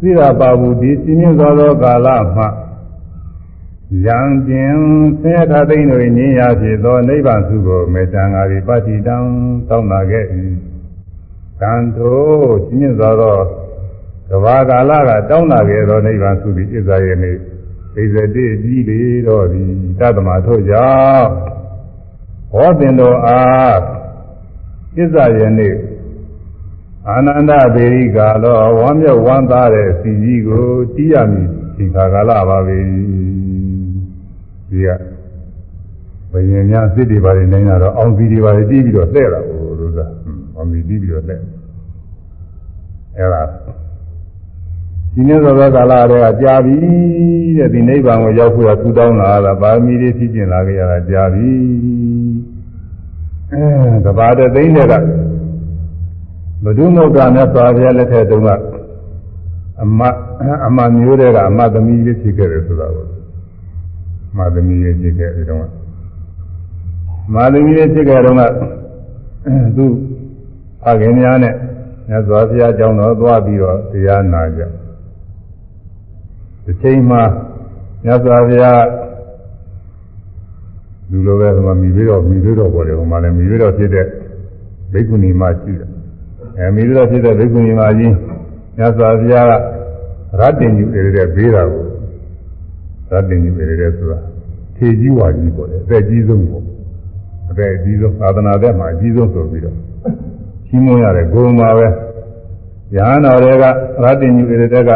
သိတာပါဘူးဒီစီမင်းသောသောကာလမှာယံကျင်ဆင်းရဲသိမ့်တို့ငြင်းရဖြစ်သောနိဗ္ဗာန်စုကိုမေတ္တာငါရီပတိတံတောင်းလာခဲ့၏တန်ထိုစီမင်းသောသောကဘာကာလကတောင်းလာခဲ့သောနိဗ္ဗာန်စုသည်ဣဇာယေနေဣဇတိကြီးလေတော်သည်တသမထို့ကြောင့်ဟောတင်တော်အားဣဇာယေနေ အာနန္ဒဘေရိကာလောဝမ်းမြောက်ဝမ်းသာတဲ့စီကြီးကိုတီးရမည်ဒီခါကာလပါပဲဒီကဘယင်များစစ်တွေပါနေနေတာတော့အောင်စီတွေပါတီးပြီးတော့လှဲ့တာကိုလို့သာအောင်စီတီးပြီးတော့လှဲ့အဲ့ဒါဒီနေ့သောကာလတည်းကကြာပြီတဲ့ဒီနိဗ္ဗာန်ကိုရောက်ဖို့ရထူတောင်းလာတာပါမီတွေဖြစ်ကျင်လာကြရတာကြာပြီအဲကဘာတသိန်းတဲ့က ဘဒုမုတ်ကမြတ်စွာဘုရားလက်ထက်တုန်းကအမအမမျိုးတွေကအမသမီးလေးဖြစ်ခဲ့တယ်ဆိုတာကိုအမသမီးလေးဖြစ်ခဲ့ဒီတုန်းကမသမီးလေးဖြစ်ခဲ့တုန်းကသူအခင်များနဲ့မြတ်စွာဘုရားကြောင်းတော်သွားပြီးတော့တရားနာကြဒီချိန်မှာမြတ်စွာဘုရားလူလိုပဲဆိုမှမိပြီးတော့မိပြီးတော့ပေါ်တယ်ဟိုမှာလည်းမိပြီးတော့ဖြစ်တဲ့ဘိက္ခုနီမရှိတယ် အဲမိပြီးတော့ဖြစ်တဲ့ဘိက္ခုနီမကြီးမြတ်စွာဘုရားကရတ္တင်ယူရတဲ့ဘေးတာကိုရတ္တင်ယူရတဲ့ဆိုတာထေကြီးဝါကြီးပေါ်တယ်အသက်ကြီးဆုံးပေါ့အသက်အကြီးဆုံးသာသနာ့ဘက်မှာအကြီးဆုံးဆိုပြီးတော့ချီးမွမ်းရတယ်ဂုဏ်ပါပဲယဟန်တော်တွေကရတ္တင်ယူရတဲ့က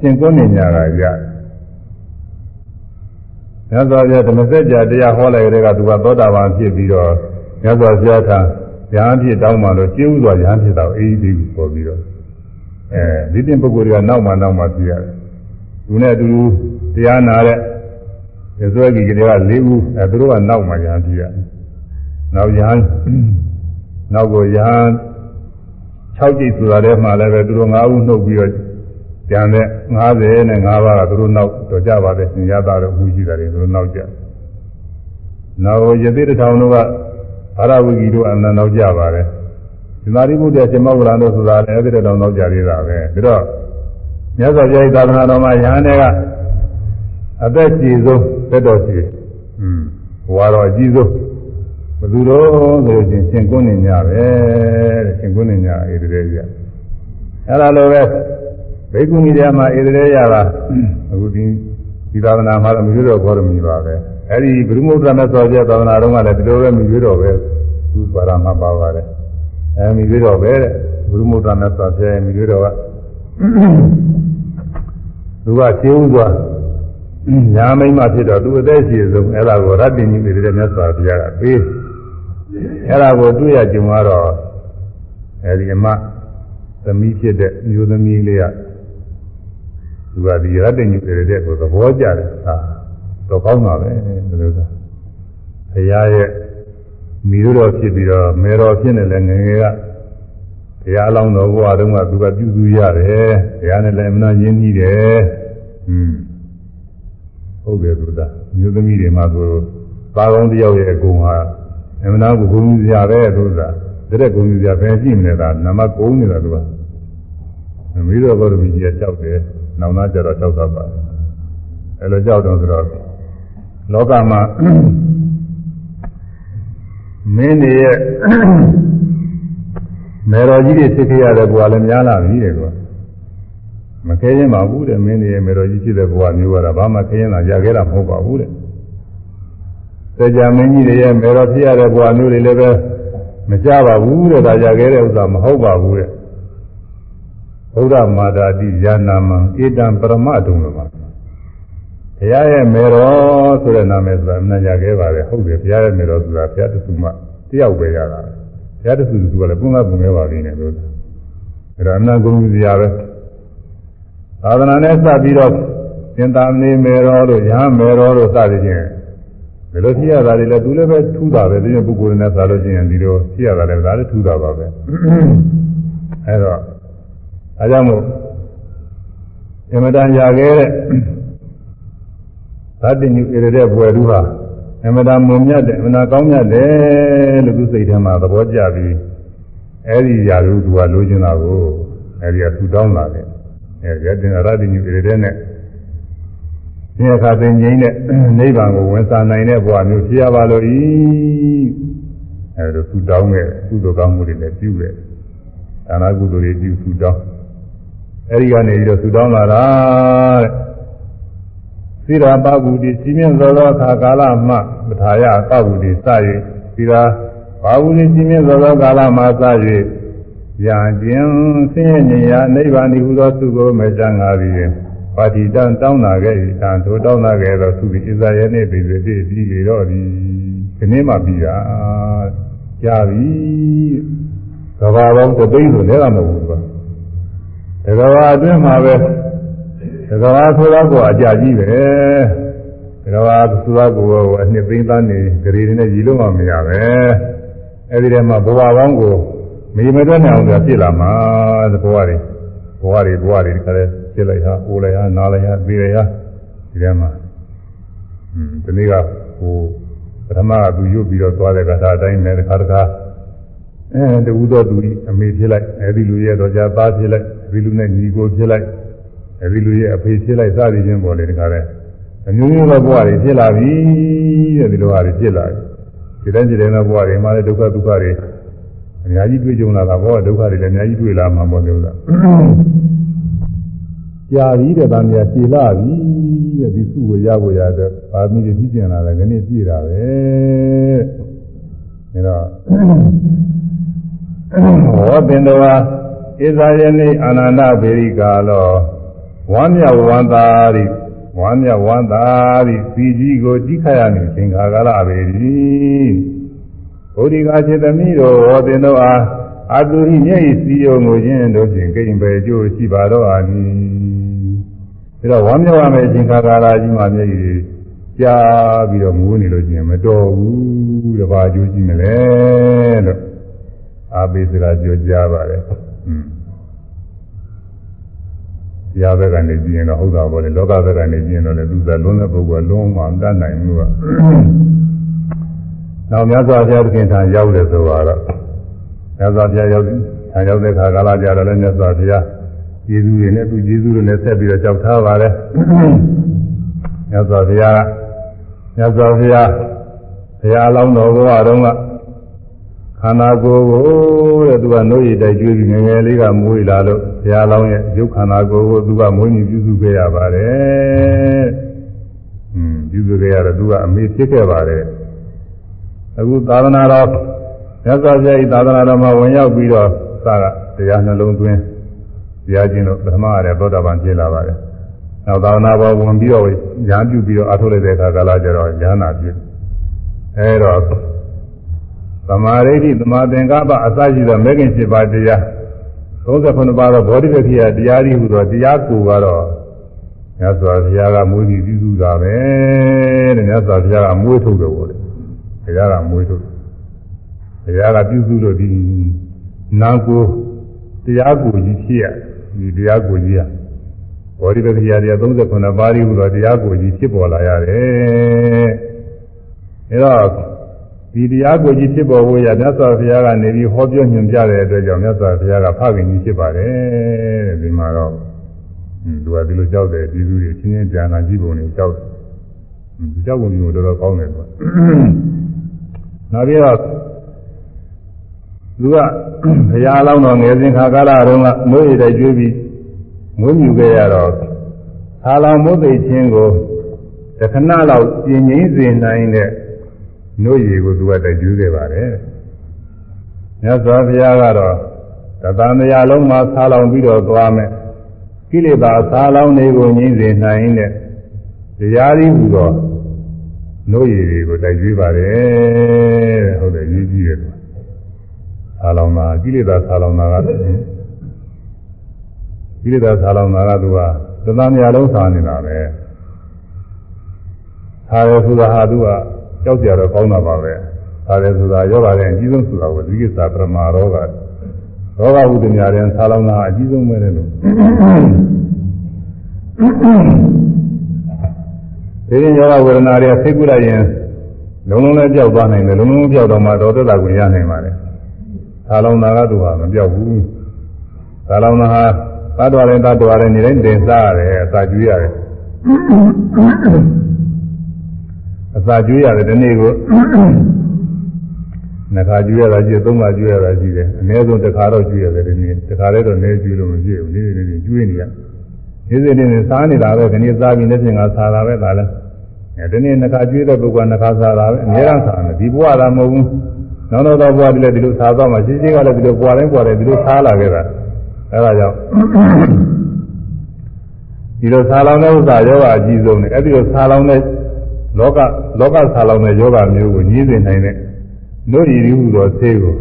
ရှင်ကုန်းနေညာကရတယ်မြတ်စွာဘုရားဓမ္မစကြာတရားဟောလိုက်တဲ့ကသူကသောတာပန်ဖြစ်ပြီးတော့မြတ်စွာဘုရားထံ ရဟန်းဖြစ်တောင်းမှလို့ကျင်းဥစွာရဟန်းဖြစ်တာအေးအေးပြီးပေါ်ပြီးတော့အဲဒီတင်ပုဂ္ဂိုလ်တွေကနောက်မှနောက်မှပြရတယ်သူနဲ့အတူတရားနာတဲ့ရစွဲကြီးကလေးက၄ဦးအဲသူတို့ကနောက်မှရဟန်းဖြစ်ရတယ်နောက်ရဟန်းနောက်ကိုရဟန်း6ကြိတ်ဆိုတာထဲမှာလည်းပဲသူတို့၅ဦးနှုတ်ပြီးတော့ကျန်တဲ့90နဲ့5ပါးကသူတို့နောက်တော့ကြပါတယ်ရှင်ရတာတော့မှုရှိတာတွေသူတို့နောက်ကြနောက်ယသိတထောင်တို့က ဘာရဝိကီတို့အနန္နောက်ကြပါတယ်ဒီမာရိဘုဒ္ဓရှင်မောဂလန်တို့ဆိုတာလည်းအဲ့ဒီတောင်နောက်ကြသေးတာပဲဒါတော့မြတ်စွာဘုရားသာသနာတော်မှာယဟန်တွေကအသက်ကြီးဆုံးသက်တော်ရှိอืมဘဝတော်အကြီးဆုံးဘယ်သူတော့ဆိုရင်ရှင်ကုန်းနေညပဲတဲ့ရှင်ကုန်းနေညအေးတည်းကြအဲ့ဒါလိုပဲဘိက္ခုနီတွေမှာဧတရေရတာအခုဒီဒီသာသနာမှာတော့မြွေးတော်ခေါ်ရမည်ပါပဲ အဲဒီဘုရုမုဒ္ဒနာဆောပြသာသနာတော်ကလည်းဒီလိုပဲမြွေးတော်ပဲသူပါရမှာပါပါတယ်အဲမြွေးတော်ပဲတဲ့ဘုရုမုဒ္ဒနာဆောပြရဲ့မြွေးတော်ကသူကရှင်းဥစွာညာမိမ့်မှဖြစ်တော့သူအသက်ရှိဆုံးအဲ့ဒါကိုရတ္တိနိနေတဲ့မြတ်စွာဘုရားကပေးအဲ့ဒါကိုတွေ့ရကြုံတော့အဲဒီအမသမီးဖြစ်တဲ့မျိုးသမီးလေးကသူကဒီရတ္တညုရတဲ့ကိုသဘောကျတယ်ဟာ တော့ကောင်းတာပဲဒီလိုသာဘုရားရဲ့မိတို့တော်ဖြစ်ပြီးတော့မေတော်ဖြစ်နေလဲငငယ်ကဘုရားအလောင်းတော်ဘုရားတုန်းကသူကပြုစုရတယ်ဘုရားနဲ့လည်းအမှန်ရင်းနှီးတယ်อืมဟုတ်တယ်သူကမျိုးသမီးတွေမှာသူပါကောင်းတယောက်ရဲ့အကုန်ဟာအမှန်ကိုဂုဏ်ကြီးစရာပဲသူကတဲ့ဂုဏ်ကြီးစရာပဲရှိမနေတာနမကုန်းနေတာသူကမိတော်ဘောရမီကြီးကကြောက်တယ်နောင်သားကြတော့ကြောက်တတ်ပါတယ်အဲလိုကြောက်တော့ဆိုတော့ လောကမှာမင်းတွေရဲ့မေတော်ကြီးတွေဖြစ်ခဲ့ရတဲ့ဘဝလည်းများလာပြီတဲ့ကွာမခဲရင်ပါဘူးတဲ့မင်းတွေရဲ့မေတော်ကြီးဖြစ်တဲ့ဘဝမျိုးကတော့ဘာမှခဲရင်လာရခဲ့တာမဟုတ်ပါဘူးတဲ့စေကြမင်းကြီးတွေရဲ့မေတော်ဖြစ်ရတဲ့ဘဝမျိုးတွေလည်းပဲမကြပါဘူးတဲ့ဒါရခဲ့တဲ့ဥစ္စာမဟုတ်ပါဘူးတဲ့ဘုရားမာတာတိယာနာမံဧတံပရမတုံလို့ပါ ဘုရားရဲ့မေတော်ဆိုတဲ့နာမည်ဆိုတာအမှန်ကြခဲ့ပါတယ်ဟုတ်တယ်ဘုရားရဲ့မေတော်ဆိုတာဘုရားတခုမှတယောက်ပဲရတာဘုရားတခုသူကလည်းပုံကပုံခဲ့ပါလိမ့်မယ်လို့အဲဒါအမှန်ကုန်စရာပဲသာသနာနဲ့စပ်ပြီးတော့သင်္သာမဏေမေတော်တို့ရဟန်းမေတော်တို့စသည်ဖြင့်ဒီလိုဖြစ်ရတာတွေလည်းသူလည်းပဲထူးတာပဲဒီပုဂ္ဂိုလ်နဲ့သာလို့ရှိရင်ဒီလိုဖြစ်ရတာလည်းဒါလည်းထူးတာပါပဲအဲတော့အဲကြောင့်မို့အမတန်ရခဲ့တဲ့ သတ္တညုဧရတဲ့ဘွယ်သူဟာအမတန်မုံမြတ်တယ်အမနာကောင်းမြတ်တယ်လို့သူစိတ်ထဲမှာသဘောကျပြီးအဲဒီຢာလူသူကလိုချင်တာကိုအဲဒီကသူတောင်းလာတယ်အဲရတင်ရတ္တိညုရတဲ့နဲ့သင်္ခါသင်ငိမ့်တဲ့နိဗ္ဗာန်ကိုဝင်စားနိုင်တဲ့ဘဝမျိုးဖြစ်ရပါလို့ဤအဲဒါသူတောင်းတဲ့ကုသိုလ်ကောင်းမှုတွေလည်းပြုတယ်ဒါနကုသိုလ်တွေပြုသူတောင်းအဲဒီကနေပြီးတော့သူတောင်းလာတာတဲ့ သီရာပဂုတိစီမင်းသောသောအခါကာလမှပထာယပဂုတိစ၍သီရာပဂုတိစီမင်းသောသောကာလမှစ၍ရာကျင်ဆင်းရဲဉာဏ်နိဗ္ဗာန်ဤဟူသောသုကိုမေတ္တာငါသည်ပါတိတံတောင်းလာခဲ့၏တံထိုတောင်းလာခဲ့သောသူသည်ဣဇာယေနှင့်ပြည်ပြည်ပြည်လေတော့သည်ခင်းမှပြီးတာကြာပြီကဘာပေါင်းတသိန်းဆိုလည်းမဟုတ်ဘူးကွာတကဘာအတွင်းမှာပဲ တကဘာဆိုတော့ကိုအကြကြီးပဲတကဘာဆိုတော့ကိုအနှစ်သိန်းသားနေဂရေတွေနဲ့ရည်လို့မှမရပဲအဲဒီထဲမှာဘဝပေါင်းကိုမေမတွက်နိုင်အောင်ပြစ်လာမှာသဘောတွေဘဝတွေဘဝတွေဒီကလေးပြစ်လိုက်ဟာအိုးလိုက်ဟာနားလိုက်ဟာပြေးလိုက်ဟာဒီထဲမှာอืมဒီနေ့ကဟိုပထမကသူရွတ်ပြီးတော့သွားတဲ့ကထာအတိုင်းနဲ့တစ်ခါတစ်ခါအဲတူသောသူအမေဖြစ်လိုက်အဲဒီလူရဲ့တော့ကြာသားဖြစ်လိုက်အဲဒီလူနဲ့ညီကိုဖြစ်လိုက် အဲဒီလူရဲ့အဖေဖြစ်လိုက်စသည်ချင်းပေါ်လေဒီခါလဲအမျိုးမျိုးသောဘဝတွေဖြစ်လာပြီတဲ့ဒီလိုဟာတွေဖြစ်လာပြီဒီတိုင်းဒီတိုင်းသောဘဝတွေမှာလည်းဒုက္ခဒုက္ခတွေအများကြီးတွေ့ကြုံလာတာဘောဒုက္ခတွေလည်းအများကြီးတွေ့လာမှာပေါ့လို့လားကြာပြီတဲ့ဗာမယာခြေလာပြီတဲ့ဒီစုကိုရဖို့ရတဲ့ဗာမီတွေပြည့်ကျင်လာတယ်ခဏပြည့်တာပဲဒါတော့ဟောတင်တော်ဣဇာယနေ့အာနန္ဒဗေရိကာလော ဝမ်းမြောက်ဝမ်းသာရိဝမ်းမြောက်ဝမ်းသာရိစီကြီးကိုကြည့်ခရနေသင်္ခါကလပေသည်ဘုဒ္ဓဂါခြေသမီးတို့ဟောတင်တော်အားအတုဟိမျက်ဤစီယုံကိုခြင်းတို့ဖြင့်ကိင်ပေကျိုးရှိပါတော့အာနိဒါတော့ဝမ်းမြောက်ရမယ့်အချိန်ခါကာလကြီးမှာမျက်ရည်ကြားပြီးတော့ငိုးနေလို့ရှိရင်မတော်ဘူးတပါးကျိုးရှိမလဲလို့အာဘိစကားပြောကြပါတယ်อืมတ ရားဘက်ကနေကြည့်ရင်တော့ဟုတ်တာပေါ့လေလောကဘက်ကနေကြည့်ရင်တော့လေသူကလွန်းတဲ့ပုဂ္ဂိုလ်ကလုံးဝမတတ်နိုင်ဘူးကနောက်မြတ်စွာဘုရားသခင်ထံရောက်တယ်ဆိုတော့မြတ်စွာဘုရားရောက်တယ်ထံရောက်တဲ့ခါကာလကြတော့လည်းမြတ်စွာဘုရားကျေးဇူးတွေနဲ့သူကျေးဇူးတွေနဲ့ဆက်ပြီးတော့ကြောက်ထားပါတယ်မြတ်စွာဘုရားမြတ်စွာဘုရားဘုရားအလောင်းတော်ဘုရားတော်က ခန္ဓာကိုယ်ကိုတဲ့သူကနှုတ်ရည်တိုက်ကျွေးပြီးငယ်ငယ်လေးကမွေးလာလို့ဘုရားလောင်းရဲ့ရုပ်ခန္ဓာကိုယ်ကိုသူကမွေးမြူပြုစုခဲ့ရပါတယ်။อืมပြုစုခဲ့ရတော့သူကအမေဖြစ်ခဲ့ပါတယ်။အခုသာသနာတော်မြတ်စွာဘုရားဤသာသနာတော်မှာဝင်ရောက်ပြီးတော့သာကတရားနှလုံးသွင်းတရားချင်းတော့ပထမရတဲ့သောတာပန်ဖြစ်လာပါတယ်။နောက်သာသနာပေါ်ဝင်ပြီးတော့ဉာဏ်ပြုပြီးတော့အားထုတ်လိုက်တဲ့အခါကာလကျတော့ဉာဏ်နာဖြစ်။အဲတော့ သမာဓိဋ္ဌိသမာသင်္ကပ္ပအစရှိသောမဲခင်7ပါးတရား39ပါးသောဘောဓိပက္ခိယတရားဤဟူသောတရားကိုကတော့မြတ်စွာဘုရားကမွေးပြီးပြုစုတာပဲတဲ့မြတ်စွာဘုရားကမွေးထုတ်တယ်ပေါ့လေဘုရားကမွေးထုတ်ဘုရားကပြုစုလို့ဒီနာကိုတရားကိုကြီးဖြစ်ရဒီတရားကိုကြီးရဘောဓိပက္ခိယတရား39ပါးဤဟူသောတရားကိုကြီးဖြစ်ပေါ်လာရတယ်အဲတော့ ဒီတရားကိုကြီးဖြစ်ပေါ်ဖို့ရမြတ်စွာဘုရားကနေပြီးဟောပြောညွှန်ပြတဲ့အတွက်ကြောင့်မြတ်စွာဘုရားကဖခင်ကြီးဖြစ်ပါတယ်တဲ့ဒီမှာတော့သူကဒီလိုကြောက်တယ်ပြည်သူတွေချင်းချင်းကြာနာကြည့်ပုံတွေကြောက်တယ်သူကြောက်ပုံမျိုးတော်တော်ကောင်းတယ်ကွာနောက်ပြီးတော့သူကဘုရားအလောင်းတော်ငယ်စဉ်ခါကာလတုန်းကမိုးရည်တိုက်ကျွေးပြီးမွေးမြူခဲ့ရတော့သာလောင်မုတ်သိချင်းကိုတခဏလောက်ပြင်ငိမ့်စေနိုင်တဲ့ နှုတ်ရည်ကိုသူကတိုက်ကျွေးခဲ့ပါတယ်။မြတ်စွာဘုရားကတော့တသံတရားလုံးမှာဆာလောင်ပြီးတော့သွားမယ်။ကိလေသာဆာလောင်တွေကိုငြိမ့်စေနိုင်တဲ့တရားရည်ဟူသောနှုတ်ရည်တွေကိုတိုက်ကျွေးပါတယ်တဲ့ဟုတ်တယ်ရေးကြည့်တယ်ကွာ။ဆာလောင်တာကိလေသာဆာလောင်တာကကိလေသာဆာလောင်တာကသူကတသံတရားလုံးဆာနေတာပဲ။ဆာရဆိုတာဟာသူက ကြောက်ကြတော့ကောင်းတာပါပဲဒါလည်းဆိုတာယောဂတဲ့အကြီးဆုံးဆိုတာကိုဒီကိစ္စပရမာရောဂရောဂဟုတညာတဲ့ဆာလောင်တာအကြီးဆုံးပဲလေလို့ဒီရင်ယောဂဝေဒနာတွေသိကုလိုက်ရင်လုံးလုံးလည်းကြောက်သွားနိုင်တယ်လုံးလုံးကြောက်တော့မှတော်သက်တာကိုရနိုင်ပါလေဆာလောင်တာကသူဟာမကြောက်ဘူးဆာလောင်တာဟာသတ္တဝါတိုင်းသတ္တဝါတိုင်းနေတိုင်းတင်စားရတယ်အစာကျွေးရတယ် အစာကျွေးရတယ်ဒီနေ့ကိုနှစ်ခါကျွေးရတာရှိတယ်သုံးခါကျွေးရတာရှိတယ်အနည်းဆုံးတစ်ခါတော့ကျွေးရတယ်ဒီနေ့တစ်ခါလည်းတော့နည်းကျွေးလို့မပြည့်ဘူးနေ့နေ့နေ့ကျွေးနေရနေ့စဉ်နေ့စားနေတာပဲခဏစားပြီးနေ့ပြင်ကစားတာပဲဒါလည်းအဲဒီနေ့နှစ်ခါကျွေးတဲ့ပုဂ္ဂိုလ်နှစ်ခါစားတာပဲအများအားစားတယ်ဒီဘဝကမဟုတ်ဘူးနောက်တော့ဘဝတည်းလည်းဒီလိုစားသွားမှရှင်းရှင်းကလည်းဒီလိုပွာတိုင်းပွာတိုင်းဒီလိုစားလာခဲ့တာအဲဒါကြောင့်ဒီလိုဆာလောင်တဲ့ဥစ္စာယောဂအကြီးဆုံးနဲ့အဲ့ဒီလိုဆာလောင်တဲ့ လောကလောကဆာလောင်တဲ့ယောဂမျိုးကိုညှင်းစေနိုင်တဲ့နှုတ်ရည်ဟုသောဆေးကို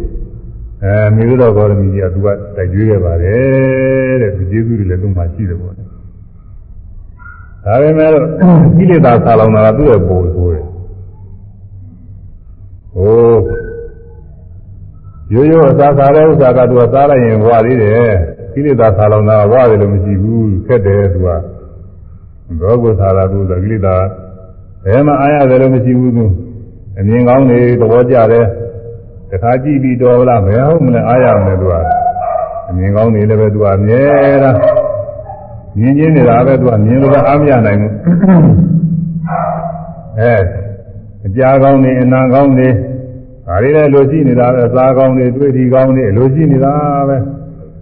အဲမိဘတော်ဂေါရမီကြီးကသူကတိုက်ကျွေးခဲ့ပါတယ်တဲ့ဒီကျေးဇူးတွေလည်းသူ့မှာရှိတယ်ပေါ့လေဒါပေမဲ့ကိလေသာဆာလောင်တာကသူ့ရဲ့ပုံဆိုးတယ်ဟိုရိုးရိုးအစာစားတဲ့ဥစ္စာကသူကစားလိုက်ရင်ဝါသေးတယ်ကိလေသာဆာလောင်တာဝါတယ်လို့မရှိဘူးခက်တယ်သူကဘောဂုဆာလာသူဆိုကိလေသာ ဘယ်မှအားရတယ်လို့မရှိဘူးသူအမြင်ကောင်းနေသဘောကျတယ်တခါကြည့်ပြီးတော်လားဘယ်ဟုတ်မလဲအားရမယ်သူကအမြင်ကောင်းနေလည်းပဲသူကအမြဲတမ်းမြင်ချင်းနေတာပဲသူကမြင်လို့အားမရနိုင်ဘူးအဲအကြာကောင်းနေအနာကောင်းနေဒါတွေလည်းလိုရှိနေတာပဲစားကောင်းနေတွေ့ထီကောင်းနေလိုရှိနေတာပဲ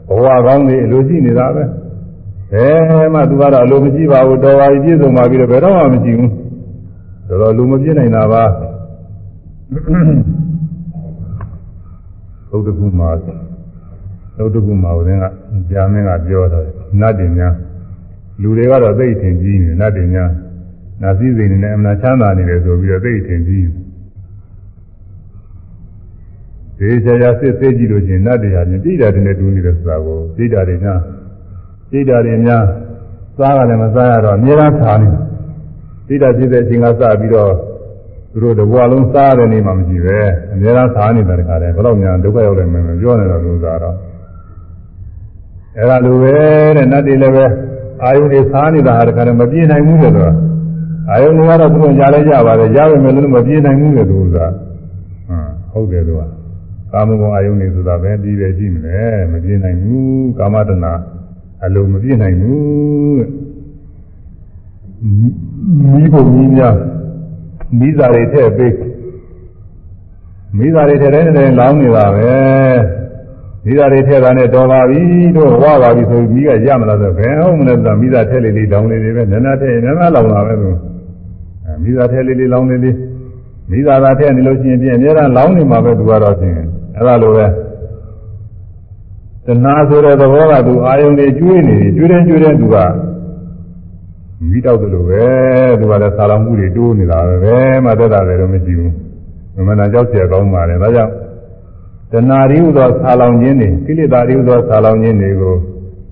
ဘဝကောင်းနေလိုရှိနေတာပဲဘယ်မှသူကတော့အလိုမရှိပါဘူးတော်ပါပြီပြည့်စုံပါပြီတော့ဘယ်တော့မှမရှိဘူး တော်တော်လူမပြည့်နိုင်တာပါသုတ်တကူမှာသုတ်တကူမှာဦးင်းကကြာမင်းကပြောတော့နတ်တင်များလူတွေကတော့သိထင်ကြီးနေနတ်တင်များနာစည်းစိမ်နေနဲ့အမှန်ချမ်းသာနေတယ်ဆိုပြီးတော့သိထင်ကြီးဒီချာချာစစ်စစ်ကြည့်လို့ချင်းနတ်တရားချင်းတိတာတင်နဲ့တူနေတယ်ဆိုတာကိုတိတာတွေများတိတာတွေများစားကလည်းမစားရတော့အများအားစားနေတိ တာဖြစ်တဲ့အချိန်ကစပြီးတော့သူတို့တဘွားလုံးစားတဲ့နေမှမရှိပဲအများအားစားနေတာတခါတည်းဘယ်တော့များဒုက္ခရောက်တယ်မပြောနေတော့လို့သာတော့အဲ့ဒါလိုပဲတဲ့နတ်တွေလည်းပဲအာယုန်တွေစားနေတာဟာတခါတည်းမပြေနိုင်ဘူးလေတော့အာယုန်တွေကတော့သူတို့ကြားလဲကြပါလေကြားပေမဲ့လည်းမပြေနိုင်ဘူးလေသူကဟမ်ဟုတ်တယ်သူကကာမဂုဏ်အာယုန်တွေဆိုတာပဲပြီးပဲကြည့်မလဲမပြေနိုင်ဘူးကာမတဏအလုံးမပြေနိုင်ဘူး မိဖို့မိများမိသားတွေထည့်ပေးမိသားတွေထည့်တဲ့နေလောင်းနေတာပဲမိသားတွေထည့်တာနဲ့တော်ပါပြီတို့ဝါပါပြီဆိုပြီးမိကရမလားဆိုဘယ်ဟုတ်မလဲဆိုတာမိသားထည့်လေးလေးတောင်းလေးလေးပဲနည်းနည်းထည့်နည်းနည်းလောင်တာပဲသူအဲမိသားထည့်လေးလေးလောင်းလေးလေးမိသားသာထည့်နေလို့ရှိရင်ပြင်အများအားလောင်းနေမှာပဲသူကတော့ဖြင့်အဲ့ဒါလိုပဲတဏှာဆိုတဲ့သဘောကသူအာယုန်တွေကျွေးနေကျွေးတယ်ကျွေးတယ်သူက မိတော့တယ်လို့ပဲသူကလည်းဆာလောင်မှုတွေတိုးနေတာပဲဘယ်မှသက်တာလည်းတော့မရှိဘူးမမနာကြောက်เสียကောင်းပါလေဒါကြောင့်တဏှာရီဟူသောဆာလောင်ခြင်းတွေကိလေသာရီဟူသောဆာလောင်ခြင်းတွေကို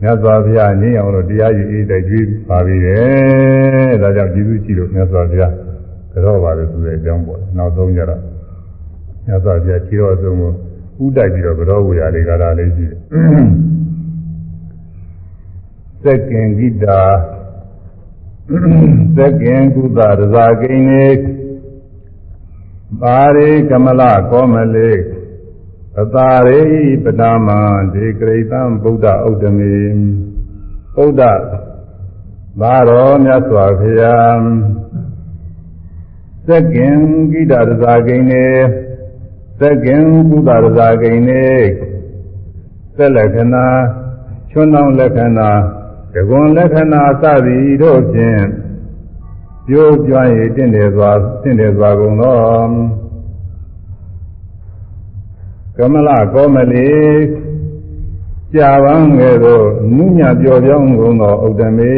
မြတ်စွာဘုရားညင်အောင်လို့တရားရည်အေးတိုက်ကျွေးပါပြီတယ်ဒါကြောင့်ကျေးဇူးရှိလို့မြတ်စွာဘုရားကြောပါလို့ဆိုတဲ့အကြောင်းပေါ့နောက်ဆုံးကြတော့မြတ်စွာဘုရားခြေတော်ဆုံးကိုဥတိုက်ပြီးတော့ကြောဝေရလေးကလာလေးရှိတယ်သက်ကင်ဂိတာ သက်ကင်ကုသရဇာကိနေပါရိကမလကောမလေပတာရိပဒမဒေကရိတံဗုဒ္ဓဥဒ္ဓမေဗုဒ္ဓသာတော်မြတ်စွာဘုရားသက်ကင်ဂိတာရဇာကိနေသက်ကင်ကုသရဇာကိနေသက်လက္ခဏာချွန်းတောင်းလက္ခဏာ တကွန်လက္ခဏာစသည်တို့ဖြင့်ပြိုးကြွရည်တင့်တယ်စွာတင့်တယ်စွာကုန်သောကမလကောမလီကြာပန်းငယ်သောနုညပြော်ပြောင်းကုန်သောဥဒ္ဓမေ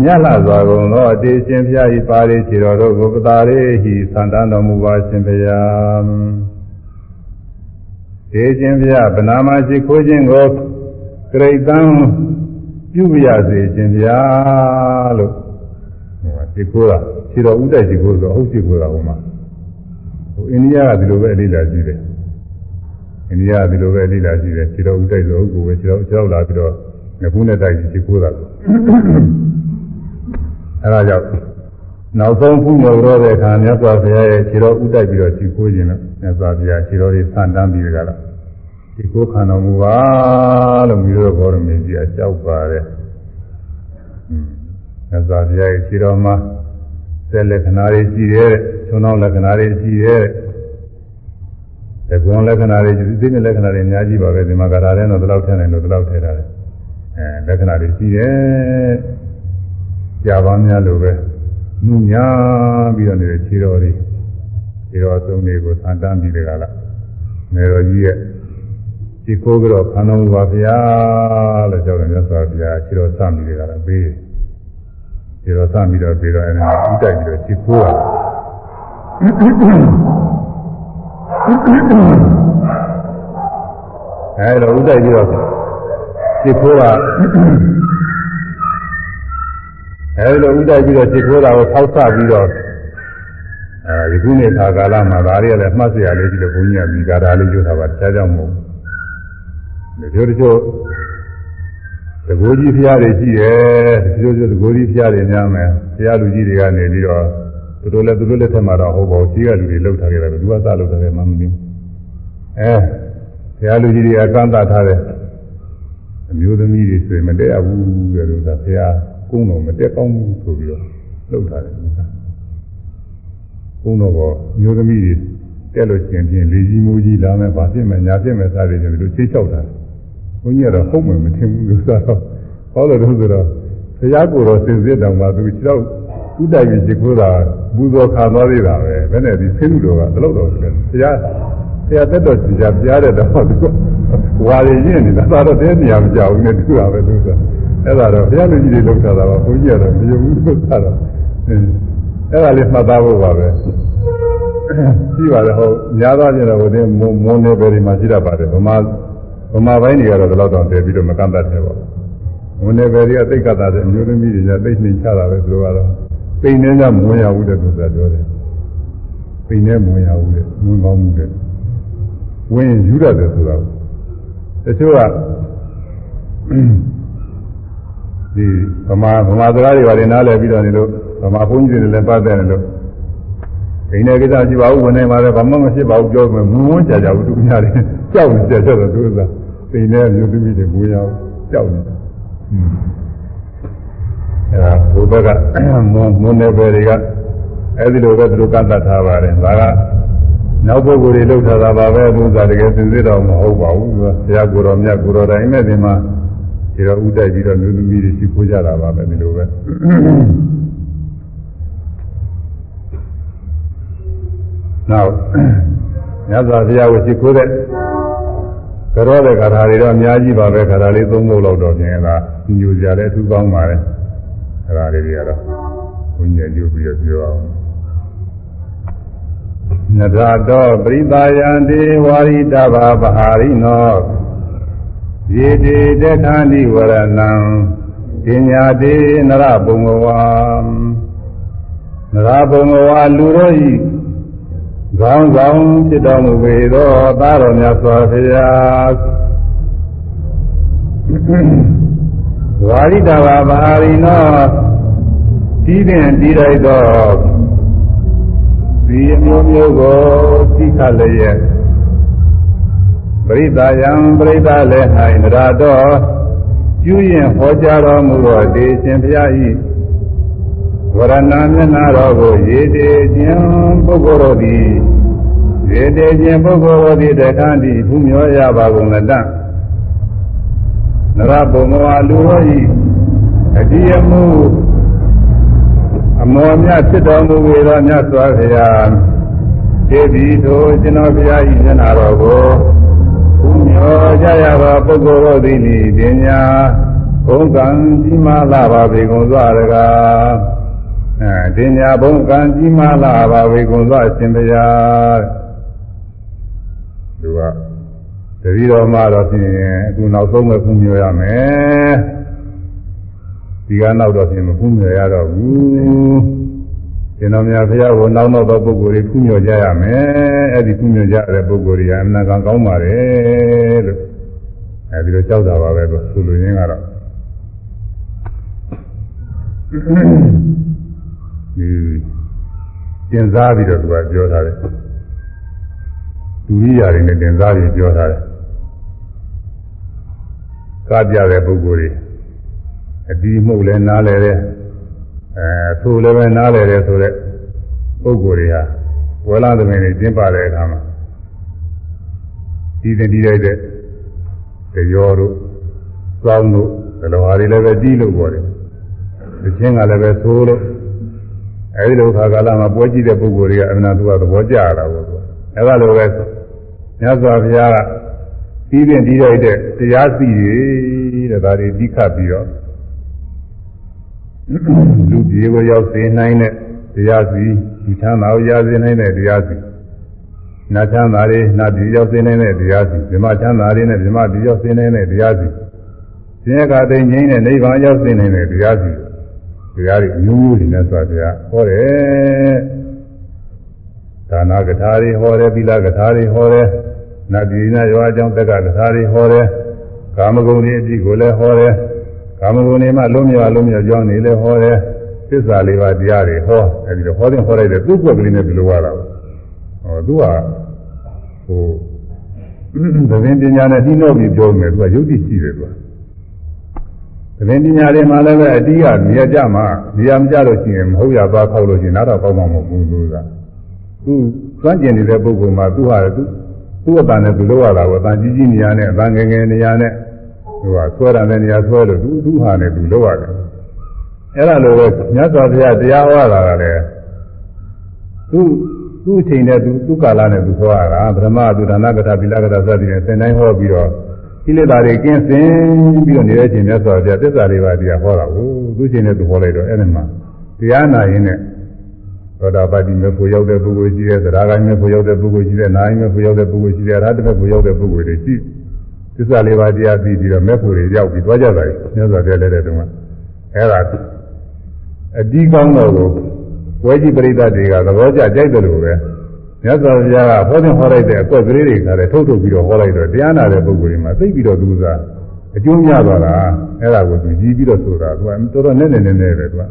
မြတ်လာစွာကုန်သောအတေရှင်ဖျားဤပါရိခြေတော်တို့ကိုပတာရေဟိသန္တန်တော်မူပါရှင်ဖျားတေရှင်ဖျားဗနာမရှိခိုးခြင်းကိုကရိတံ ပြုပြရစေခြင်းဗျာလို့ဟိုဒီကိုကခြေတော်ဥဒ္ဒရှိကိုဆိုအဟုတ်ရှိကိုကဟိုမှာဟိုအိန္ဒိယကဒီလိုပဲအလိလာရှိတယ်အိန္ဒိယကဒီလိုပဲအလိလာရှိတယ်ခြေတော်ဥဒ္ဒဆိုဟုတ်ကိုပဲခြေတော်ကြောက်လာပြီးတော့ငခုနဲ့တိုက်ခြေကိုတာအဲဒါကြောင့်နောက်ဆုံးဖူးမော်တော့တဲ့အခါမြတ်စွာဘုရားရဲ့ခြေတော်ဥဒ္ဒပြီးတော့ခြေကိုခြင်းလို့မြတ်စွာဘုရားခြေတော်တွေဆန့်တန်းပြီးကြတာ ဒီကိုခန္ဓာမူပါလို့မြည်တော့ဘောရမင်းကြီးအကြောက်ပါတယ်။ဟွန်းသစ္စာပြရဲ့ခြေတော်မှာသက်လက္ခဏာတွေရှိတယ်တဲ့။ချုံတော်လက္ခဏာတွေရှိတယ်တဲ့။တကွန်လက္ခဏာတွေဒီသိတဲ့လက္ခဏာတွေအများကြီးပါပဲဒီမှာကရာတဲ့တော့ဒီလောက်ထည့်နိုင်လို့ဒီလောက်ထည့်ထားတယ်။အဲလက္ခဏာတွေရှိတယ်။ကြာပါများလို့ပဲနုညာပြီးတော့နေတဲ့ခြေတော်တွေခြေတော်အစုံတွေကိုသံတန်းပြီးတဲ့ကလာနေတော်ကြီးရဲ့ ဒီကိုယ်ကတော့ခန္ဓာမူပါဗျာလို့ကြောက်တယ်မြတ်စွာဘုရားခြေတော်စပြီးတဲ့ကလာပေးခြေတော်စပြီးတော့ပြီးတော့အဲဒီဥတိုက်ပြီးတော့ခြေကိုးတာအဲဒါဥတိုက်ပြီးတော့ခြေကိုးတာအဲဒီလိုဥတိုက်ပြီးတော့ခြေကိုးတာကိုထောက်ဆပြီးတော့အဲဒီခုနေ့ခါကာလမှာဒါရီကလည်းမှတ်စရာလေးကြီးလို့ဘုန်းကြီးကဒီကာတာလေးကျိုးတာပါတခြားကြောင့်မဟုတ် ဘူးဒီလိုတချို့သဘောကြီးဖျားတွေရှိတယ်ဒီလိုဆိုသဘောကြီးဖျားတွေများမယ်ဖျားလူကြီးတွေကနေပြီးတော့သူတို့လည်းသူတို့လက်ထက်မှာတော့ဟုတ်ပါဘူးကြီးကလူတွေလှုပ်ထားကြတယ်ဘယ်သူကစလှုပ်ထားတယ်မှမသိဘူးအဲဖျားလူကြီးတွေကကန့်တတ်ထားတယ်အမျိုးသမီးတွေဆိုရင်မတည့်ရဘူးတဲ့လို့သာဖျားကုန်းတော်မတက်ကောင်းဘူးဆိုပြီးတော့လှုပ်ထားတယ်ကွာကုန်းတော်ကမျိုးသမီးတွေတက်လို့ရှင်ဖြင့်လေကြီးမိုးကြီးလာမယ်ဗာဖြစ်မယ်ညာဖြစ်မယ်စသည်ဖြင့်ဒီလိုချိတ်ချောက်တာ ဘုန်းကြီးကတော့ဟုတ်မှမထင်ဘူးလို့ဆိုတော့ဟောလို့တော့ဆိုတော့ဘုရားကိုယ်တော်စင်စစ်တောင်မှသူခြေတော့ဥတိုက်ပြီးခြေခိုးတာပူဇော်ခံသွားသေးတာပဲဘယ်နဲ့ဒီဆင်းလူတော်ကတလို့တော့ဆိုတယ်ဘုရားဘုရားတက်တော်ကြီးပြားတဲ့တော့သူဝါရည်ရင်းနေတာသာတော့တဲနေရာမကြောက်ဘူးနဲ့တူတာပဲသူကအဲ့ဒါတော့ဘုရားလူကြီးတွေလောက်တာပါဘုန်းကြီးကတော့မယုံဘူးလို့သာတော့အဲ့ဒါလေးမှတ်သားဖို့ပါပဲရှိပါတယ်ဟုတ်များသောအားဖြင့်တော့ဟိုတင်းမွန်နေပဲဒီမှာရှိတတ်ပါတယ်ဗမာဗ မာပိုင်းတွေကတော့ဒီလောက်တော့တည်ပြီးတော့မကန့်တတ်သေးပါဘူးမွန်နေပဲတွေကသိက္ခာတာတဲ့အမျိုးသမီးတွေကသိနှိမ်ချတာပဲသူတို့ကတော့ပိန်နေကြမဝင်ရဘူးတဲ့သူကပြောတယ်ပိန်နေမဝင်ရဘူးတဲ့ဝင်ကောင်းမှုတဲ့ဝင်ယူရတယ်ဆိုတော့တချို့ကဒီဗမာဗမာစကားတွေပါတယ်နားလည်ပြီးတော့နေလို့ဗမာဘုန်းကြီးတွေလည်းပတ်တယ်လို့ဒိနေကိစ္စရှိပါဘူးဝင်နေပါလေဘာမှမဖြစ်ပါဘူးပြောမယ်မူဝန်းကြကြဘူးသူများတွေကြောက်နေကြကြတော့သူက ဒိနေမျိုးသမီးတွေမူရအောင်ကြောက်နေတာအဲဒါဘုဘကမွန်မွန်နေပဲတွေကအဲဒီလိုပဲသူတို့ကန့်တတ်ထားပါတယ်ဒါကနောက်ပုဂ္ဂိုလ်တွေလောက်ထားတာပါပဲဘုရားတကယ်သင်သိတော့မဟုတ်ပါဘူးဘုရားကိုယ်တော်မြတ်ကိုယ်တော်တိုင်းနဲ့ဒီမှာဒီတော့ဥတိုက်ပြီးတော့မျိုးသမီးတွေရှိခိုးကြတာပါပဲဒီလိုပဲနောက်မြတ်စွာဘုရားကိုရှိခိုးတဲ့ ကြောတဲ့ကာထာတွေတော့အများကြီးပါပဲကာထာလေးသုံးဖို့လောက်တော့ပြင်လာညူကြတယ်အထူးကောင်းပါတယ်အဲဒါလေးတွေကတော့ဘုန်းကြီးညူပြီးတော့ပြောအောင်နဒတောပရိသာယံတေဝါရိတဘာပဟာရိနောယေတေတခန္တိဝရဏံပညာတေနရဘုံဝါနရဘုံဝါလူတို့ ဤကောင်းဆောင်ဖြစ်တော်မူပေသောသာတော်မြတ်စွာဘုရားဝါရိတဘာဘာရိနောတည်တဲ့တည်လိုက်သောဒီအမျိုးမျိုးကိုသိခလျက်ပရိသယံပရိသလည်း၌နရတော်ပြုရင်ဟောကြားတော်မူသောတေရှင်ဘုရား၏ ဝရဏမျက်နာတော်ကိုရေတေခြင်းပုဂ္ဂိုလ်တို့သည်ရေတေခြင်းပုဂ္ဂိုလ်တို့သည်တခါတည်းဖူးမြောရပါကုန်လတ္တနရဘုံမောလူတို့၏အတိယမှုအမောမြတ်ဖြစ်တော်မူပေသောမြတ်စွာဘုရားတေဒီထိုကျွန်တော်ဘုရား၏မျက်နာတော်ကိုဖူးမြောကြရပါပုဂ္ဂိုလ်တို့သည်ပညာဘုံကံကြီးမားလာပါပေကုန်စွာရကား အဲဒီညာဘုံကံကြီးမားလာပါဝေကုံသောအရှင်ဘုရားသူကတတိတော်မှာတော့ဖြင့်အခုနောက်ဆုံးပဲဖူးမြော်ရမယ်ဒီကနောက်တော့ဖြင့်မဖူးမြော်ရတော့ဘူးရှင်တော်မြတ်ဘုရားကိုနောက်နောက်သောပုဂ္ဂိုလ်တွေဖူးမြော်ကြရမယ်အဲ့ဒီဖူးမြော်ကြတဲ့ပုဂ္ဂိုလ်တွေကအမှန်ကန်ကောင်းပါတယ်လို့အဲဒီလိုကြောက်တာပါပဲလို့ဆိုလိုရင်းကတော့ ဒီတင်စားပြီးတော့သူကပြောထားတယ်ဒုရိယာတွေနဲ့တင်စားပြီးပြောထားတယ်ကားပြတဲ့ပုဂ္ဂိုလ်တွေအဒီမှုလည်းနားလဲတဲ့အဲသို့လည်းပဲနားလဲတဲ့ဆိုတဲ့ပုဂ္ဂိုလ်တွေဟာဝေလာသမင်တွေကျင်းပတဲ့အခါမှာဒီတတိလိုက်တဲ့ကြောတို့စောင်းတို့ဘယ်လိုဟာတွေလည်းပဲကြီးလို့ပြောတယ်။ဒီချင်းကလည်းပဲသိုးလို့ အဲဒီလိုခါကာလမှာပွဲကြည့်တဲ့ပုဂ္ဂိုလ်တွေကအမှန်တူသဘောကျရတာပေါ့သူ။အဲဒါလိုပဲမြတ်စွာဘုရားကပြီးပြင်ပြီးလိုက်တဲ့တရားစီတွေတဲ့ဒါတွေဒီခတ်ပြီးတော့လူပြေကိုရောက်စေနိုင်တဲ့တရားစီဒီချမ်းသာကိုရစေနိုင်တဲ့တရားစီနာချမ်းသာတွေနာပြည်ရောက်စေနိုင်တဲ့တရားစီဓမ္မချမ်းသာတွေနဲ့ဓမ္မပြည်ရောက်စေနိုင်တဲ့တရားစီဆင်းရဲကတိငြိမ်းတဲ့နိဗ္ဗာန်ရောက်စေနိုင်တဲ့တရားစီ တရားတွေအမျိုးမျိုးတွေနဲ့ဆိုတရားဟောတယ်ဒါနာကထာတွေဟောတယ်သီလကထာတွေဟောတယ်နတ်ပြည်နာရွာကြောင့်တက္ကကထာတွေဟောတယ်ကာမဂုဏ်တွေအကြည့်ကိုလည်းဟောတယ်ကာမဂုဏ်တွေမှလုံးမြောက်လုံးမြောက်ကြောင်းနေလည်းဟောတယ်သစ္စာလေးပါးတရားတွေဟောအဲဒီတော့ဟောတဲ့ဟောလိုက်တဲ့သူ့ကွက်ကလေးနဲ့ဘယ်လိုရတာလဲဟောသူကဟိုသဘင်ပညာနဲ့နှီးနှောပြီးပြောမယ်သူကယုတ်တိရှိတယ်သူက သဘင်ပညာတွေမှာလည်းပဲအတိကနေရာကြမှာနေရာမကြလို့ရှိရင်မဟုတ်ရသွားခောက်လို့ရှိရင်နားတော့ကောင်းမှာမဟုတ်ဘူးသူကသူစွန့်ကျင်နေတဲ့ပုဂ္ဂိုလ်မှာသူဟာသူသူ့အတန်နဲ့သူလောက်ရတာကိုအတန်ကြီးကြီးနေရာနဲ့အတန်ငယ်ငယ်နေရာနဲ့သူကဆွဲတာနဲ့နေရာဆွဲလို့သူသူဟာနဲ့သူလောက်ရတယ်အဲ့ဒါလိုပဲမြတ်စွာဘုရားတရားဟောတာကလည်းသူသူ့အချိန်နဲ့သူသူ့ကာလနဲ့သူဟောရတာဗြဟ္မသူဒါနကထာပိလကထာစသည်နဲ့သင်တိုင်းဟောပြီးတော့ ကိလေသာတွေကင်းစင်ပြီးတော့နေတဲ့အချိန်မြတ်စွာဘုရားသစ္စာလေးပါးတရားဟောတာကိုသူ့အချိန်နဲ့သူဟောလိုက်တော့အဲ့ဒီမှာတရားနာရင်နဲ့သောတာပတိမေဖို့ရောက်တဲ့ပုဂ္ဂိုလ်ရှိတယ်သရဂိုင်းမေဖို့ရောက်တဲ့ပုဂ္ဂိုလ်ရှိတယ်နာယိမေဖို့ရောက်တဲ့ပုဂ္ဂိုလ်ရှိတယ်အရဟတမေဖို့ရောက်တဲ့ပုဂ္ဂိုလ်တွေရှိသစ္စာလေးပါးတရားသိပြီးတော့မေဖို့တွေရောက်ပြီးသွားကြတာမြတ်စွာဘုရားလက်တဲ့တုန်းကအဲ့ဒါအဒီကောင်းတော်ကိုဝဲကြီးပရိသတ်တွေကသဘောကျကြိုက်တယ်လို့ပဲ မြတ်စွာဘုရားကဟောတဲ့ဟောလိုက်တဲ့အကွက်ကလေးတွေကလည်းထုတ်ထုတ်ပြီးတော့ဟောလိုက်တော့တရားနာတဲ့ပုဂ္ဂိုလ်တွေမှာသိပြီးတော့သူကအကျိုးများသွားတာအဲ့ဒါကိုသူကြီးပြီးတော့ဆိုတာသူကတော်တော်နဲ့နဲ့နဲ့နဲ့ပဲသူက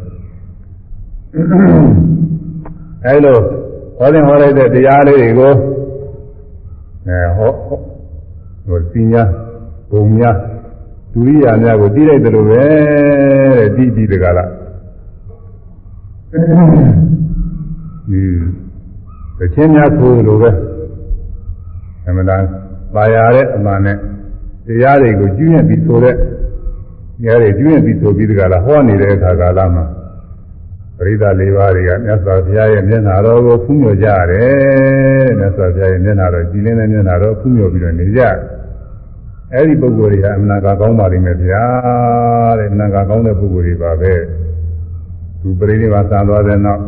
အဲလိုဟောတဲ့ဟောလိုက်တဲ့တရားလေးတွေကိုအဲဟောဟိုစီညာဘုံများဒုရိယာများကိုတီးလိုက်တယ်လို့ပဲတဲ့တီးပြီးတကလားဒီ တခြင်းများဆိုလိုပဲအမှန်တန်ပါရတဲ့အမှန်နဲ့တရားတွေကိုကျွင့်ပြီးဆိုတဲ့တရားတွေကျွင့်ပြီးဆိုပြီးတကလားဟောနေတဲ့အခါကာလမှာပရိသတ်၄ပါးတွေကမြတ်စွာဘုရားရဲ့မျက်နှာတော်ကိုဖူးမြော်ကြရတယ်မြတ်စွာဘုရားရဲ့မျက်နှာတော်ကြည်လင်းတဲ့မျက်နှာတော်ဖူးမြော်ပြီးတော့နေကြအဲ့ဒီပုဂ္ဂိုလ်တွေဟာအမှန်ကကောင်းပါလိမ့်မယ်ဗျာတဲ့အမှန်ကကောင်းတဲ့ပုဂ္ဂိုလ်တွေပါပဲသူပရိနိဗ္ဗာန်ဆံသွားတဲ့နောက်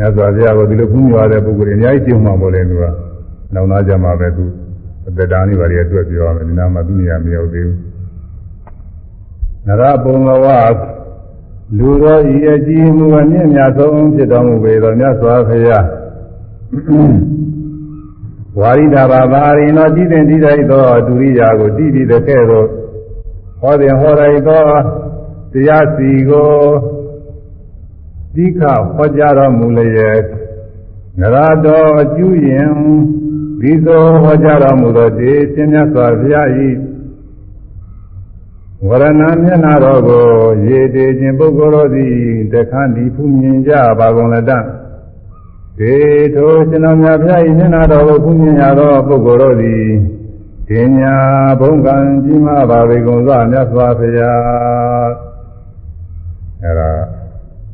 မြတ်စွာဘုရားကိုဒီလိုဖူးမြော်တဲ့ပုဂ္ဂိုလ်တွေအများကြီးကျုံမှာမို့လဲသူကနောက်သားကြမှာပဲသူအတ္တတာနိဗ္ဗာန်ရဲ့အတွက်ပြောရမယ်ဒီနာမှာသူနေရာမရောက်သေးဘူးနရပုံလဝလူတော်ဤအကြည်မူအမြင့်မြတ်ဆုံးဖြစ်တော်မူပေသောမြတ်စွာဘုရားဝါရိဒဘာဘာရိနောကြည်တဲ့ဒီတိုင်းသောဒုရိယာကိုတည်ပြီးတဲ့ကဲ့သို့ဟောတဲ့ဟောရိုက်သောတရားစီကို တိခဟောကြားတော်မူလျက်နရတော်အကျူရင်ဒီသောဟောကြားတော်မူသောတေရှင်မြတ်စွာဘုရား၏ဝရဏမျက်နာတော်ကိုရေတည်ခြင်းပုဂ္ဂိုလ်တို့သည်တခါဒီဖူးမြင်ကြပါကုန်လက်တဒေထိုရှင်တော်မြတ်ဘုရား၏မျက်နာတော်ကိုဖူးမြင်ရသောပုဂ္ဂိုလ်တို့သည်ဒေညာဘုံကံကြီးမားပါပေကုန်သောမြတ်စွာဘုရားအဲဒါ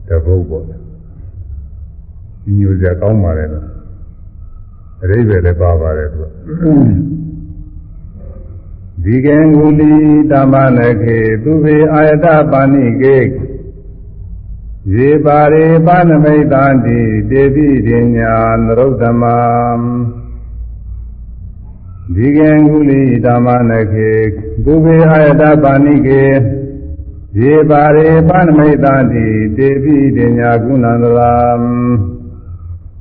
တပုတ်ပေါ့ဒီမျိုးစရာကောင်းပါလေလို့အရိပ်ပဲလည်းပါပါတယ်သူကဒီကံဂုလိတမနခေသူဘေအာယတပါဏိကေရေပါရေပါဏမိတံတိတေပိဒိညာနရုဒ္ဓမံဒီကံဂုလိတမနခေသူဘေအာယတပါဏိကေ ရေပါရေပါဏမိတံတိတေပိဒိညာကုဏန္တရာ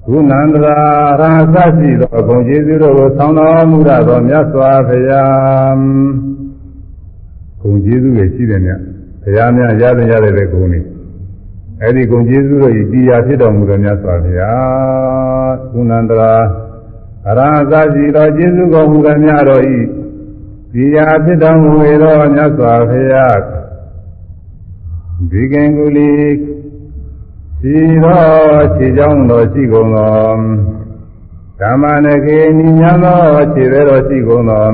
ကုဏန္တရာရာသရှိသောဘုံကျေးဇူးတို့ကိုဆောင်းတော်မူရသောမြတ်စွာဘုရားဘုံကျေးဇူးတွေရှိတယ်မြတ်ဘုရားများရတဲ့ရတဲ့ဂုဏ်တွေအဲ့ဒီဂုဏ်ကျေးဇူးတို့ဤတရားဖြစ်တော်မူသောမြတ်စွာဘုရားကုဏန္တရာရာသရှိသောကျေးဇူးတော်မူသောများတော်ဤဒီရာဖြစ်တော်မူ၏သောမြတ်စွာဘုရား ဒီကံကုလီရှိသောခြေကြောင်းတော်ရှိကုန်သောဓမ္မနခေနိညာသောခြေသေးတော်ရှိကုန်သော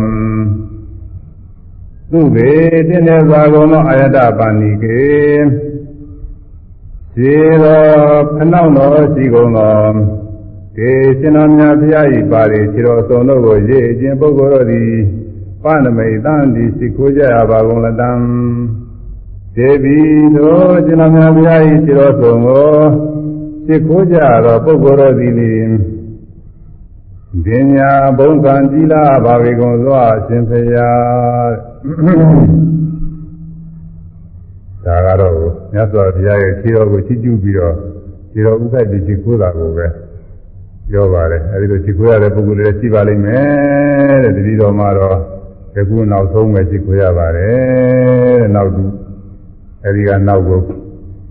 သူဘေတင်းနေစွာကုန်သောအာယတပါဏိကေခြေတော်ဖနှောင်းတော်ရှိကုန်သောကေရှင်တော်မြတ်ဘုရား၏ပါရီခြေတော်အစုံတို့ကိုရေးအခြင်းပုဂ္ဂိုလ်တို့သည်ပဏမိတံဒီရှိခိုးကြရပါကုန်လတံ ဒေဝီတို့ကျွန်တော်များဘုရား၏ခြေတော်ဆုံးကိုရှိခိုးကြသောပုဂ္ဂိုလ်တို့သည်ဒီညာဘုံကံကြည်လာပါဝေကုန်သောအရှင်ဖရာဒါကတော့မြတ်စွာဘုရားရဲ့ခြေတော်ကိုချီးကျူးပြီးတော့ခြေတော်ဥပ္ပတ္တိရှိခိုးတာကိုပဲပြောပါတယ်အဲဒီလိုရှိခိုးရတဲ့ပုဂ္ဂိုလ်တွေရှိပါလိမ့်မယ်တဲ့တတိတော်မှာတော့ဒီခုနောက်ဆုံးပဲရှိခိုးရပါတယ်တဲ့နောက်သူ အဲဒီကနောက်ကို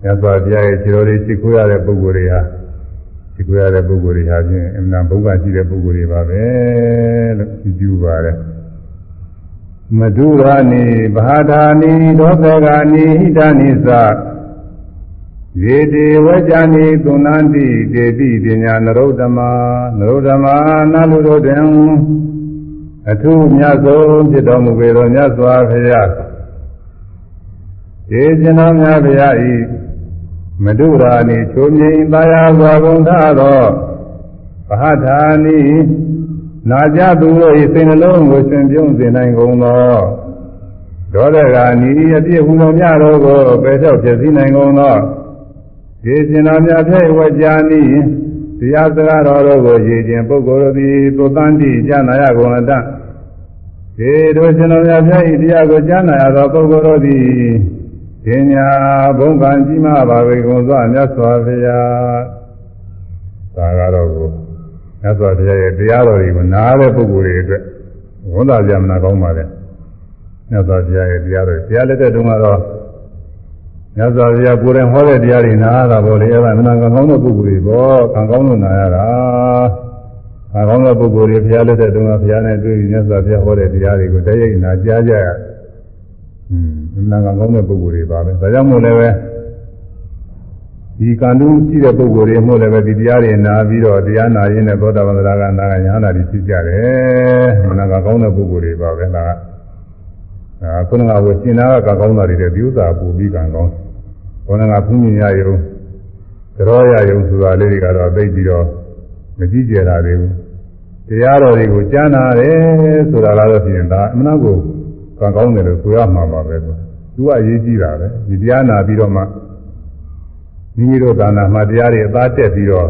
မြတ်စွာဘုရားရဲ့ခြေတော်တွေရှိခိုးရတဲ့ပုဂ္ဂိုလ်တွေဟာရှိခိုးရတဲ့ပုဂ္ဂိုလ်တွေဟာဖြင့်အမှန်ဘုရားရှိတဲ့ပုဂ္ဂိုလ်တွေပါပဲလို့ကြည့်ကြပါတယ်မဒုရာနိဘာဒာနိဒောသဂာနိဟိတနိသယေတိဝจာနိသုဏန္တိတေတိပညာနရုဒ္ဓမနရုဒ္ဓမနာလူတို့တွင်အထုမြတ်ဆုံးဖြစ်တော်မူပေသောမြတ်စွာဘုရားေ ကျွန်တော်များဘုရားဤမဒုရာနိချိုးမြိန်ပါရစွာကုန်ထသောဘဟထာနိနာကြသူတို့၏စိတ်နှလုံးကိုရှင်ပြုံးစေနိုင်ကုန်သောဒေါသဂာနိအပြည့်ဟူသောမြတော်ကိုပယ်လျှောက်ဖြစ်စည်းနိုင်ကုန်သောေရှင်တော်များဖြင့်ဝကြာနိတရားစကားတော်တို့ကိုရည်ခြင်းပုဂ္ဂိုလ်တို့သည်သုတန်တိကျမ်းနာရကုန်အတ္တေတို့ရှင်တော်များဖြင့်တရားကိုကျမ်းနာရသောပုဂ္ဂိုလ်တို့သည် ပညာဘုံကံကြီးမားပါပေကုန်သောမြတ်စွာဘုရားသာကတော့ကိုမြတ်စွာဘုရားရဲ့တရားတော်တွေကိုနားတဲ့ပုဂ္ဂိုလ်တွေအတွက်ဝန်သာကြမနာကောင်းပါလေမြတ်စွာဘုရားရဲ့တရားတော်တရားလက်တဲ့တုန်းကတော့မြတ်စွာဘုရားကိုယ်တိုင်ဟောတဲ့တရားတွေနားတာပေါ့လေအဲ့ဒါမနာကံကောင်းတဲ့ပုဂ္ဂိုလ်တွေပေါ့ကံကောင်းလို့နာရတာကံကောင်းတဲ့ပုဂ္ဂိုလ်တွေဘုရားလက်တဲ့တုန်းကဘုရားနဲ့တွေ့ပြီးမြတ်စွာဘုရားဟောတဲ့တရားတွေကိုတည့်ရိပ်နာကြားကြရอืม မနာကံကောင်းတဲ့ပုဂ္ဂိုလ်တွေပါပဲဒါကြောင့်မို့လည်းပဲဒီကံတူးရှိတဲ့ပုဂ္ဂိုလ်တွေမို့လည်းပဲဒီတရားတွေနာပြီးတော့တရားနာရင်းနဲ့သောတာပန်သရဂနာကညာနာတွေဖြစ်ကြတယ်မနာကံကောင်းတဲ့ပုဂ္ဂိုလ်တွေပါပဲဒါကအာခုနကဝရှင်နာကကောင်းတာတွေတဲ့ဒီဥစ္စာပူပြီးကံကောင်းခုနကဖူးမြင်ရယုံကြောရယုံဆိုတာလေးတွေကတော့သိပြီးတော့မကြည့်ကြတာတွေဘူးတရားတော်တွေကိုကြားနာတယ်ဆိုတာကတော့ဖြင့်ဒါအမှန်ကိုကံကောင်းတယ်လို့ဆိုရမှာပါပဲ သူကအရေးကြီးတာပဲဒီတရားနာပြီးတော့မှမိမိတို့သာနာမှာတရားတွေအသားတက်ပြီးတော့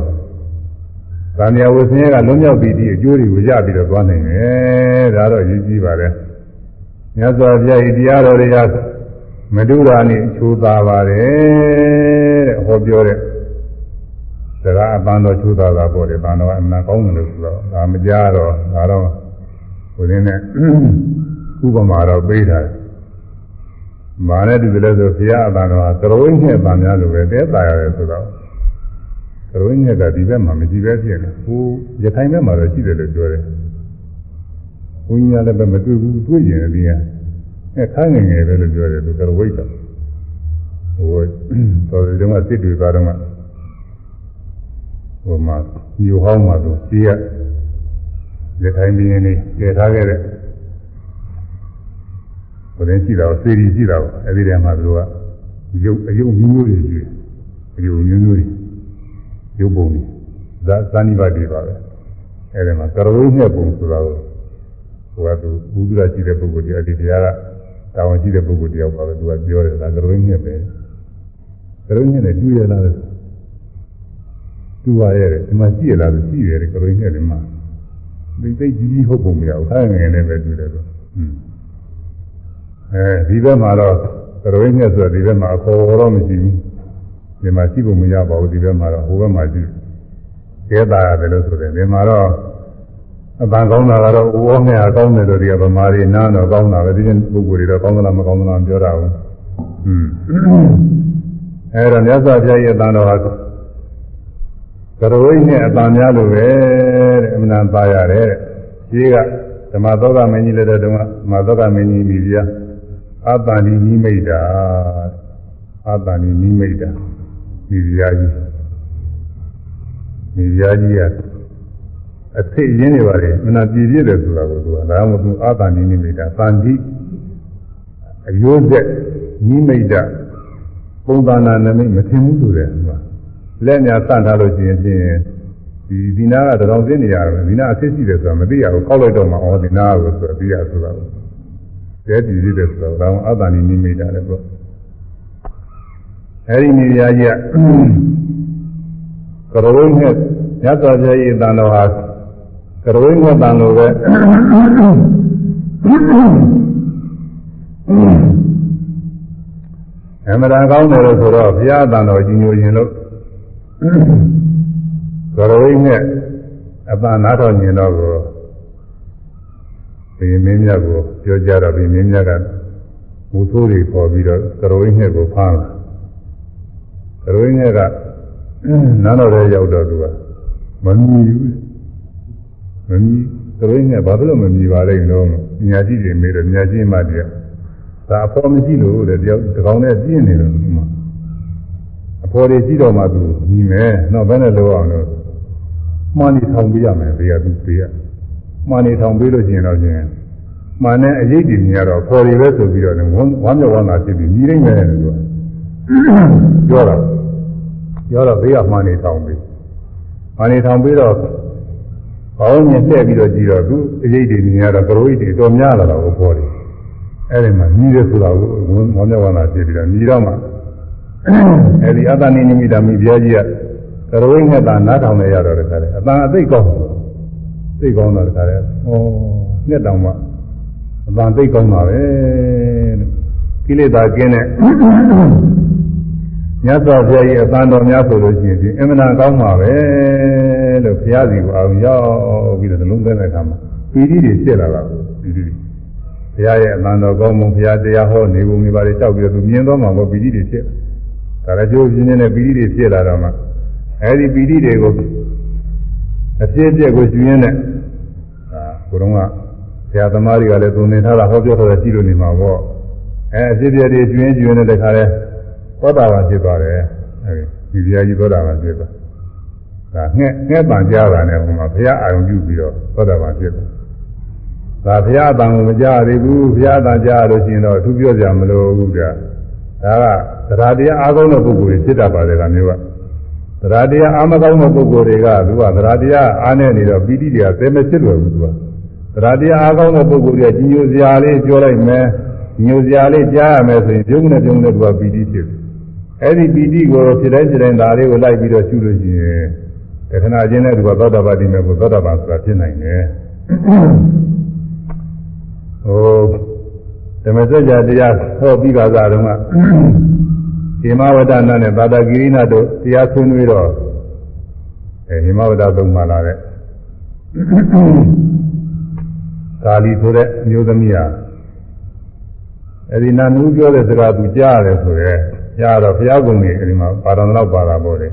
ဗာမယဝဆင်းရဲကလွံ့မြောက်ပြီးဒီအကျိုးတွေကိုရပြီးတော့သွားနိုင်တယ်ဒါတော့အရေးကြီးပါတယ်မြတ်စွာဘုရားဤတရားတော်တွေကမတုရာနိအချိုးသားပါတယ်တဲ့ဟောပြောတဲ့စကားအပန်းတော်ချိုးသားတာပေါ့လေဘာတော်အမှန်ကောင်းတယ်လို့ဆိုတော့ဒါမကြားတော့ဒါတော့ဟိုရင်းနဲ့ဥပမာတော့ပေးတာ မာနဲ့တူတယ်ဆိုဘုရားအပန်းတော်ကသရုံးနဲ့ပန်များလို့ပဲတဲတာရတယ်ဆိုတော့သရုံးနဲ့ကဒီဘက်မှာမကြည့်ပဲဖြစ်နေဟိုရခိုင်ဘက်မှာတော့ရှိတယ်လို့ပြောတယ်ဘုန်းကြီးများလည်းပဲမတွေ့ဘူးတွေ့ရင်ဒီကအဲခိုင်းငယ်ငယ်ပဲလို့ပြောတယ်သူကဝိတ်တာဟိုတော်တယ်ကစစ်တွေသွားတော့မှဟိုမှာယူဟောင်းမှာသူကြီးရလက်ထိုင်းပြင်းနေတည်ထားခဲ့တဲ့ ဟိုတင်းရှိတာစေရီရှိတာပေါ့အဲဒီတည်းမှာသူကရုပ်အယုံမျိုးမျိုးတွေရှိတယ်အယုံမျိုးမျိုးတွေရုပ်ပုံတွေဇာဇာနိပါတိပါပဲအဲဒီမှာကရဝိနဲ့ပုံဆိုတာကိုဟိုကသူဘုဒ္ဓရှိတဲ့ပုဂ္ဂိုလ်တရားဒီတရားကတာဝန်ရှိတဲ့ပုဂ္ဂိုလ်တယောက်ပါပဲသူကပြောတယ်ဒါကရုံးညက်ပဲကရုံးညက်နဲ့တွေ့ရလားတူပါရဲ့ဒီမှာရှိရလားရှိတယ်ကရုံးညက်လည်းမှာဒီသိကြီးကြီးဟုတ်ပုံမရဘူးခိုင်းငယ်နဲ့ပဲတွေ့တယ်ဆိုอืม အဲဒီဘက်မှာတော့ကရုံးညက်ဆိုဒီဘက်မှာအခေါ်တော့မရှိဘူးဒီမှာရှိပုံမရပါဘူးဒီဘက်မှာတော့ဟိုဘက်မှာရှိကျဲတာရတယ်လို့ဆိုတယ်ဒီမှာတော့အပန်းကောင်းတာကတော့ဥဩနဲ့အကောင်းတယ်လို့ဒီကဗမာတွေနားတော့ကောင်းတာပဲဒီပုဂ္ဂိုလ်တွေတော့ကောင်းသလားမကောင်းသလားပြောတာဘူး။อืมအဲဒါမြတ်စွာဘုရားရဲ့အတန်တော်ဟာကရဝိနဲ့အတန်များလို့ပဲတဲ့အမှန်ပါရတယ်တဲ့။ကြီးကဓမ္မသောကမင်းကြီးလည်းတဲ့တုန်းကဓမ္မသောကမင်းကြီးမိဖုရား အတ္တဏိနိမိတ်တာအတ္တဏိနိမိတ်တာမိဖုရားကြီးမိဖုရားကြီးကအသိရင်းနေပါလေမနာပြည့်ပြည့်တယ်ဆိုတာကိုသူကဒါမှမဟုတ်အတ္တဏိနိမိတ်တာသန္တိအယိုးဆက်နိမိတ်တာပုံသဏ္ဍာန်နမိတ်မထင်ဘူးဆိုတယ်သူကလက်ညာစထားလို့ရှိရင်ဖြင့်ဒီဒီနာကတောင်စင်းနေရတယ်ဒီနာအဖြစ်ရှိတယ်ဆိုတာမသိရဘူးကောက်လိုက်တော့မှဩဒီနာကိုဆိုပြီးရဆိုတာကို တဲတည်ရတဲ့ဆိုတော့အတ္တဏိနိမိတ်တာလည်းပေါ့အဲဒီနေရာကြီးကကရုံးနဲ့ညတ်တော်ပြည့်တန်တော်ဟာကရုံးနဲ့တန်တော်ပဲအမှန်တရားကောင်းတယ်လို့ဆိုတော့ဘုရားတန်တော်ကြီးညိုရင်လို့ကရုံးနဲ့အပန်းနားတော်ညင်တော့ ကိုဘီမင်းမြတ်ကိုပြောကြတော့ဘီမင်းမြတ်ကမူဆိုးတွေပေါ်ပြီးတော့ကရုံးနဲ့ကိုဖမ်းလာကရုံးနဲ့ကနားတော်ထဲရောက်တော့သူကမမြည်ဘူးမမြည်ကရုံးနဲ့ဘာလို့မမြည်ပါလဲတော့ညာကြည့်တယ်မေးတော့ညာကြည့်မှတည်းဒါအဖော်မရှိလို့တဲ့တယောက်တကောင်နဲ့ပြင်းနေလို့မှအဖော်တွေကြည့်တော့မှသူညီမယ်တော့ဘယ်နဲ့လုပ်အောင်လို့မှန်နေထောင်ပေးရမယ်ဘေးကသူဘေးက မှန်နေထောင်ပေးလို့ရှိရင်တော့ချင်းမှန်နဲ့အရေးကြီးနေရတော့ဖော်တွေပဲဆိုပြီးတော့ဝမ်းဝမ်းမြောက်ဝမ်းသာဖြစ်ပြီးညီရင်းမယ်လို့ပြောတာပြောတော့ဘေးကမှန်နေထောင်ပေးမှန်နေထောင်ပေးတော့ဘောင်းမြင်လှည့်ပြီးတော့ကြည့်တော့သူအရေးကြီးနေရတော့ကရိုးကြီးတော်များလာတော့ဖော်တယ်အဲ့ဒီမှာညီးရဲဆိုတာကိုဝမ်းမြောက်ဝမ်းသာဖြစ်ပြီးတော့ညီတော့မှအဲ့ဒီအတ္တနိမိတာမိဘကြီးကကရဝိနဲ့တာနားထောင်နေရတော့တခါလေအတန်အသိကောင်း သိကောင်းတော့တခါလေဩနှစ်တောင်မှအတန်သိကောင်းတာပဲကိလေသာကင်းတဲ့မြတ်စွာဘုရားကြီးအတန်တော်များဆိုလို့ရှိရင်ဒီအမှန်တန်ကောင်းပါပဲလို့ဘုရားစီကိုအောင်ရောက်ပြီးတော့လုံးသွင်းတဲ့အခါမှာပီတိတွေဖြစ်လာတာပီတိတွေဘုရားရဲ့အတန်တော်ကောင်းမှုဘုရားတရားဟောနေပုံတွေပါလေတောက်ပြီးတော့သူမြင်တော့မှဘောပီတိတွေဖြစ်ဒါလည်းကျိုးပြင်းနေတဲ့ပီတိတွေဖြစ်လာတော့မှအဲဒီပီတိတွေကို အဖြစ်အပျက်ကိုရှင်ရင်းနဲ့အာဘုရုံးကဆရာသမားတွေကလည်းသူနေထားတာဟောပြောထားတာရှိလို့နေမှာပေါ့အဲအဖြစ်အပျက်တွေကျွင်းကျွင်းတဲ့တခါလဲသောတာပန်ဖြစ်သွားတယ်အဲဒီဒီပြာကြီးသောတာပန်ဖြစ်သွားဒါငှက်ငှက်ပန်ကြားတာနဲ့ဟိုမှာဘုရားအာရုံပြုပြီးတော့သောတာပန်ဖြစ်သွားဒါဘုရားအတန်ကိုမကြားရဘူးဘုရားအတန်ကြားလို့ရှိရင်တော့သူပြောကြမလို့ဘူးကဒါကသရတရားအားကောင်းတဲ့ပုဂ္ဂိုလ်တွေဖြစ်တတ်ပါတယ်ကမျိုးက သရတရားအာမကောင်းတဲ့ပုဂ္ဂိုလ်တွေကသူကသရတရားအားနဲ့နေတော့ပီတိတွေကသဲမဖြစ်လွယ်ဘူးသူကသရတရားအားကောင်းတဲ့ပုဂ္ဂိုလ်တွေကကြီးညိုစရာလေးပြောလိုက်မယ်ညိုစရာလေးကြားရမယ်ဆိုရင်ပြုံးနေပြုံးနေသူကပီတိဖြစ်တယ်အဲ့ဒီပီတိကိုဖြစ်တိုင်းဖြစ်တိုင်းဒါလေးကိုလိုက်ပြီးတော့ရှုလို့ရှိရင်တခဏချင်းနဲ့သူကသောတာပတိမေကိုသောတာပန်ဆိုတာဖြစ်နိုင်တယ်ဟိုဓမ္မစကြာတရားဟောပြီးပါကြတော့က ဟိမဝဒနာနဲ့သာတာကိရိနာတို့တရားဆွေးနွေးတော့အဲဟိမဝဒသုံးမှလာတဲ့ကာလီဆိုတဲ့မျိုးသမီးဟာအဲဒီနာနူးပြောတဲ့စကားသူကြားရတယ်ဆိုရဲကြားတော့ဘုရားကုံကြီးအဲဒီမှာပါတော်တော့ပါတာပေါ့လေ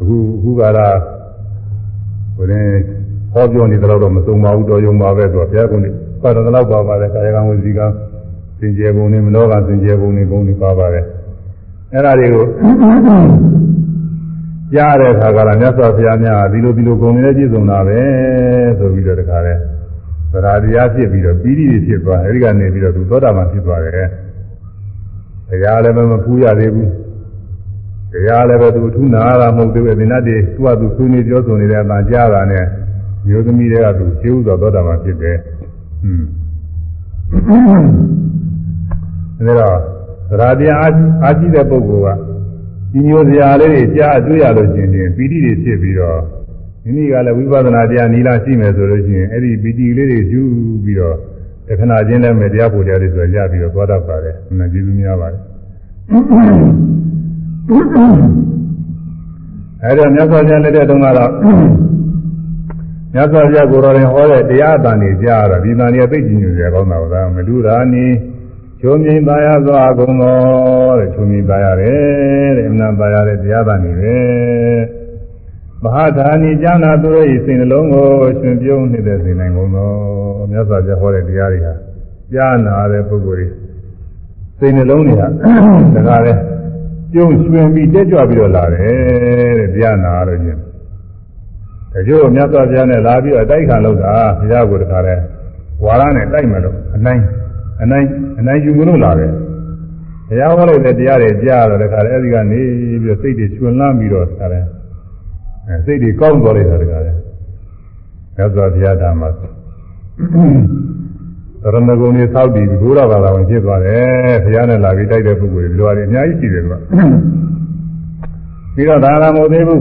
အခုအခုကလာဟိုရင်ဟောပြောနေတော့တော့မစုံပါဘူးတော်ယုံပါပဲဆိုတော့ဘုရားကုံကြီးပါတော်တော့ပါပါတယ်ကာယကံဝစီကံစင်ကြယ်ပုံနဲ့မနောကစင်ကြယ်ပုံနဲ့ပုံတွေပါပါတယ် အဲ့ဒါတွေကိုကြားတဲ့အခါကလည်းမြတ်စွာဘုရားများဒီလိုဒီလိုဂုဏ်တွေနဲ့ပြည့်စုံတာပဲဆိုပြီးတော့တခါလဲသရာတရားဖြစ်ပြီးတော့ပြီးပြီးဖြစ်သွားအဲဒီကနေပြီးတော့သူသောတာပန်ဖြစ်သွားတယ်တရားလည်းမပူရသေးဘူးတရားလည်းပဲသူထုနာတာမဟုတ်သေးဘူးဒီနတ်တွေသူ့အတူဆွေးနွေးပြောဆိုနေတဲ့အတန်ကြားတာနဲ့မျိုးသမီးတွေကသူရှင်းဥစွာသောတာပန်ဖြစ်တယ်ဟွန်းဒါတော့သ ရာတရားအာရှိတဲ့ပုဂ္ဂိုလ်ကဒီမျိုးစရာလေးတွေကြားအတွေ့ရလို့ရှိရင်ပီတိတွေဖြစ်ပြီးတော့ဒီနည်းကလည်းဝိပဿနာတရားနီလာရှိမယ်ဆိုလို့ရှိရင်အဲ့ဒီပီတိလေးတွေယူပြီးတော့တခဏချင်းလည်းမယ်တရားပူတရားတွေဆိုရပြီးတော့သွားတတ်ပါတယ်။နာကျေးဇူးများပါတယ်။အဲ့တော့မြတ်စွာဘုရားလက်ထက်တုန်းကတော့မြတ်စွာဘုရားကိုယ်တော်ရင်ဟောတဲ့တရားအတန်တွေကြားတော့ဒီတန်တွေသိကျင်နေကြကောင်းတာကမလူရာနီ ချုံမြင်သားရသောအကုန်သောတဲ့ချုံမြင်သားရတယ်တဲ့အမှန်သားရတဲ့တရားတန်တွေပဲမဟာဓာနီကျမ်းနာသူတို့၏စိတ်နှလုံးကိုရှင်ပြုံးနေတဲ့စိတ်နိုင်ကုန်သောမြတ်စွာဘုရားဟောတဲ့တရားတွေဟာကြားနာတဲ့ပုဂ္ဂိုလ်တွေစိတ်နှလုံးတွေကတကားလဲပြုံးရွှင်ပြီးတက်ကြွပြီးတော့လာတယ်တဲ့တရားနာလို့ချင်းတချို့မြတ်စွာဘုရားနဲ့လာပြီးတော့တိုက်ခံလို့တာဘုရားကိုတခါလဲဝါရနဲ့တိုက်မယ်လို့အနိုင် အနိုင်အနိုင်ယူမလို့လာတယ်ဘုရားဟောလိုက်တဲ့တရားတွေကြားတော့တခါလဲအဲဒီကနေပြီးတော့စိတ်တွေချွန်လန်းပြီးတော့တခါလဲအဲစိတ်တွေကောင်းသွားလိုက်တာတခါလဲမြတ်စွာဘုရားဓမ္မရဏဂုံတွေသောက်ပြီးဘုရားဘာသာဝင်ဖြစ်သွားတယ်ဘုရားနဲ့လာပြီးတိုက်တဲ့ပုဂ္ဂိုလ်တွေလိုရတယ်အများကြီးရှိတယ်ကွာပြီးတော့ဒါလာမဟုတ်သေးဘူး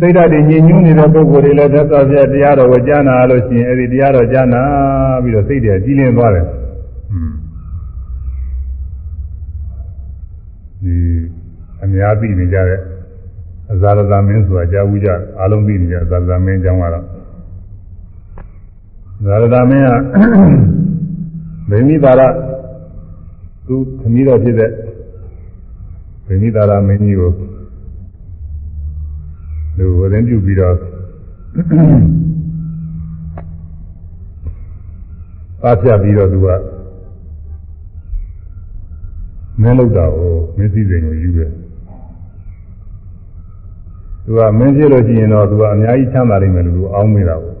စိတ်ဓာတ်တွေညင်ညူးနေတဲ့ပုဂ္ဂိုလ်တွေလည်းသက်သာပြတရားတော်ကိုကြားနာလို့ရှိရင်အဲဒီတရားတော်ကြားနာပြီးတော့စိတ်တွေကြီးလင်းသွားတယ်ဒီအများသိနေကြတဲ့အဇာရသမင်းဆိုတာကြားဘူးကြအားလုံးသိနေကြဇာရသမင်းကျောင်းကတော့ဇာရသမင်းကဗိမိတာရသူသမီးတော်ဖြစ်တဲ့ဗိမိတာရမင်းကြီးကို သူဝရင်ပြုပြီးတော့ပါပြပြီးတော့သူကမင်းလောက်တာကိုမင်းစည်းစိမ်ကိုယူတယ်သူကမင်းဖြစ်လို့ရှိရင်တော့သူကအများကြီးချမ်းသာနိုင်မယ်လို့သူအောင်းမိတာကို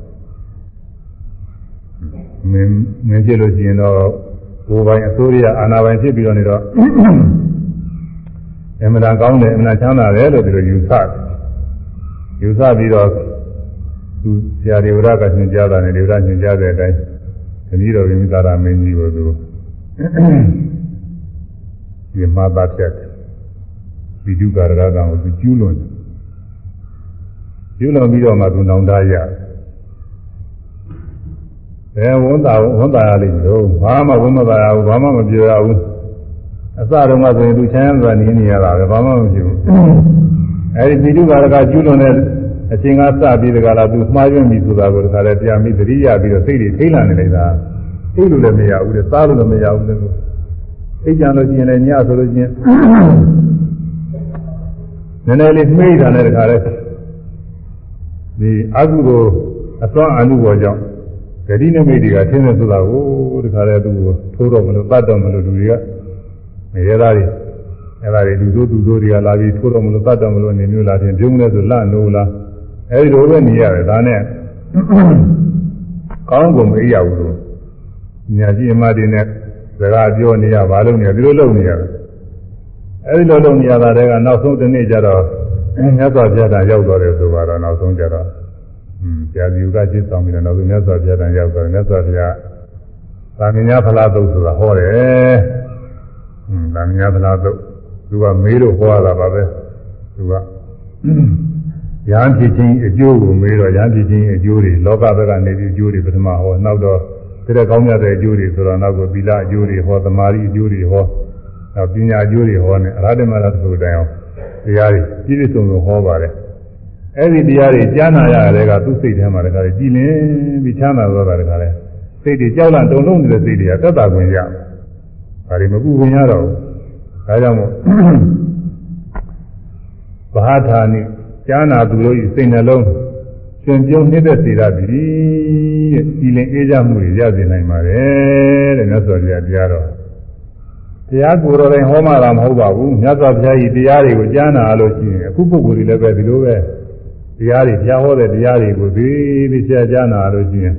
မင်းမင်းဖြစ်လို့ရှိရင်တော့ကိုယ်ပိုင်အစိုးရအာဏာပိုင်ဖြစ်ပြီးတော့နေတော့အမှန်တန်ကောင်းတယ်အမှန်တန်ချမ်းသာတယ်လို့ဒီလိုယူဆတယ် ယူဆပြီးတော့သူဆရာဒေဝရကညွှန်ကြားတာနဲ့ဒေဝရညွှန်ကြားတဲ့အတိုင်းတတိတော်ဝိမိသာရမင်းကြီးကိုသူဒီမှာပါဖြတ်ဗိဓုကာရကံကိုသူကျူးလွန်ကျူးလွန်ပြီးတော့မှသူနောင်တရဘယ်ဝန်တာဝန်တာရလိမ့်မလို့ဘာမှဝန်မသာရဘူးဘာမှမပြောရဘူးအစတုန်းကဆိုရင်သူချမ်းသာနေနေရတာပဲဘာမှမဖြစ်ဘူး အဲဒီပိဋကရကကျူးလွန်တဲ့အချိန်ကစပြီးတကလားသူမှားယွင်းပြီဆိုတာကိုတခါလဲပြန်ပြီးသတိရပြီးတော့စိတ်တွေထိလာနေလိုက်တာသိလို့လည်းမရဘူးလေစားလို့လည်းမရဘူးလေသိကြလို့ရှိရင်လည်းညဆိုလို့ရှိရင်နည်းနည်းလေးမှိတာနဲ့တခါလဲဒီအကုသိုလ်အစွမ်းအမှုပေါ်ကြောင့်ဂတိနမိတ်တွေကထင်းနေဆိုတာကိုတခါလဲသူ့ကိုထိုးတော့မလို့တတ်တော့မလို့လူတွေကမရသားတွေ အဲ့ဒါတွေလူတို့သူတို့တွေကလာပြီးထိုးတော့မလို့တတ်တော့မလို့နေမျိုးလာတယ်ပြုံးနေဆိုလန့်နိုးလားအဲ့ဒီလိုပဲနေရတယ်ဒါနဲ့ကောင်းကုန်မအေးရဘူးလို့ညာကြီးအမတွေနဲ့စကားပြောနေရဘာလို့နေရဒီလိုလုပ်နေရတယ်အဲ့ဒီလိုလုပ်နေရတာတွေကနောက်ဆုံးတစ်နေ့ကျတော့မြတ်စွာဘုရားတန်ရောက်တော့တယ်ဆိုတော့နောက်ဆုံးကျတော့อืมဆရာကြီးကจิตဆောင်ပြီးတော့နောက်ဆုံးမြတ်စွာဘုရားတန်ရောက်တော့မြတ်စွာဘုရားသာမညဖလားသုတ်ဆိုတာဟောတယ်อืมသာမညဖလားသုတ် သူကမေးလို့ဟောရတာပါပဲသူကရဟန်းဖြစ်ခြင်းအကျိုးကိုမေးတော့ရဟန်းဖြစ်ခြင်းအကျိုးတွေလောကဘက်ကနေပြီးအကျိုးတွေပထမဟောနောက်တော့တဲ့ကောင်းမြတ်တဲ့အကျိုးတွေဆိုတော့နောက်ကိုသီလအကျိုးတွေဟောသမာဓိအကျိုးတွေဟောနောက်ပညာအကျိုးတွေဟောနေအရဟတမရသုတိုင်အောင်တရားတွေပြည့်ပြည့်စုံစုံဟောပါတယ်အဲ့ဒီတရားတွေကြားနာရတဲ့ကသူ့စိတ်ထဲမှာတခါလေကြည်လင်ပြီးချမ်းသာသွားတာတခါလေစိတ်တွေကြောက်လန့်တုန်လှုပ်နေတဲ့စိတ်တွေကတက်တာခွင့်ရဒါတွေမကူခွင့်ရတော့ဘူး ဒါကြောင့်မို့ဘာသာနိကြားနာသူတို့ဤစိတ်နှလုံးရှင်ပြုံးနှိမ့်သက်စေရသည်တဲ့ဒီလင်အေးကြမှုတွေရစေနိုင်ပါတယ်တဲ့မြတ်စွာဘုရားတရားတော်တရားကိုယ်တော်တိုင်ဟောမှတာမဟုတ်ပါဘူးမြတ်စွာဘုရားဤတရားတွေကိုကြားနာလို့ရှိရင်အခုပုဂ္ဂိုလ်တွေလည်းပဲဒီလိုပဲတရားတွေကြားဟောတဲ့တရားတွေကိုသိသိချာကြားနာလို့ရှိရင်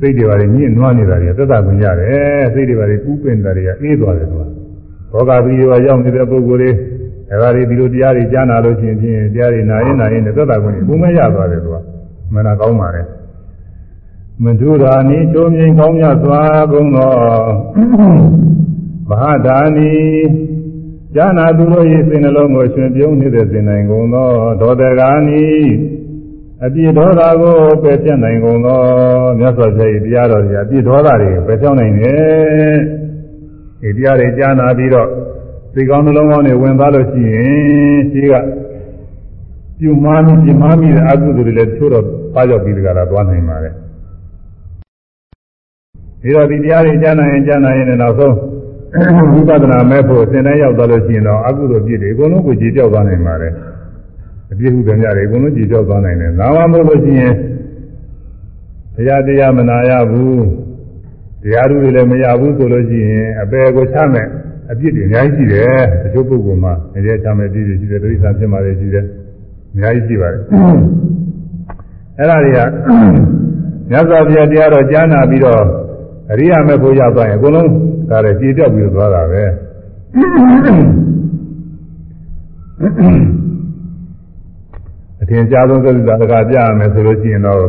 စိတ်တွေပါလေညှိနွားနေတာတွေသက်သာခွင့်ရတယ်စိတ်တွေပါလေကူးပင်တာတွေကအေးသွားတယ်ကွာ ဘောဂပီရောရောက်နေတဲ့ပုဂ္ဂိုလ်တွေအဲဒါတွေဒီလိုတရားတွေကြားနာလို့ရှိရင်ဖြင့်တရားတွေနာရင်နာရင်သက်သာခွင့်ကိုမရသွားတယ်ကွာမနာကောင်းပါလေမဒုရာနိချိုးမြိန်ကောင်းမြတ်စွာဘုံတော်မဟာဒါနီဉာဏသူတို့၏စိတ်နှလုံးကိုရှင်ပြုံးနေတဲ့စိတ်နိုင်ကုန်သောဒေါတဂာနီအပြည့်ဒေါသကိုပယ်ပြတ်နိုင်ကုန်သောမြတ်စွာဘုရား၏တရားတော်ကြီးအပြည့်ဒေါသတွေပယ်ပြောင်းနိုင်တယ် ဒီတရားတွေကြားနာပြီးတော့စိတ်ကောင်းနှလုံးကောင်းတွေဝင်သွားလို့ရှိရင်ရှိကပြုမားမိပြမားမိတဲ့အကုသိုလ်တွေလည်းချိုးတော့ပါရောက်ပြီးတကလားသွားနိုင်ပါတယ်ဒီတော့ဒီတရားတွေကြားနာရင်ကြားနာရင်လည်းနောက်ဆုံးဝိပဿနာမဲ့ဖို့အစဉ်တိုင်းရောက်သွားလို့ရှိရင်တော့အကုသိုလ်ပြည့်တွေအကုန်လုံးကိုကြည်ပြောက်သွားနိုင်ပါတယ်အပြည့်ဟုကြတယ်အကုန်လုံးကြည်ကြောက်သွားနိုင်တယ်။နာမမဟုတ်လို့ရှိရင်တရားတရားမနာရဘူး။ တရားသူတွေလည်းမရဘူးဆိုလို့ရှိရင်အပေကိုချမယ်အပြစ်တွေအများကြီးရှိတယ်။တချို့ပုဂ္ဂိုလ်မှာအရေးချမယ်ပြည့်ပြည့်ရှိတယ်ဒိဋ္ဌာန်ဖြစ်မှလည်းရှိတယ်။အများကြီးရှိပါတယ်။အဲ့ဒါတွေကမြတ်စွာဘုရားတရားတော်ကြားနာပြီးတော့အရိယာမေဖို့ရောက်သွားရင်အကုန်လုံးဒါလည်းကြည်ပြောက်ပြီးသွားတာပဲ။အထင်ရှားဆုံးသစ္စာတကာပြရမယ်ဆိုလို့ရှိရင်တော့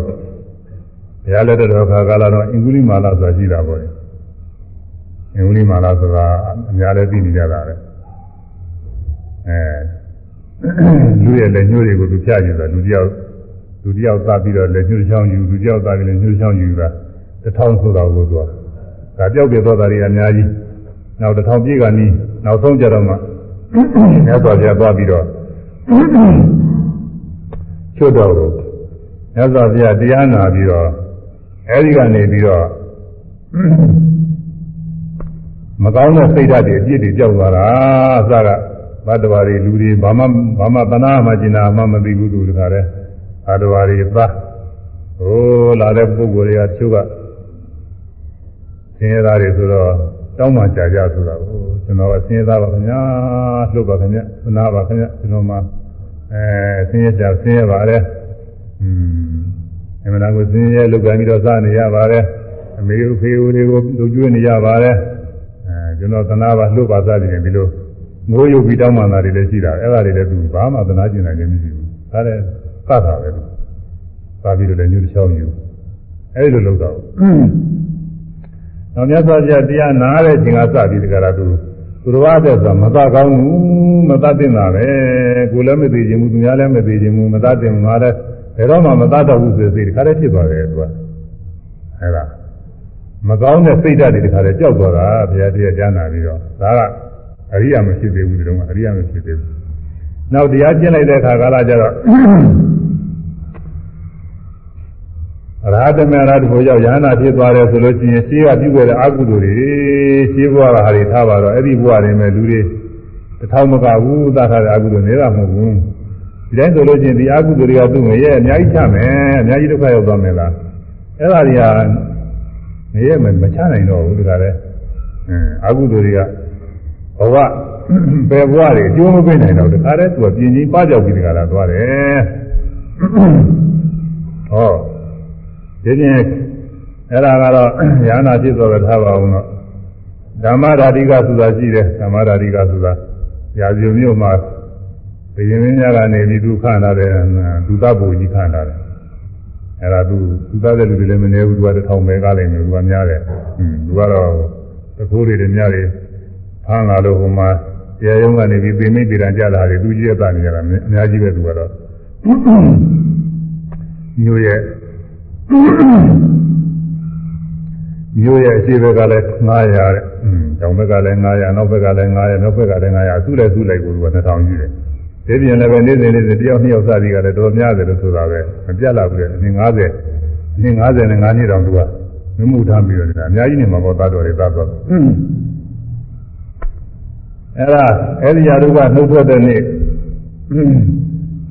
ဘုရားလက်တော်ခါကာလတော့အင်္ဂုလိမာလာဆိုတာရှိတာပေါ့။အင်္ဂုလိမာလာဆိုတာအများလည်းသိနေကြတာပဲ။အဲလူရဲ့လက်ညှိုးတွေကိုသူဖြတ်ကြည့်တာလူတယောက်လူတယောက်သတ်ပြီးတော့လက်ညှိုးချောင်းယူလူတယောက်သတ်ပြီးလက်ညှိုးချောင်းယူတာတထောင်ဆိုတော့ကိုသူကဒါပြောက်ပြတော့တာတွေအများကြီးနောက်တထောင်ပြည့်ကနီးနောက်ဆုံးကြတော့မှမြတ်စွာဘုရားသွားပြီးတော့ချွတ်တော်ကိုမြတ်စွာဘုရားတရားနာပြီးတော့ အဲဒီကနေပြီးတော့မကောင်းတဲ့စိတ်ဓာတ်တွေအပြစ်တွေကြောက်သွားတာအစကဘတ်တော်ရီလူတွေဘာမှဘာမှတနာမှကျင်နာမှမသိဘူးသူတခါတည်းဘတ်တော်ရီသားဟိုလာတဲ့ပုဂ္ဂိုလ်တွေကတချို့ကဆင်းရဲသားတွေဆိုတော့တောင်းမှကြာကြဆိုတာကိုကျွန်တော်ကဆင်းရဲသားပါခင်ဗျာလှုပ်ပါခင်ဗျာသနာပါခင်ဗျာကျွန်တော်မှအဲဆင်းရဲကြဆင်းရဲပါလေอืมအ မှန်တရားကိုဆင်းရဲလုပ်ကြပြီးတော့စနေရပါတယ်အမေဦးဖေဦးတွေကိုလူကျွေးနေရပါတယ်အဲကျွန်တော်သနာပါလှုပ်ပါစားခြင်းဒီလိုငိုးရုပ်ပြီးတောင်းမှန်တာတွေလည်းရှိတာအဲ့ဒါတွေလည်းသူဘာမှသနာကျင်နိုင်ခြင်းမရှိဘူးဒါလည်းသတ်တာပဲသူသာပြီးတော့လည်းညှို့ချောင်းယူအဲ့ဒီလိုလုပ်တော့နောက်မြတ်စွာဘုရားတရားနာတဲ့ချိန်ကစပြီးဒီကရာသူသူတော်အတဲ့ဆိုမတကောင်းဘူးမတတ်တင်တာပဲကိုလည်းမသိခြင်းဘူးသူများလည်းမသိခြင်းဘူးမတတ်တင်ငါလည်းဘ ယ်တော့မှမတတ်တော့ဘူးဆိုတဲ့စိတ်ဒီခါတည်းဖြစ်သွားတယ်သူကအဲ့ဒါမကောင်းတဲ့စိတ်ဓာတ်တွေဒီခါတည်းကြောက်သွားတာဘုရားတရားကြားနာပြီးတော့ဒါကအရိယာမဖြစ်သေးဘူးဒီတော့အရိယာမဖြစ်သေးဘူးနောက်တရားကျင့်လိုက်တဲ့အခါကာလကျတော့ရာထမေရာတဘုရောက်ယဟနာဖြစ်သွားတယ်ဆိုလို့ရှိရင်ရှင်းကပြုခဲ့တဲ့အကုသိုလ်တွေရှင်းဘဝကဟာတွေထားပါတော့အဲ့ဒီဘဝတွေမဲ့လူတွေတထောင်မကဘူးသတ်ထားတဲ့အကုသိုလ်နေတာမဟုတ်ဘူး ဒီတိုင်းဆိုလို့ရှိရင်ဒီအကုသိုလ်တွေကသူ့ငရဲ့အများကြီးချမယ်အများကြီးဒုက္ခရောက်သွားမယ်လားအဲ့ဒါတွေကငရဲ့မချနိုင်တော့ဘူးတခါလဲအကုသိုလ်တွေကဘဝဘယ်ဘဝတွေအကျိုးမပေးနိုင်တော့တခါလဲသူကပြင်းကြီးပါကြောက်ပြီးတခါလာသွားတယ်ဟောဒီပြင်အဲ့ဒါကတော့ဉာဏဖြစ်သွားတော့ထားပါအောင်တော့ဓမ္မဓာတိကဆိုတာရှိတယ်ဓမ္မဓာတိကဆိုတာရာဇုံမြို့မှာ ဘယင်းမင်းများကနေပြီးသူခန့်လာတယ်သူသဘူကြီးခန့်လာတယ်အဲ့ဒါသူသူသားတဲ့လူတွေလည်းမနေဘူးသူကတစ်ထောင်ပဲကားလိုက်မယ်သူကများတယ်ဟွန်းသူကတော့တခိုးတွေလည်းများတယ်ဖမ်းလာလို့ဟိုမှာတရားရုံးကနေပြီးပြင်မိတ်ပြည်တန်ကြလာတယ်သူကြီးရတာနေကြတာအများကြီးပဲသူကတော့မျိုးရဲ့မျိုးရဲ့အရှိဘက်ကလည်း900တဲ့။อืมတောင်ဘက်ကလည်း900နောက်ဘက်ကလည်း900နောက်ဘက်ကလည်း900အစုလိုက်စုလိုက်ကိုသူက2000ကြီးတယ်။ ဒီပြင်လည်းပဲနေ့စဉ်နေ့စဉ်တယောက်နှစ်ယောက်စသည်ကလည်းတော်များတယ်လို့ဆိုတာပဲမပြတ်လာဘူးလေ။အနည်း90အနည်း90နဲ့9နှစ်တောင်သူကမမှုထားပြီးတော့နေတာအများကြီးနေမှာပေါ့သားတော်တွေသားတော်။အဲ့ဒါအဲ့ဒီရာတို့ကနှုတ်ထွက်တဲ့နေ့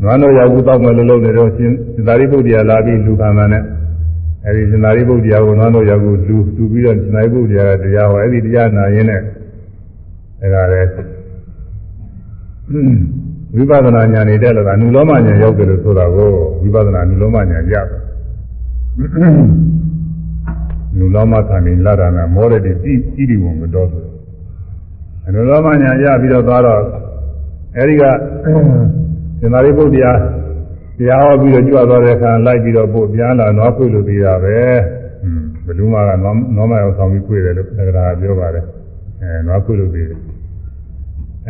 နွားတို့ရောက်ဘူးတောက်မယ်လို့လုပ်နေတော့ရှင်သာရိပုတ္တရာလာပြီးလူခံတာနဲ့အဲဒီရှင်သာရိပုတ္တရာကိုနွားတို့ရောက်ဘူးလူလူပြီးတော့ရှင်သာရိပုတ္တရာကတရားဟောအဲဒီတရားနာရင်းနဲ့အဲဒါလည်း ဝိပဿနာဉာဏ်နေတဲ့လောကနုလောမဉာဏ်ရောက်တယ်လို့ဆိုတာကိုဝိပဿနာနုလောမဉာဏ်ရနုလောမခံနေလာတာနဲ့မောရတဲ့တိတိတိဝင်မတော်ဆိုအနုလောမဉာဏ်ရပြီးတော့သွားတော့အဲဒီကရှင်သာရိပုတ္တရာတရားဟောပြီးတော့ကြွသွားတဲ့အခါလိုက်ပြီးတော့ပို့ပြန်လာနွားဖွေလို့သေးတာပဲ။ဘလူးမကနွားနွားမအောင်ဆောင်ပြီးဖွေတယ်လို့သက္ကရာပြောပါတယ်။အဲနွားဖွေလို့သေးတယ်။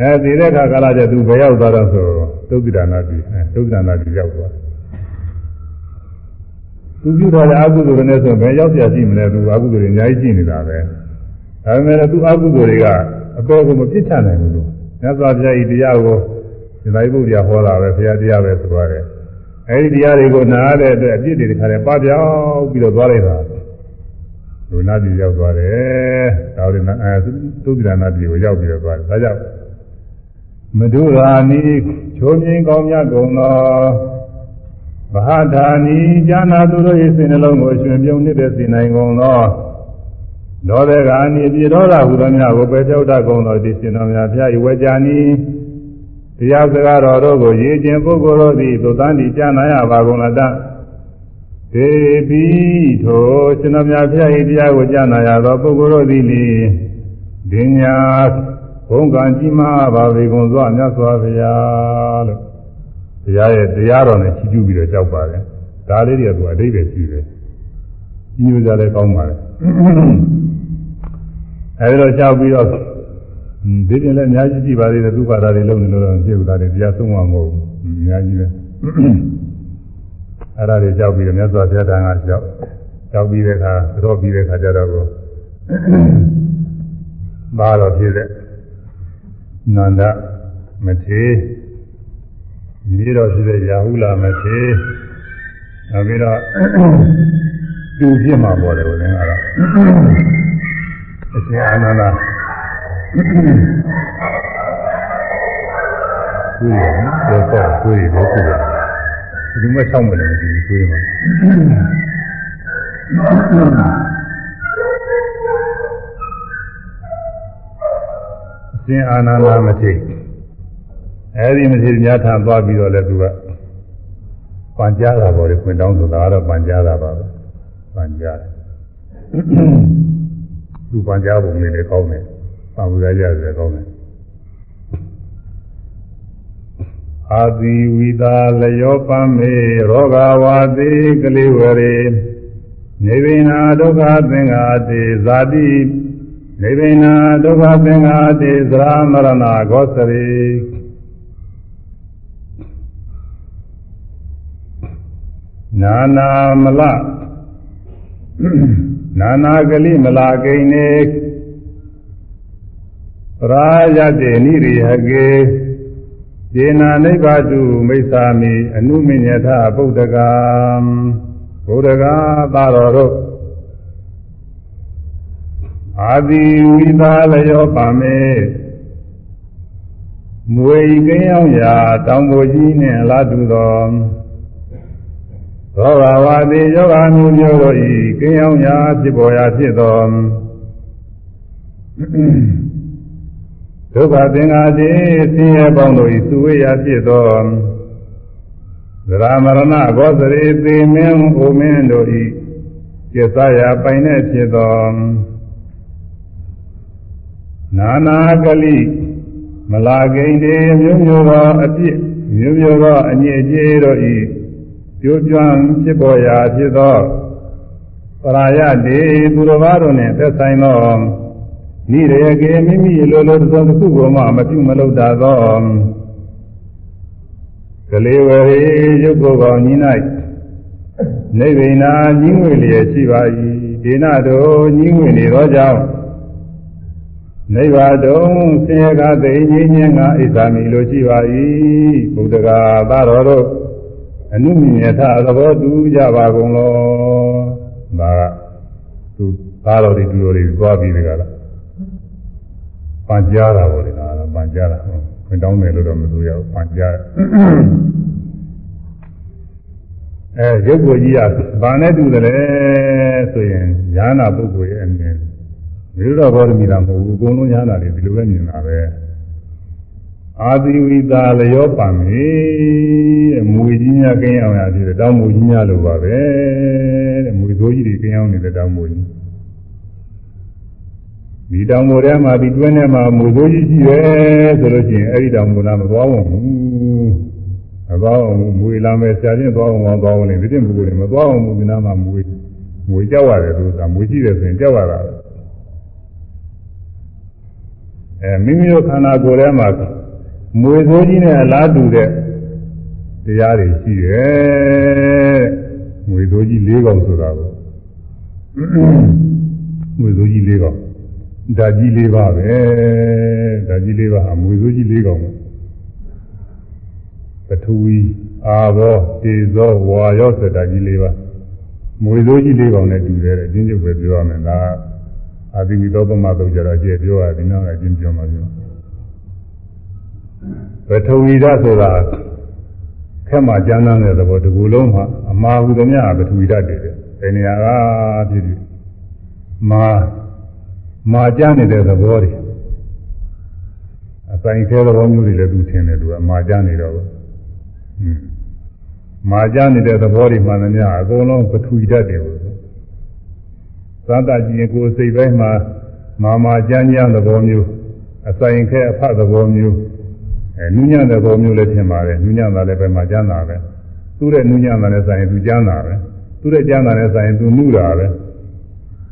အဲဒီတဲ့အခါကာလကျသူဘယ်ရောက်သွားတော့ဆိုသုတ်တိဒါနာပြည်အဲသုတ်တိဒါနာပြည်ရောက်သွား။သူပြုထားတဲ့အကုသိုလ်တွေနဲ့ဆိုဘယ်ရောက်ပြရှိမလဲသူအကုသိုလ်တွေအများကြီးရှိနေတာပဲ။ဒါပေမဲ့သူအကုသိုလ်တွေကအပေါ်ကမပြစ်ချနိုင်ဘူးလို့မြတ်စွာဘုရားဤတရားကိုဒီလိုက်ဖို့တရားဟောတာပဲဘုရားတရားပဲဆိုရတယ်အဲဒီတရားတွေကိုနားတဲ့အတွက်အပြစ်တွေတခါတည်းပပြောင်းပြီးတော့သွားလိုက်တာလူနာပြည်ရောက်သွားတယ်ဒါဝိနာအဲသုတိရနာပြည်ကိုရောက်ပြီးတော့သွားတယ်ဒါကြောင့် မဒုရာနီချိုးမြင်ကောင်းမြတ်ကုန်သောမဟာဓာနီဉာဏသူတို့၏စိတ်နှလုံးကိုရှင်ပြုံးနေတဲ့စိနိုင်ကုန်သောဒေါသကာနီပြေဒေါသဟုသောများကိုပယ်ပြောက်တတ်ကုန်သောဒီရှင်တော်များဖျား၏ဝေကြနီတရားစကားတော်တို့ကိုရည်ကျင်ပုဂ္ဂိုလ်တို့သည်သုတန်တိကြားနာရပါကုန်လားတဒေပိထိုရှင်တော်များဖျား၏တရားကိုကြားနာရသောပုဂ္ဂိုလ်တို့သည်လေဒိညာ ဘုံကံကြီးမားပါပေကုန်စွာမြတ်စွာဘုရားလို့တရားရဲ့တရားတော်နဲ့ချီးကျူးပြီးတော့ကြောက်ပါတယ်ဒါလေးတွေကသူအတိတ်ပဲရှိတယ်ကြီးညိုကြလည်းကောင်းပါတယ်အဲဒီတော့ကြောက်ပြီးတော့ဒီပြင်လည်းအများကြီးကြည့်ပါသေးတယ်သူ့ဘာသာတွေလုံးနေလို့တော့ဖြစ်ဘူးဒါတွေတရားဆုံးမှာမဟုတ်ဘူးအများကြီးပဲအဲ့ဒါတွေကြောက်ပြီးတော့မြတ်စွာဘုရားတန်ခါကြောက်ကြောက်ပြီးတဲ့အခါတော့ပြီးတဲ့အခါကျတော့ကိုဘာတော့ဖြစ်တဲ့ နန္ဒမထေမြေတော်ရှိတဲ့ရာဟုလာမထေနောက်ပြီးတော့သူဖြစ်မှာပေါ်တယ်ဘုရင်ကတော့အရှင်အာနန္ဒာကိုယ်ရောတော့ကိုယ်ရောကိုယ်ရောဒီမှာချောင်းမလို့ဒီကိုယ်မှာ ရှင်အာနန္ဒာမထေအဲဒီမထေများထံသွားပြီးတော့လည်းသူကပန်ကြားတာပေါ့လေခွင်တောင်းဆိုတာကတော့ပန်ကြားတာပါပဲပန်ကြားတယ်သူပန်ကြားပုံလေးလည်းကောင်းတယ်ပန်ဝရရတယ်ကောင်းတယ်အာတိဝိတာလျောပမေရောဂဝါတိကလိဝရေနေဗိနာဒုက္ခသင်္ဃာတိဇာတိ နေဗိနာဒုက္ခသင်္ဃာတိသရမရဏဂောစရိနာနာမလနာနာကလိမလာကိနေပရာယတေနိရိဟကေယေနာနိဗ္ဗာတုမိစ္ဆာမိအနုမညထဗုဒ္ဓကံဗုဒ္ဓကသာတော်တို့ အာတိဝိသာလျောပါမေမွေကင်းအောင်ရာတောင်ပေါ်ကြီးနှင့်လာတူသောသောဘာဝတိယောဂမျိုးမျိုးတို့ဤကင်းအောင်ရာဖြစ်ပေါ်ရာဖြစ်သောဒုက္ခသင်္ဃာတိဆင်းရဲပေါင်းတို့ဤသုဝေယဖြစ်သောသရမရဏဘောဇရေသေမင်းဥမင်းတို့ဤကျက်စားရာပိုင်တဲ့ဖြစ်သော နာနာကလိမလာကိန်တေမျိုးမျိုးသောအပြစ်မျိုးမျိုးသောအညစ်အကြေးတို့ဤကျိုးကျွမ်းဖြစ်ပေါ်ရာဖြစ်သောပရာယတေသူတော်ဘာတို့နှင့်သက်ဆိုင်သောနိရေကေမိမိလိုလိုသောတစ်ခုကိုမှမပြုမလုပ်တာသောကလေးဝရေရုပ်ကိုယ်ကောင်ကြီး၌နိဗ္ဗာန်ကြီးငွေလျက်ရှိပါ၏ဒေနတို့ကြီးငွေနေသောကြောင့် နိဗ္ဗာန်တုံဆင်းရဲကသိငြိမ်းချမ်းကဣဇာမိလိုရှိပါ၏ဘုဒ္ဓဂါသာတော်တို့အနုမြင်ထသဘောတူကြပါကုန်လောဒါကသူသားတော်တွေတူတော်တွေသွားပြီးတကလားပန်ကြားတာပေါ့လေဒါကပန်ကြားတာခွင်တောင်းတယ်လို့တော့မဆိုရဘူးပန်ကြားအဲရုပ်ကိုကြီးကဘာနဲ့တူတယ်လဲဆိုရင်ညာနာပုဂ္ဂိုလ်ရဲ့အမြင် ဝိရောဘောဓမီတာမဟုတ်ဘူးအကုန်လုံးညာနာတယ်ဒီလိုပဲမြင်တာပဲအာသီဝိတာလျောပံမေတဲ့မူကြီးများကင်းအောင်ရသေးတယ်တောင်းမူကြီးများလိုပါပဲတဲ့မူသိုးကြီးတွေကင်းအောင်နေတဲ့တောင်းမူကြီးဒီတောင်ပေါ်ထဲမှာဒီတွင်းထဲမှာမူသိုးကြီးရှိရဲဆိုလို့ရှိရင်အဲ့ဒီတောင်ပေါ်ကမသွားဘူးမသွားအောင်မွေလာမယ်ဆရာချင်းသွားအောင်မသွားအောင်လေဒီတင်ပုဂ္ဂိုလ်တွေမသွားအောင်မူဒီနာမှာမွေမွေကြောက်ရတယ်လို့ဆိုတာမွေရှိတယ်ဆိုရင်ကြောက်ရတာ အဲမိမိတို့ခန္ဓာကိုယ်ထဲမှာမွေဆိုးကြီးနဲ့အလားတူတဲ့တရားတွေရှိတယ်မွေဆိုးကြီး၄កောင်ဆိုတာကိုမွေဆိုးကြီး၄កောင်ဓာကြီး၄ပါးပဲဓာကြီး၄ပါးဟာမွေဆိုးကြီး၄កောင်ပထဝီအာဘောတေဇောဝါယောစဓာကြီး၄ပါးမွေဆိုးကြီး၄កောင်နဲ့တူတယ်အချင်းချုပ်ပဲပြောရမယ်ဒါ အာတိဝိသောပမတော့ကြတော့ကြည့်ပြောရတယ်နောက်အချင်းပြောမှပြောပထဝီဓာတ်ဆိုတာခက်မှကျမ်းမ်းတဲ့သဘောဒီကူလုံးမှာအမှားဟုသမျှပထဝီဓာတ်တွေတဲ့ဘယ်နေရာကဖြစ်ဖြစ်မာမာကျမ်းနေတဲ့သဘောတွေအဆိုင်ခဲသဘောမျိုးတွေလည်းသူထင်တယ်သူကမာကျမ်းနေတော့ဘူးဟွန်းမာကျမ်းနေတဲ့သဘောတွေမှလည်းများအကုန်လုံးပထဝီဓာတ်တွေဘူး သတ္တကြည့်ရင်ကိုယ်စိတ်ပိုင်းမှာမာမာကျမ်းကျမ်းသဘောမျိုးအဆိုင်ခဲအဖတ်သဘောမျိုးအဲနုညံ့တဲ့သဘောမျိုးလည်းထင်ပါတယ်နုညံ့တာလည်းပဲမှာကျမ်းတာပဲသူ့ရဲ့နုညံ့တာနဲ့ဆိုင်ရင်သူကျမ်းတာပဲသူ့ရဲ့ကျမ်းတာနဲ့ဆိုင်ရင်သူနုတာပဲ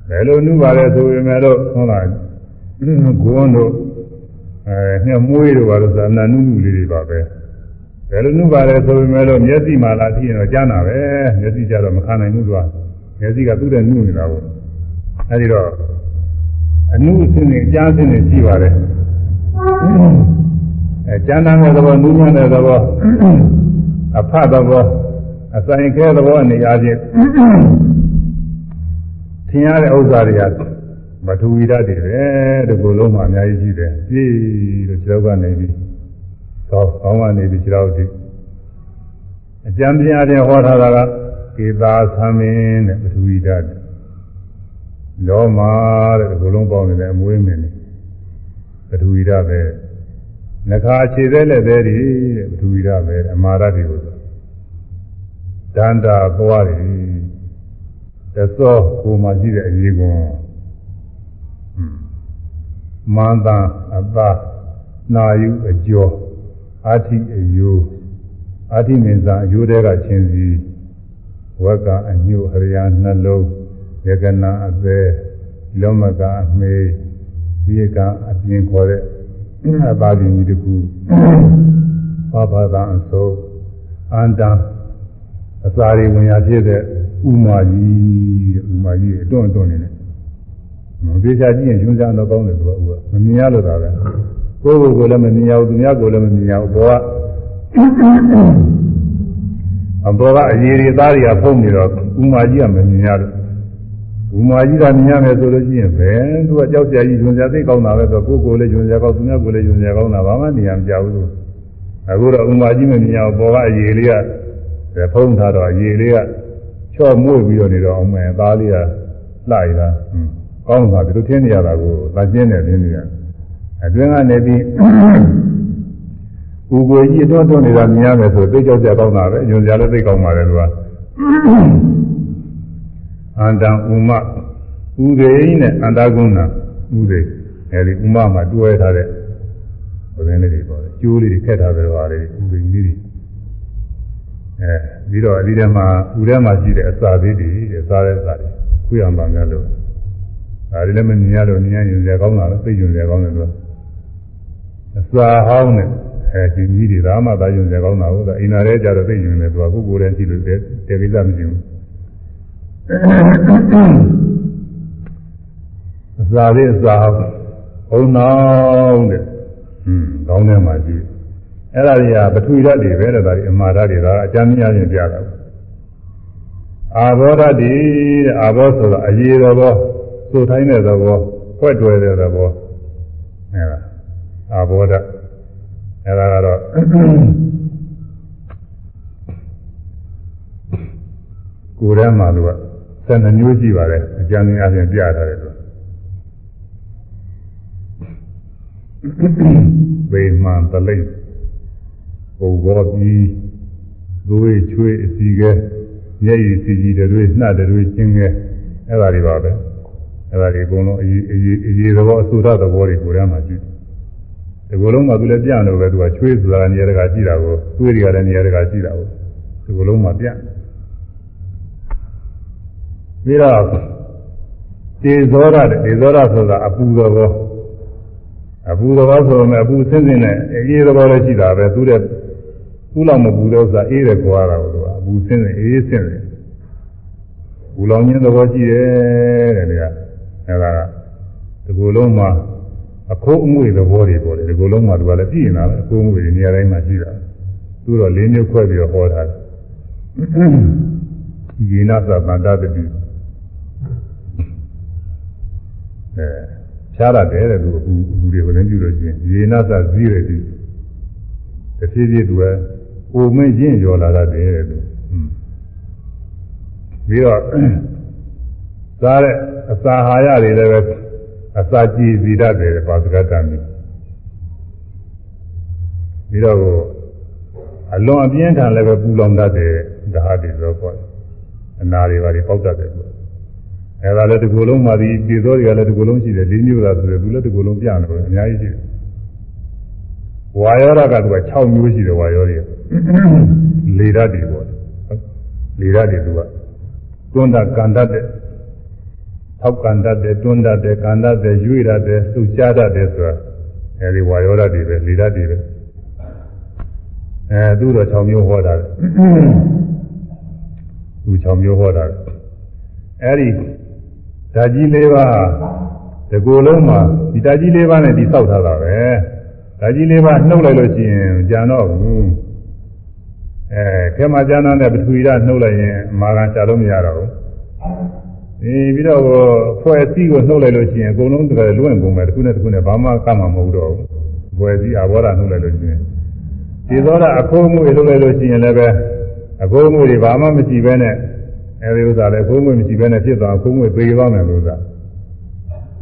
ဘယ်လိုနုပါလဲဆိုရင်လည်းဟုတ်လားဂုံးတို့အဲညမွေးတို့ပါလို့ဆိုတာနာနုနုလေးတွေပါပဲဘယ်လိုနုပါလဲဆိုရင်လည်းမျက်စိမှလာကြည့်ရင်တော့ကျမ်းတာပဲမျက်စိကြတော့မခံနိုင်ဘူးသူကမျက်စိကသူ့ရဲ့နုနေတာပေါ့ အဲဒီတော့အနုအစင်းနဲ့အကြားအစင်းနဲ့ရှိပါတယ်အဲကျမ်းနာတဲ့သဘောနူးညံ့တဲ့သဘောအဖတ်သဘောအဆိုင်ခဲသဘောအနေအားဖြင့်ထင်ရတဲ့ဥစ္စာတွေကမထူဝီဓာတ်တွေပဲဒီကိုယ်လုံးမှာအများကြီးရှိတယ်ပြည့်လို့ခြေထောက်ကနေပြီးသောကောင်းကနေပြီးခြေထောက်ထိအကျမ်းပြတဲ့ဟောထားတာကကေသာသမင်းတဲ့ပထဝီဓာတ် လောမာတဲ့ဒီကိုယ်လုံးပေါင်းနေတဲ့အမွေးမင်းတွေပထဝီဓာတ်ပဲနှခါခြေသေးလက်သေးတွေတဲ့ပထဝီဓာတ်ပဲအမာရတွေကိုဆိုဒန္တာသွားတွေသသောကိုမှရှိတဲ့အရေးကွန်မန္တအသာနာယုအကျော်အာတိအယိုအာတိမင်းစာအယိုတဲကချင်းစီဝက်ကအညုဟရိယာနှလုံး ယကနာအသေးလောမကအမေဝိကအပြင်ခေါ်တဲ့အပါဒိကြီးတခုဘာဘာသာအစိုးအန္တအစာရီဝင်ရဖြစ်တဲ့ဥမာကြီးတဲ့ဥမာကြီးအတွန့်အတွန့်နေတယ်မပြေချာကြည့်ရင်ကျွန်းစားတော့ကောင်းတယ်သူကဥကမမြင်ရလို့သာပဲကိုယ့်ကိုယ်ကိုလည်းမမြင်ရဘူးသူများကိုယ်လည်းမမြင်ရဘူးဘောကအဘောကအရေးတွေသားတွေကဖုံးနေတော့ဥမာကြီးကမမြင်ရလို့ ဥမာကြီးကမြင်ရမယ်ဆိုလို့ရှိရင်ဘယ်သူကကြောက်ကြကြီးကျွန်းစားသိကောင်းတာပဲဆိုကိုယ့်ကိုယ်လည်းကျွန်းစားကောင်းသူများကိုယ်လည်းကျွန်းစားကောင်းတာဘာမှနေရာမကြောက်ဘူးအခုတော့ဥမာကြီးမမြင်ရဘူးဘောကအရေးလေးကဖုံးထားတော့အရေးလေးကချော့မွေ့ပြီးတော့နေတော့အောင်မယ်သားလေးကလှရတာကောင်းတာဒီလိုထင်းနေရတာကိုလာကျင်းတယ်ထင်းနေရအတွင်းကနေပြီးကိုကိုကြီးအတွန်းတွန်းနေတာမြင်ရမယ်ဆိုသိကြောက်ကြကောင်းတာပဲညွန်ကြလည်းသိကောင်းပါတယ်သူက အန္တံဥမဥဒေနဲ့အန္တကုဏဥဒေအဲဒီဥမမှာတွဲထားတဲ့ဘယ်နဲ့လေးတွေပေါ့ကျိုးလေးတွေခက်ထားတယ်ပါလေဥဒေကြီးတွေအဲပြီးတော့ဒီထဲမှာဥထဲမှာရှိတဲ့အစာသေးတွေအစာတဲ့စာတွေခွေးအောင်ပါများလို့ဒါတွေလည်းမမြင်ရလို့မြင်ရရင်လည်းကောင်းတာပဲသိကျင်လည်းကောင်းတယ်လို့အစာဟောင်းနဲ့အဲဒီကြီးတွေဒါမှသာကျင်လည်းကောင်းတာဟုတ်လားအိမ်နာထဲကြတော့သိကျင်တယ်သူကကိုယ်ကိုယ်တည်းကြည့်လို့တည်းတည်းကိစ္စမရှိဘူး အစာလေးအစာဟောင်းနောင်တဲ့ဟွန်းကောင်းတယ်မှကြည့်အဲ့ဒါတွေကပထဝီဓာတ်တွေပဲတဲ့ဒါတွေအမာဓာတ်တွေဒါအကျမ်းများချင်းပြတာအာဘောဓာတ်တွေတဲ့အာဘောဆိုတာအရေးတော်ဘောသို့ထိုင်းတဲ့သဘောဖွက်တွယ်တဲ့သဘောအဲဒါအာဘောဓာတ်အဲဒါကတော့ကိုယ်ထဲမှာလို့က 12မျိုးရှိပါတယ်အကျမ်းများချင်းပြထားတယ်လို့ဗေမှန်တလိမ့်ပုံဘောပြီးသွေးချွေးအစီကဲမျက်ရည်စီကြီးတွေနှှတွေချင်းကဲအဲ့ဒါတွေပါပဲအဲ့ဒါတွေအကုန်လုံးအရေးအရေးအရေးသဘောအဆူရသဘောတွေကိုယ်ထဲမှာရှိတယ်ဒီကုလုံးမှာသူလည်းပြလို့ပဲသူကချွေးဆိုတာနေရာတကာရှိတာကိုသွေးတွေကလည်းနေရာတကာရှိတာကိုဒီကုလုံးမှာပြ ပြီးတော့တေဇောရတေဇောရဆိုတာအပူသဘောအပူသဘောဆိုရင်အပူဆင်းဆင်းနဲ့အေးသဘောလည်းရှိတာပဲသူတဲ့သူ့လောက်မပူတဲ့ဥစ္စာအေးတယ်ခေါ်ရတာကိုသူကအပူဆင်းဆင်းအေးဆင်းတယ်ဘူလောင်ခြင်းသဘောရှိတယ်တဲ့လေအဲဒါကဒီကုလုံးမှာအခိုးအငွေသဘောတွေပေါ်တယ်ဒီကုလုံးမှာသူကလည်းပြည်နေတာပဲအခိုးအငွေတွေနေရာတိုင်းမှာရှိတာသူတော့လေးမျိုးခွဲပြီးတော့ဟောထားတယ်ယေနသဗန္တတတိ အဲဖြားရတယ်တဲ့သူကလူတွေကိုလည်းပြုလို့ရှိရင်ယေနသဇီရတိတဖြည်းဖြည်းသူကပုံမင်းရင့်ရော်လာတတ်တယ်လို့ပြီးတော့စားတဲ့အစာဟာရတွေလည်းပဲအစာကြည်စီတတ်တယ်ပါစကတမီပြီးတော့အလွန်အပြင်းထန်လည်းပဲပူလောင်တတ်တယ်ဒါဟာဒီလိုပေါ့အနာတွေပါတွေပေါက်တတ်တယ်ပေါ့ အဲဒါလည်းဒီကုလုံးမှာဒီပြည်သောတွေကလည်းဒီကုလုံးရှိတယ်၄မျိုးသာဆိုတယ်သူလည်းဒီကုလုံးပြနေတယ်အများကြီးရှိတယ်ဝါယောဓာတ်ကသူက6မျိုးရှိတယ်ဝါယောတွေလေဓာတ်တွေပေါ့လေဓာတ်တွေသူကတွန်းတာကန်တတ်တဲ့ထောက်ကန်တတ်တဲ့တွန်းတတ်တဲ့ကန်တတ်တဲ့ရွေ့တတ်တဲ့စုချတတ်တဲ့ဆိုတာအဲဒီဝါယောဓာတ်တွေပဲလေဓာတ်တွေပဲအဲသူတော့6မျိုးဟောတာသူ6မျိုးဟောတာအဲဒီ ဓာကြီး၄ပါးတကူလုံးမှာဒီဓာကြီး၄ပါးနဲ့ဒီဆောက်ထားတာပဲဓာကြီး၄ပါးနှုတ်လိုက်လို့ရှိရင်ကြံတော့ဘူးအဲခဲမကျမ်းသားနဲ့ပထဝီဓာတ်နှုတ်လိုက်ရင်မာဂန်ရှာလို့မရတော့ဘူးဒီပြီးတော့ဖွဲ့စည်းကိုနှုတ်လိုက်လို့ရှိရင်အကုန်လုံးတကယ်လွင့်ကုန်မယ်တစ်ခုနဲ့တစ်ခုနဲ့ဘာမှကမှမဟုတ်တော့ဘူးဖွဲ့စည်းအဘောဓာနှုတ်လိုက်လို့ရှိရင်ဒီသောတာအခိုးမှုတွေလုပ်လိုက်လို့ရှိရင်လည်းပဲအခိုးမှုတွေဘာမှမရှိဘဲနဲ့ အဲဒီဥစ္စာလည်းအခိုးမှုမရှိဘဲနဲ့ဖြစ်သွားအခိုးမှုပေးသွားမယ်လို့ဥစ္စာ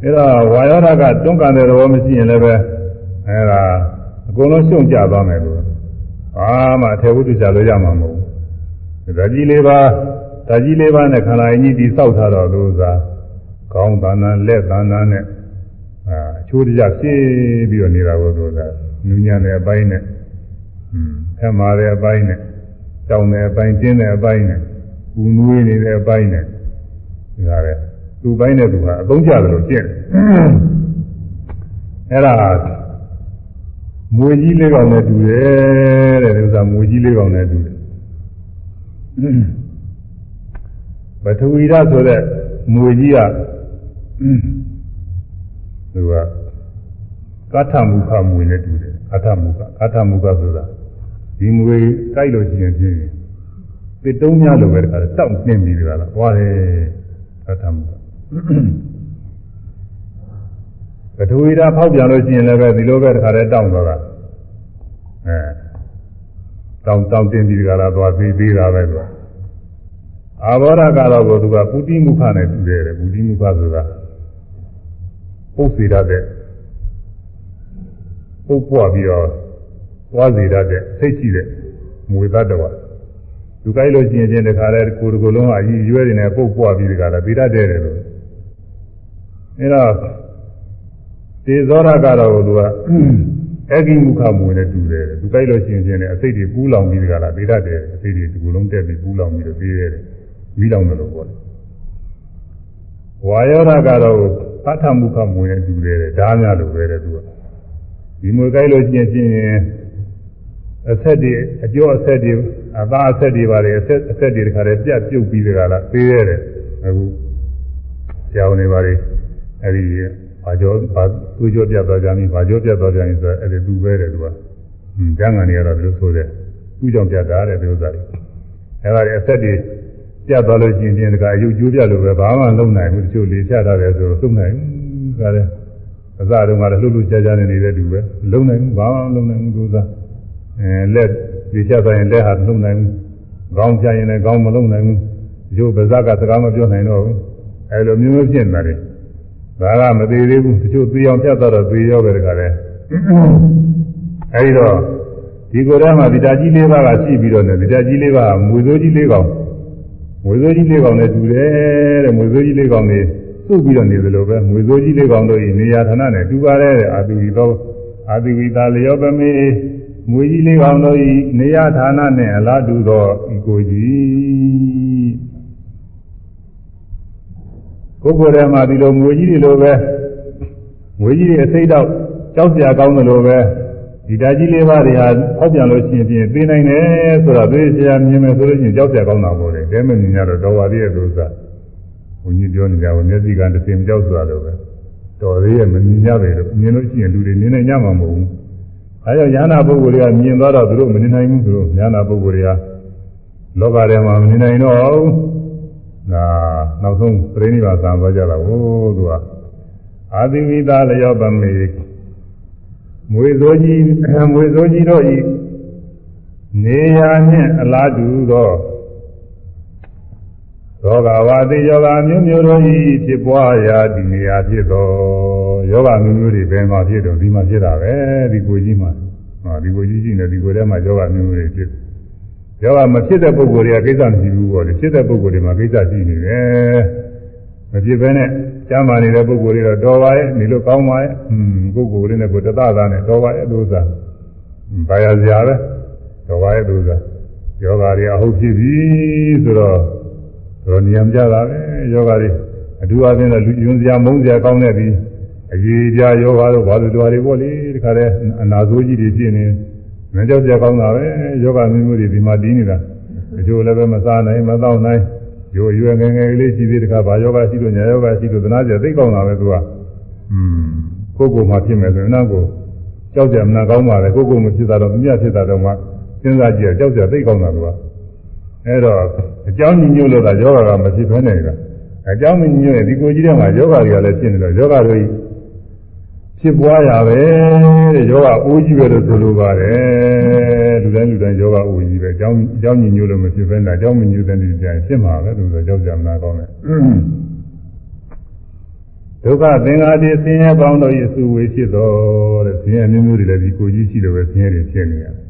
အဲတော့ဝါယောဓာကတွန်းကန်တဲ့သဘောမရှိရင်လည်းပဲအဲဒါအကုန်လုံးရှုံကြသွားမယ်လို့ဘာမှအထေဝုဒ္ဓကြလို့ရမှာမဟုတ်ဘူးဒါကြီးလေးပါဒါကြီးလေးပါနဲ့ခန္ဓာကြီးဒီစောက်ထားတော့လို့ဥစ္စာကောင်းသဏ္ဍာန်လက်သဏ္ဍာန်နဲ့အာအချိုးတကြဖြည့်ပြီးတော့နေတာကိုဆိုတာနူးညံ့တဲ့အပိုင်းနဲ့ဖက်မာတဲ့အပိုင်းနဲ့တောင်းတဲ့အပိုင်းကျင်းတဲ့အပိုင်းနဲ့ ကူနွေးနေတဲ့အပိုင်းနဲ့ဒါလည်းသူ့ပိုင်းနဲ့သူကအသုံးကျတယ်လို့ကျင့်အဲ့ဒါမွေကြီးလေးကောင်နဲ့တူတယ်တဲ့ဥစ္စာမွေကြီးလေးကောင်နဲ့တူတယ်ပထဝီဓာတ်ဆိုတဲ့မွေကြီးကသူကကထမုခမွေနဲ့တူတယ်ကထမုခကထမုခဆိုတာဒီမွေကြိုက်လို့ရှိရင်ဖြင့် သစ်တုံးများလိုပဲတခါတောက်နှင်းပြီးကြတာဟွာတယ်ကထမုခပထဝီဓာတ်ဖောက်ပြန်လို့ရှိရင်လည်းပဲဒီလိုပဲတခါတည်းတောက်သွားတာအဲတောင်းတောင်းတင်ပြီးကြတာသွားသေးသေးတာပဲကွာအာဘောဓကတော့ကိုသူကပုတိမုခနဲ့တူတယ်ပုတိမုခဆိုတာပုတ်စေတတ်တဲ့ပုတ်ပွားပြီးတော့သွားစေတတ်တဲ့စိတ်ရှိတဲ့မွေသတ္တဝါ သူကြိုက်လို့ရှိရင်ချင်းတခါလဲကိုယ်တကိုယ်လုံးအကြီးရွယ်နေပုတ်ပွားပြီးတခါလဲပြီးတတ်တယ်လို့အဲတော့တေဇောရကတော့သူကအဂိမုခမွေနဲ့တူတယ်သူကြိုက်လို့ရှိရင်ချင်းအစိတ်တွေပူးလောင်ပြီးတခါလဲပြီးတတ်တယ်အစိတ်တွေဒီကိုယ်လုံးတက်ပြီးပူးလောင်ပြီးတော့ပြီးရတယ်မိလောင်တယ်လို့ပြောတယ်ဝါယောဓာကတော့ပဋ္ဌမုခမွေနဲ့တူတယ်ဓားများလိုပဲတဲ့သူကဒီမွေကြိုက်လို့ကျင်ချင်း အဆက်တွေအကျော်အဆက်တွေအသားအဆက်တွေပါတယ်အဆက်အဆက်တွေတခါတည်းပြတ်ပြုတ်ပြီးတခါလားသေးရတယ်အခုကြောင်နေပါလေအဲ့ဒီဘာကြောဘာသူ့ကြောပြတ်သွားကြပြီဘာကြောပြတ်သွားကြပြီဆိုတော့အဲ့ဒီသူပဲတဲ့သူကဟွန်းကျန်ကန်နေရတော့ဒီလိုဆိုတဲ့သူ့ကြောင့်ပြတ်တာတဲ့ဒီဥစ္စာတွေအဲ့ဒါတွေအဆက်တွေပြတ်သွားလို့ရှိရင်ဒီကအယုတ်ကျိုးပြလို့ပဲဘာမှလုံနိုင်ဘူးတချို့လေဖြတ်ထားတယ်ဆိုတော့လုံနိုင်ဘူးဒါလည်းအစတုန်းကလည်းလှုပ်လှုပ်ရှားရှားနေနေတဲ့လူပဲလုံနိုင်ဘူးဘာမှလုံနိုင်ဘူးသူက အဲလက်ဒီဖြတ်သွားရင်လက်ဟာလုံနိုင်ဘူးခေါင်းဖြတ်ရင်လည်းခေါင်းမလုံနိုင်ဘူးရုပ်ပါးစပ်ကစကားမပြောနိုင်တော့ဘူးအဲလိုမျိုးမျိုးဖြစ်နေတယ်ဒါကမသေးသေးဘူးတချို့သေအောင်ဖြတ်သွားတော့သေရောပဲတခါလဲအဲဒီတော့ဒီကိုယ်ထဲမှာဗီတာကြီးလေးပါးကရှိပြီးတော့ねဗီတာကြီးလေးပါးမွေစိုးကြီးလေးကောင်မွေစိုးကြီးလေးကောင်နဲ့တူတယ်တဲ့မွေစိုးကြီးလေးကောင်နေစုပ်ပြီးတော့နေသလိုပဲမွေစိုးကြီးလေးကောင်တို့ဤနေရာဌာနနဲ့တူပါတယ်တဲ့အာတိဝီသောအာတိဝီသာလျောပမေ မွေကြီးလေးကောင်တို့ဤနေရာဌာနနဲ့အလားတူသောဤကိုကြီးကိုယ်ကိုယ်ထဲမှာဒီလိုမွေကြီးတွေလိုပဲမွေကြီးတွေအစိတ်တော့ကြောက်စရာကောင်းတယ်လို့ပဲဒီဓာကြီးလေးပါးတွေဟာအောက်ပြန်လို့ရှိရင်ပြင်သိနိုင်တယ်ဆိုတော့သိစရာမြင်မယ်ဆိုလို့ရှိရင်ကြောက်စရာကောင်းတာပေါ့လေတဲမမြင်ရတော့တော်ပါသေးရဲ့လို့ဆိုတာဘုန်းကြီးပြောနေကြပါမျက်စိကတစ်စင်ကြောက်စွာလို့ပဲတော်သေးရဲ့မမြင်ရပဲလို့မြင်လို့ရှိရင်လူတွေမြင်နိုင်ကြမှာမဟုတ်ဘူး အဲကြောင့်ညာနာပုဂ္ဂိုလ်တွေကမြင်သွားတော့သူတို့မမြင်နိုင်ဘူးသူတို့ညာနာပုဂ္ဂိုလ်တွေကလောကထဲမှာမမြင်နိုင်တော့ဘူးဒါနောက်ဆုံးပြိဋိဘာသံသွားကြတာဟိုသူကအာသီဝိသလျောပမေမွေစိုးကြီးမွေစိုးကြီးတို့ဤနေရာနှင့်အလားတူသော ယောဂဝါတိယောဂမျိုးမျိုးတို့ဤဖြစ်ပွားရာဒီနေရာဖြစ်သောယောဂမျိုးမျိုးတွေဘယ်မှာဖြစ်တော့ဒီမှာဖြစ်တာပဲဒီကိုကြီးမှာဟောဒီကိုကြီးရှိနေဒီကိုထဲမှာယောဂမျိုးမျိုးတွေဖြစ်ယောဂမဖြစ်တဲ့ပုဂ္ဂိုလ်တွေကကိစ္စမရှိဘူးပေါ့လေဖြစ်တဲ့ပုဂ္ဂိုလ်တွေမှာကိစ္စရှိနေတယ်မဖြစ်ဘဲနဲ့ကျမ်းမာနေတဲ့ပုဂ္ဂိုလ်တွေတော့တော်ပါရဲ့နေလို့ကောင်းပါရဲ့อืมပုဂ္ဂိုလ်တွေနဲ့ကိုတသသားနဲ့တော်ပါရဲ့လို့သာဘာရစရာပဲတော်ပါရဲ့လို့သာယောဂတွေအဟုတ်ဖြစ်ပြီဆိုတော့ တော်နေရာမကြတာပဲယောဂတွေအထူးအချင်းတော့လူယွန်းစရာမုန်းစရာကောင်းတဲ့ပြီးအရေးကြယောဂတို့ဘာလို့တော်တွေပေါ့လေဒီခါတဲ့အနာဆိုးကြီးတွေဖြစ်နေမကြောက်ကြကောင်းတာပဲယောဂမျိုးမျိုးတွေဒီမှာတည်နေတာအကျိုးလည်းပဲမစားနိုင်မတော့နိုင်ရိုးရွယ်ငယ်ငယ်လေးရှိသေးတခါဘာယောဂရှိလို့ညာယောဂရှိလို့သနာကြသိကောင်းတာပဲသူကอืมကိုယ်ကိုယ်မှဖြစ်မယ်ဆိုရင်နောက်ကိုကြောက်ကြမနာကောင်းပါလေကိုယ်ကိုယ်မဖြစ်တာတော့မမြတ်ဖြစ်တာတော့မှစဉ်းစားကြည့်ကြောက်ကြသိကောင်းတာသူက အဲ့တော့အကြောင်းညွှန်လို့တာယောဂကမဖြစ်ဘဲနေတာအကြောင်းညွှန်ရင်ဒီကိုကြီးထဲမှာယောဂတွေကလည်းဖြစ်နေတော့ယောဂတွေဖြစ်ပွားရပဲတဲ့ယောဂအိုးကြီးပဲလို့ဆိုလိုပါတယ်လူတိုင်းလူတိုင်းယောဂအိုးကြီးပဲအကြောင်းအကြောင်းညညလို့မဖြစ်ဘဲနဲ့အကြောင်းမညတဲ့နေကြရင်ဖြစ်မှာပဲလို့ဆိုကြောက်ကြမနာကောင်းတယ်ဒုက္ခသင်္ဃာတိဆင်းရဲပေါင်းတို့၏အစုဝေဖြစ်တော်တဲ့ဆင်းရဲမျိုးမျိုးတွေလည်းဒီကိုကြီးရှိလို့ပဲဆင်းရဲတွေဖြစ်နေရတယ်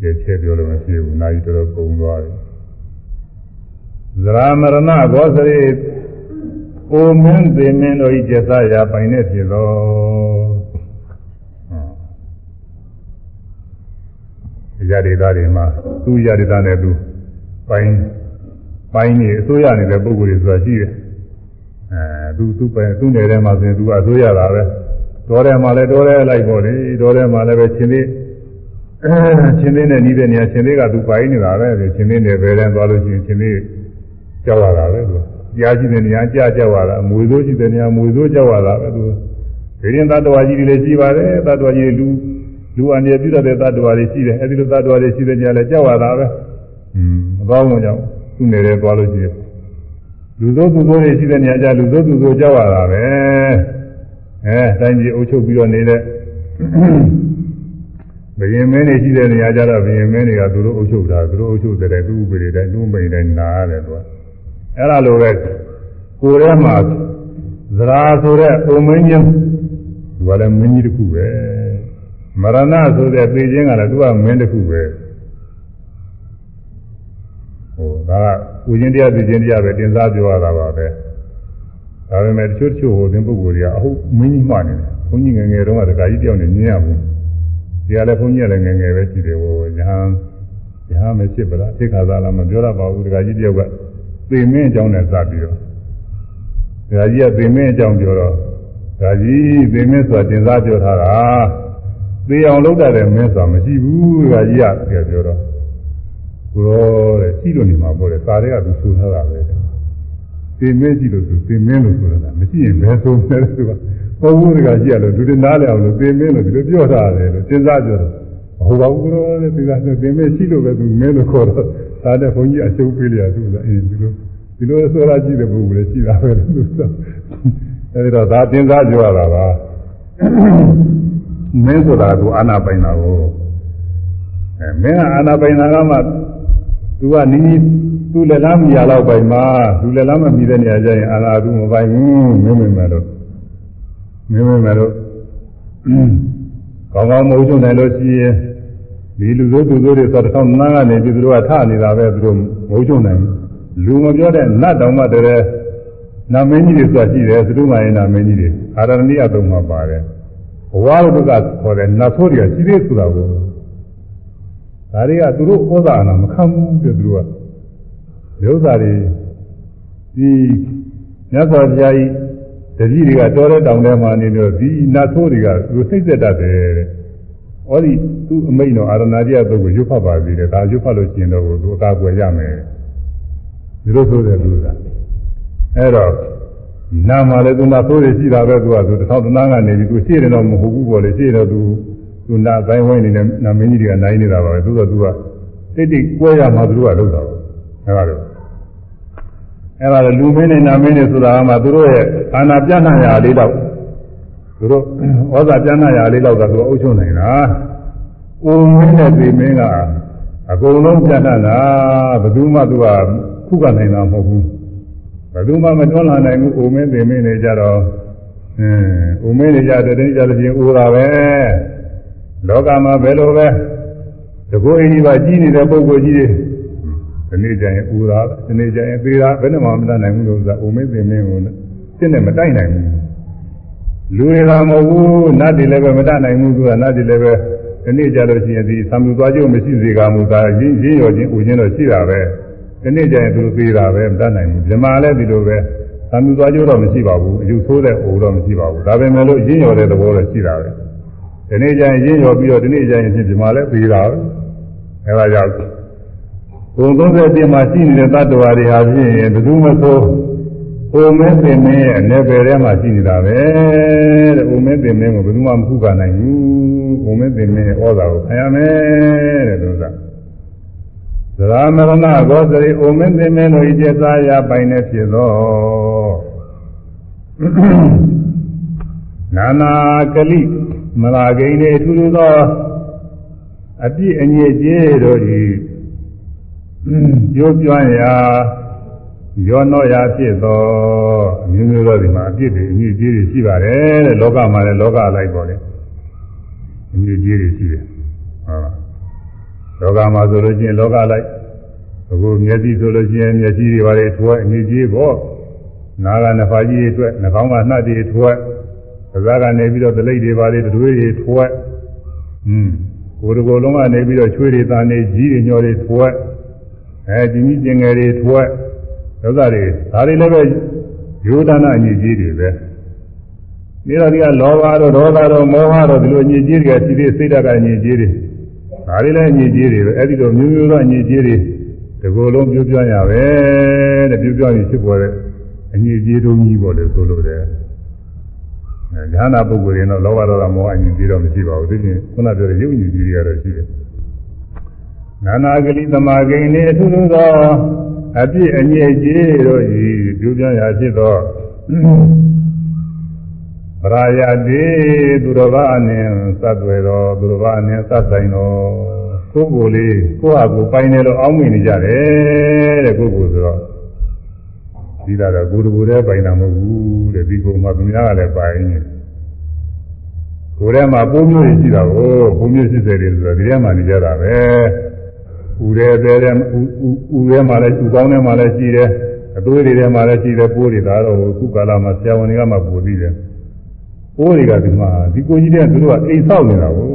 ဒီချက်ပြောလို့မဖြစ်ဘူးနာရီတော်တော်ကုန်သွားပြီဇရာမရဏဘောစရိအိုမင်းသေမင်းတို့ဤကျဆရာပိုင်နေဖြစ်သောရဒေသတွေမှာသူရဒေသနဲ့သူပိုင်ပိုင်နေအစိုးရနေတဲ့ပုဂ္ဂိုလ်တွေဆိုတာရှိတယ်အဲသူသူပဲသူ့နယ်ထဲမှာဆိုရင်သူအစိုးရတာပဲတော်ထဲမှာလည်းတော်ထဲလိုက်ပေါ့လေတော်ထဲမှာလည်းပဲရှင်သေး ရှင်သေးနဲ့နေတဲ့နေရာရှင်သေးကသူပိုင်နေတာပဲရှင်သေးနယ်ပဲတန်းသွားလို့ရှိရင်ရှင်သေးကြောက်ရတာပဲသူကြားရှိတဲ့နေရာကြားကြောက်ရတာမွေစိုးရှိတဲ့နေရာမွေစိုးကြောက်ရတာပဲသူဒီရင်သတ္တဝါကြီးတွေလည်းရှိပါတယ်သတ္တဝါကြီးလူလူအနေပြုတတ်တဲ့သတ္တဝါတွေရှိတယ်အဲဒီလိုသတ္တဝါတွေရှိတဲ့နေရာလည်းကြောက်ရတာပဲอืมမကောင်းဘူးကြောင့်သူ့နယ်ထဲသွားလို့ရှိရင်လူသောသူသောတွေရှိတဲ့နေရာကျလူသောသူသောကြောက်ရတာပဲအဲတိုင်းပြည်အုပ်ချုပ်ပြီးတော့နေတဲ့ ဘယင်မင်းတွေရှိတဲ့နေရာကျတော့ဘယင်မင်းတွေကသူတို့အုပ်ချုပ်တာသူတို့အုပ်ချုပ်တဲ့သူ့ဥပဒေတိုင်းသူ့မိန်တိုင်းနာရတယ်သူကအဲ့ဒါလိုပဲကိုယ်ထဲမှာသရာဆိုတဲ့ပုံမင်းချင်းသူကလည်းမင်းကြီးတစ်ခုပဲမရဏဆိုတဲ့ပေခြင်းကလည်းသူကမင်းတစ်ခုပဲဟိုဒါကဥခြင်းတရားသိခြင်းတရားပဲတင်စားပြောရတာပါပဲဒါပေမဲ့တချို့တချို့ဟိုသင်ပုဂ္ဂိုလ်တွေကအဟုတ်မင်းကြီးမှနေတယ်ဘုန်းကြီးငယ်ငယ်တုန်းကတခါကြီးပြောင်းနေမြင်ရဘူး တရားလည်းဘုန်းကြီးလည်းငယ်ငယ်ပဲရှိတယ်ဟိုညာညာမဖြစ်ပါလားသိခါသားလားမပြောရပါဘူးတခါကြီးတယောက်ကသေမင်းအကြောင်းနဲ့စပြီးတော့ဒါကြီးကသေမင်းအကြောင်းပြောတော့ဒါကြီးသေမင်းဆိုတာတင်စားပြောထားတာသေအောင်လုပ်တတ်တဲ့မင်းဆိုတာမရှိဘူးဒါကြီးကပြောတော့ကိုရောတဲ့ရှိလို့နေမှာပေါ့လေစာတွေကသူဆိုထားတာပဲသေမင်းရှိလို့သူသေမင်းလို့ဆိုတာမရှိရင်ဘယ်ဆုံးလဲသူက ပုံမှုတွေကရှိရလို့သူတွေနားလည်အောင်လို့သေမင်းလို့ဒီလိုပြောထားတယ်လို့စဉ်းစားကြတယ်ဟိုပါဘူးကောတဲ့ဒီကသေမင်းရှိလို့ပဲသူမင်းလို့ခေါ်တော့ဒါနဲ့ဘုန်းကြီးအရှုံးပေးလျာသူကအင်းဒီလိုဒီလိုဆိုတာကြည့်တဲ့ပုဂ္ဂိုလ်လည်းရှိတာပဲသူကအဲဒီတော့ဒါတင်စားကြရတာပါမင်းဆိုတာကအာနာပိုင်တာကိုအဲမင်းကအာနာပိုင်တာကမှသူကနီးသူလည်းလားမရတော့ပိုင်မှာသူလည်းလားမမြည်တဲ့နေရာကျရင်အာနာသူမပိုင်ဘူးမင်းမင်းမယ်လို့ မင်းမင်းမယ်လို့ကောင်းကောင်းမဟုတ်ချုံနိုင်လို့ရှိရင်ဒီလူစိုးသူစိုးတွေသောတထောင်နားကနေပြီးသူတို့ကထနေတာပဲသူတို့မဟုတ်ချုံနိုင်လူမပြောတဲ့နတ်တောင်မှတည်းနာမင်းကြီးတွေဆိုတာရှိတယ်သူတို့မှရင်နာမင်းကြီးတွေအာရဏိယသုံးမှာပါတယ်ဘဝရုပ်ကခေါ်တဲ့နတ်ဆိုးတွေကရှိသေးဆိုတာကိုဒါတွေကသူတို့ဩဇာနာမခံဘူးတဲ့သူတို့ကဥစ္စာတွေဒီမြတ်စွာဘုရားကြီး တတိတွေကတော်တဲ့တောင်ထဲမှာနေပြီးဒီနတ်ဆိုးတွေကသူစိတ်သက်တတ်တယ်တဲ့။ဩဒီသူ့အမိန့်တော်အာရဏာတိယသုတ်ကိုရွတ်ဖတ်ပါသေးတယ်။ဒါရွတ်ဖတ်လို့ရှိရင်တော့သူအကာအကွယ်ရမယ်။ဒီလိုဆိုတဲ့လူကအဲ့တော့နာမှာလည်းသူနာဆိုးတွေရှိတာပဲသူကသူတစ်ထောင်တနာကနေပြီးသူရှေ့တယ်တော့မဟုတ်ဘူးပေါ့လေရှေ့တော့သူသူနာတိုင်းဝိုင်းနေတဲ့နာမင်းကြီးတွေကနိုင်နေတာပါပဲသူတော့သူကတိတ်တိတ်ကွဲရမှာသူတို့ကလုပ်တာပါအဲ့ဒါတော့ အဲ့ဒါလူမင်းနဲ့နာမင်းနဲ့ဆိုတာကမှသူတို့ရဲ့အာနာပြနှံ့ရာလေးတော့သူတို့ဩဇာပြနှံ့ရာလေးတော့ကသူအုပ်ချုပ်နိုင်တာ။အိုမင်းနဲ့ဒီမင်းကအကုန်လုံးပြတ်တတ်တာဘယ်သူမှသူကခုကနိုင်တာမဟုတ်ဘူးဘယ်သူမှမတွန်းလာနိုင်ဘူးအိုမင်းသိမင်းနေကြတော့အင်းအိုမင်းနေကြတဲ့တင်းကြတဲ့ပြင်အိုတာပဲလောကမှာဘယ်လိုပဲတကူအင်းကြီးပါကြီးနေတဲ့ပုဂ္ဂိုလ်ကြီးတွေ ဒီနေ့ကျရင်အိုတာဒီနေ့ကျရင်သေးတာဘယ်နဲ့မှမတတ်နိုင်ဘူးလို့ဆိုတာအိုမင်းသိမင်းကိုစစ်နဲ့မတိုက်နိုင်ဘူးလူတွေကမဟုတ်ဘူးနတ်တွေလည်းပဲမတတ်နိုင်ဘူးသူကနတ်တွေလည်းပဲဒီနေ့ကြလို့ရှိရင်ဒီသံမှုသွားကြုံမရှိစေကမူသာရင်းရင်းရောချင်းဦးချင်းတော့ရှိတာပဲဒီနေ့ကျရင်သူသေးတာပဲမတတ်နိုင်ဘူးဇမာလည်းဒီလိုပဲသံမှုသွားကြုံတော့မရှိပါဘူးအယူဆိုးတဲ့အိုတော့မရှိပါဘူးဒါပေမဲ့လို့ရင်းရောတဲ့သဘောတော့ရှိတာပဲဒီနေ့ကျရင်ရင်းရောပြီးတော့ဒီနေ့ကျရင်ဖြစ်ဇမာလည်းသေးတာပဲအဲဒါကြောင့် ဘုံ30ပြည့်မှာရှိနေတဲ့တ attva တွေဟာဖြင့်ဘယ်သူမှဆို။အိုမဲပင်မင်းရဲ့အနေပယ်ထဲမှာရှိနေတာပဲတဲ့။အိုမဲပင်မင်းကိုဘယ်သူမှမခုခံနိုင်ဘူး။အိုမဲပင်မင်းရဲ့ဩဇာကိုခံရမယ်တဲ့သူက။သရမရဏဂောစရိအိုမဲပင်မင်းတို့ဤကျသာရပိုင်နေဖြစ်သောနာနာကလိမလာကိန်းတွေထူးထူးသောအပြည့်အညစ်အကြေးတို့ဤ ပြောပြရာရောနောရာဖြစ်သောအမျိုးမျိုးသောဒီမှာအပြစ်တွေအညစ်အကြေးတွေရှိပါတယ်တဲ့လောကမှာလည်းလောကအလိုက်ပေါ်တယ်အညစ်အကြေးတွေရှိတယ်ဟုတ်လောကမှာဆိုလို့ချင်းလောကလိုက်အခုမျက်စိဆိုလို့ချင်းမျက်စိတွေပါလေထွဲအညစ်အကြေးပေါ့နားကနှဖာကြီးတွေထွဲနှာခေါင်းကနှတ်တွေထွဲပါးစပ်ကနေပြီးတော့ဒလိတ်တွေပါလေတွေတွေထွဲอืมကိုယ်တကိုယ်လုံးကနေပြီးတော့ချွေးတွေတန်နေကြီးတွေညော်တွေထွဲ အဲဒီကြီးကျင်ငယ်တွေထွဲဒုက္ခတွေဒါတွေလည်းပဲယောဒနာအညစ်အကြေးတွေပဲဒီတော့ဒီကလောဘတို့ဒေါသတို့မောဟတို့ဒီလိုအညစ်အကြေးတွေကရှိသေးစိတ်ဓာတ်ကအညစ်အကြေးတွေဒါတွေလည်းအညစ်အကြေးတွေပဲအဲ့ဒီလိုမျိုးမျိုးသောအညစ်အကြေးတွေဒီကိုယ်လုံးပြပြရပဲတဲ့ပြပြရင်ဖြစ်ပေါ်တဲ့အညစ်အကြေးတို့ကြီးပေါ်လို့ဆိုလို့တယ်အဲဉာဏပုဂ္ဂိုလ်ရင်တော့လောဘဒေါသမောဟအညစ်အကြေးတော့မရှိပါဘူးဒီပြင်ခုနပြောတဲ့ရုပ်ညစ်အကြေးတွေကတော့ရှိတယ် နာနာဂလိသမာဂိနေအထုထုသောအပြည့်အညစ်အကြေးတို့ဤပြုပြရာဖြစ်သောပရာယတိသူတော်ဘာအနည်းသတ်ွယ်တော်သူတော်ဘာအနည်းသတ်ဆိုင်တော်ကိုယ်ကိုယ်လေးကိုယ့်ဟာကိုယ်ပိုင်တယ်လို့အောင်းမိနေကြတယ်တဲ့ကိုယ်ကိုယ်ဆိုတော့ဒီလာတော့ကိုယ်တကူတည်းပိုင်တာမဟုတ်ဘူးတဲ့ဒီကိုယ်မှာသူများကလည်းပိုင်နေကိုယ်ထဲမှာပုံမျိုးရှိတာကိုပုံမျိုးရှိတယ်ဆိုတော့ဒီထဲမှာနေကြတာပဲ ဥရဲသေးတယ်ဥရဲမှာလည်းဥကောင်းထဲမှာလည်းရှိတယ်အသွေးတွေထဲမှာလည်းရှိတယ်ပိုးတွေဒါတော့ခုကာလမှာဆရာဝန်တွေကမှပို့ပြီးတယ်ပိုးတွေကဒီမှာဒီကိုကြီးတဲ့သူတို့ကအိမ်ဆောက်နေတာကို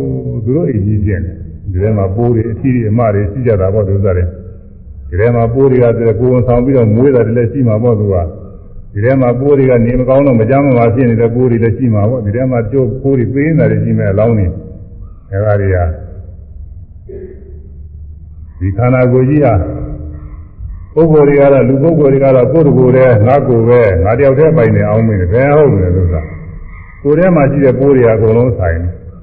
သူတို့အိမ်ကြီးကျင်းတယ်ဒီထဲမှာပိုးတွေအထီးတွေအမတွေရှိကြတာပေါ့သူစားတယ်ဒီထဲမှာပိုးတွေကကိုယ်ဝန်ဆောင်ပြီးတော့မွေးတာတွေလည်းရှိမှာပေါ့သူကဒီထဲမှာပိုးတွေကနေမကောင်းတော့မကြမ်းမပါဖြစ်နေတဲ့ပိုးတွေလည်းရှိမှာပေါ့ဒီထဲမှာကျိုးပိုးတွေပေးနေတာတွေရှိမဲ့အလောင်းတွေအဲဒါတွေက ဒီခန္ဓာကိုယ်ကြီးဟာပုဂ္ဂိုလ်တွေကတော့လူပုဂ္ဂိုလ်တွေကတော့ကိုယ်တကူတည်းငါကိုယ်ပဲငါတယောက်တည်းပိုင်နေအောင်မင်းဘယ်ဟုတ်လဲလို့ဆိုတာကိုယ်ထဲမှာရှိတဲ့ပိုးတွေကအကုန်လုံးဆိုင်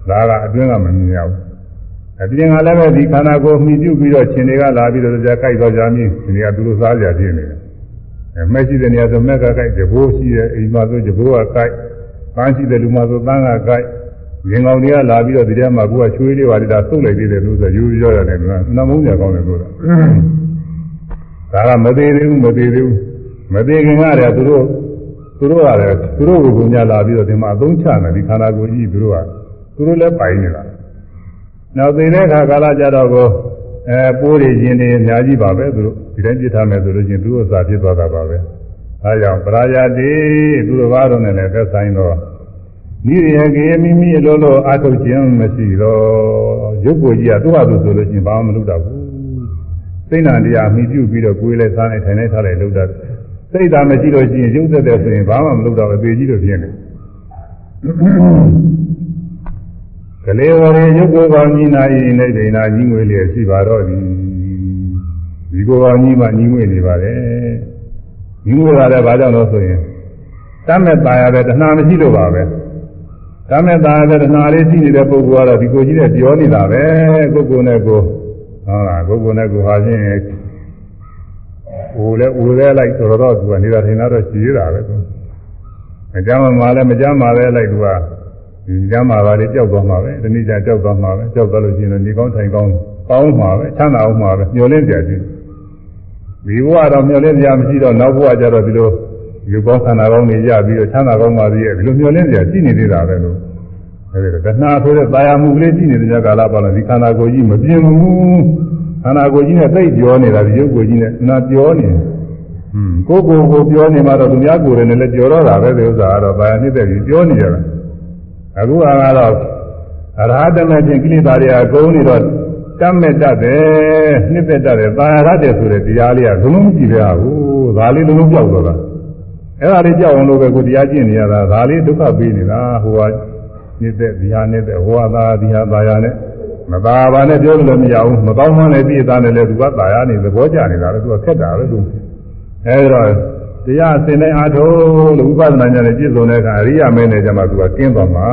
ဒါကအတွင်းကမမြင်ရဘူးအပြင်ကလည်းပဲဒီခန္ဓာကိုယ်မှီပြုပြီးတော့ရှင်တွေကလာပြီးတော့ကြာကြိုက်တော့ကြမြင်ရှင်တွေကသူတို့စားကြဖြစ်နေတယ်အဲမဲ့ရှိတဲ့နေရာဆိုမဲ့ကကြိုက်တဘိုးရှိတဲ့အိမ်မှာဆိုတဘိုးကကြိုက်ပန်းရှိတဲ့လူမှာဆိုပန်းကကြိုက် ရင်ကောင်တွေကလာပြီးတော့ဒီထဲမှာကိုယ်ကချွေးလေးပါလိတာသုတ်လိုက်သေးတယ်လို့ဆိုယူပြောရတယ်ကွာနှမုန်းကြကောင်းတယ်လို့တော့ဒါကမသေးသေးဘူးမသေးသေးဘူးမသေးခင်ကတည်းကသူတို့သူတို့ကလည်းသူတို့ကိုညလာပြီးတော့ဒီမှာအသုံးချတယ်ဒီခန္ဓာကိုယ်ကြီးသူတို့ကသူတို့လည်းပိုင်နေတာနောက်သိတဲ့အခါကာလကြတော့ကိုအဲပိုးတွေရင်တွေအများကြီးပါပဲသူတို့ဒီတိုင်းပြစ်ထားမယ်ဆိုလို့ချင်းသူတို့စာဖြစ်သွားတာပါပဲအဲကြောင့်ပရာယတိသူတို့ဘာတော့နဲ့လည်းသက်ဆိုင်တော့ ဤရကေမိမိအလိုလိုအထုတ်ခြင်းမရှိတော့ရုပ်ကိုကြီးကသူ့ဟာသူဆိုလို့ချင်းဘာမှမလုပ်တော့ဘူးစိတ်နာတရားမိပြုပြီးတော့ကိုယ်လည်းစားနေထိုင်နေထားလိုက်လုပ်တတ်စိတ်သာမရှိလို့ရှိရင်ရုပ်သက်တဲ့ဆိုရင်ဘာမှမလုပ်တော့အသေးကြီးလို့ဖြစ်နေကလေးဝရေရုပ်ကိုယ်ကောင်းကြီးနာ၏နေဒိနာကြီးငွေလျက်ရှိပါတော့သည်ဒီကိုယ်ကောင်းကြီးမှကြီးငွေနေပါတယ်ကြီးငွေတာလည်းဘာကြောင့်လို့ဆိုရင်တတ်မဲ့ตายရတဲ့တဏှာမရှိလို့ပါပဲ တမေတာကရဏာလေးရှိနေတဲ့ပုဂ္ဂိုလ်ကတော့ဒီကိုကြီးနဲ့ပြောနေတာပဲကိုကိုနဲ့ကိုဟုတ်လားကိုကိုနဲ့ကိုဟာချင်းဦးလဲဦးလဲလိုက်ဆိုတော့သူကနေတာထင်တော့ရှိရတာပဲသူမကြမ်းမှာလဲမကြမ်းမှာလဲလိုက်သူကဒီကြမ်းမှာပါလေကြောက်သွားမှာပဲဒီနေ့ကျကြောက်သွားမှာပဲကြောက်သွားလို့ရှိရင်ဒီကောင်းထိုင်ကောင်းကောင်းမှာပဲချမ်းသာအောင်မှာပဲမျောလင်းကြတယ်ဒီဘဝတော့မျောလင်းကြမရှိတော့နောက်ဘဝကျတော့ဒီလို ယူကောင်းခန္ဓာကောင်းတွေရပြီးတော့ချမ်းသာကောင်းပါသေးရဲ့ဒီလိုမျောလင်းကြရှိနေသေးတာပဲလို့အဲဒီတော့တဏှာဆိုတဲ့တာယာမှုကလေးရှိနေတဲ့ကာလပါလို့ဒီခန္ဓာကိုယ်ကြီးမပြင်းဘူးခန္ဓာကိုယ်ကြီးနဲ့သိပြောနေတာဒီရုပ်ကိုယ်ကြီးနဲ့နာပြောနေတယ်ဟွန်းကိုယ်ကိုယ်ကိုပြောနေမှတော့သူများကိုယ်တွေနဲ့လည်းပြောတော့တာပဲဒီဥစ္စာကတော့တာယာနှစ်သက်ပြီးပြောနေကြတာအခုကတော့အရဟတမေချင်းကိလေသာတွေအကုန်နေတော့တတ်မဲ့တတ်တယ်နှစ်သက်တတ်တယ်တာယာရတယ်ဆိုတဲ့တရားလေးကလုံးလုံးကြည့်ရဘူးဒါလေးလုံးလုံးကြောက်တော့တာ အဲ့ဒါလေးကြောက်အောင်လို့ပဲကိုတရားကျင့်နေရတာဒါလေးဒုက္ခပေးနေတာဟိုကနှစ်သက်ဒီဟာနှစ်သက်ဟိုကသာဒီဟာသာယာနဲ့မသာပါနဲ့ပြောလို့မရဘူးမကောင်းမှလည်းပြည့်သားနေလေသူကသာယာနေသဘောကျနေတာလေသူကခက်တာပဲသူအဲဒီတော့တရားအစဉ်တိုင်းအားထုတ်လို့ဥပဒနာညာနဲ့ပြည့်စုံတဲ့အခါအရိယာမင်းနဲ့ကျမှသူကကျင်းသွားမှာ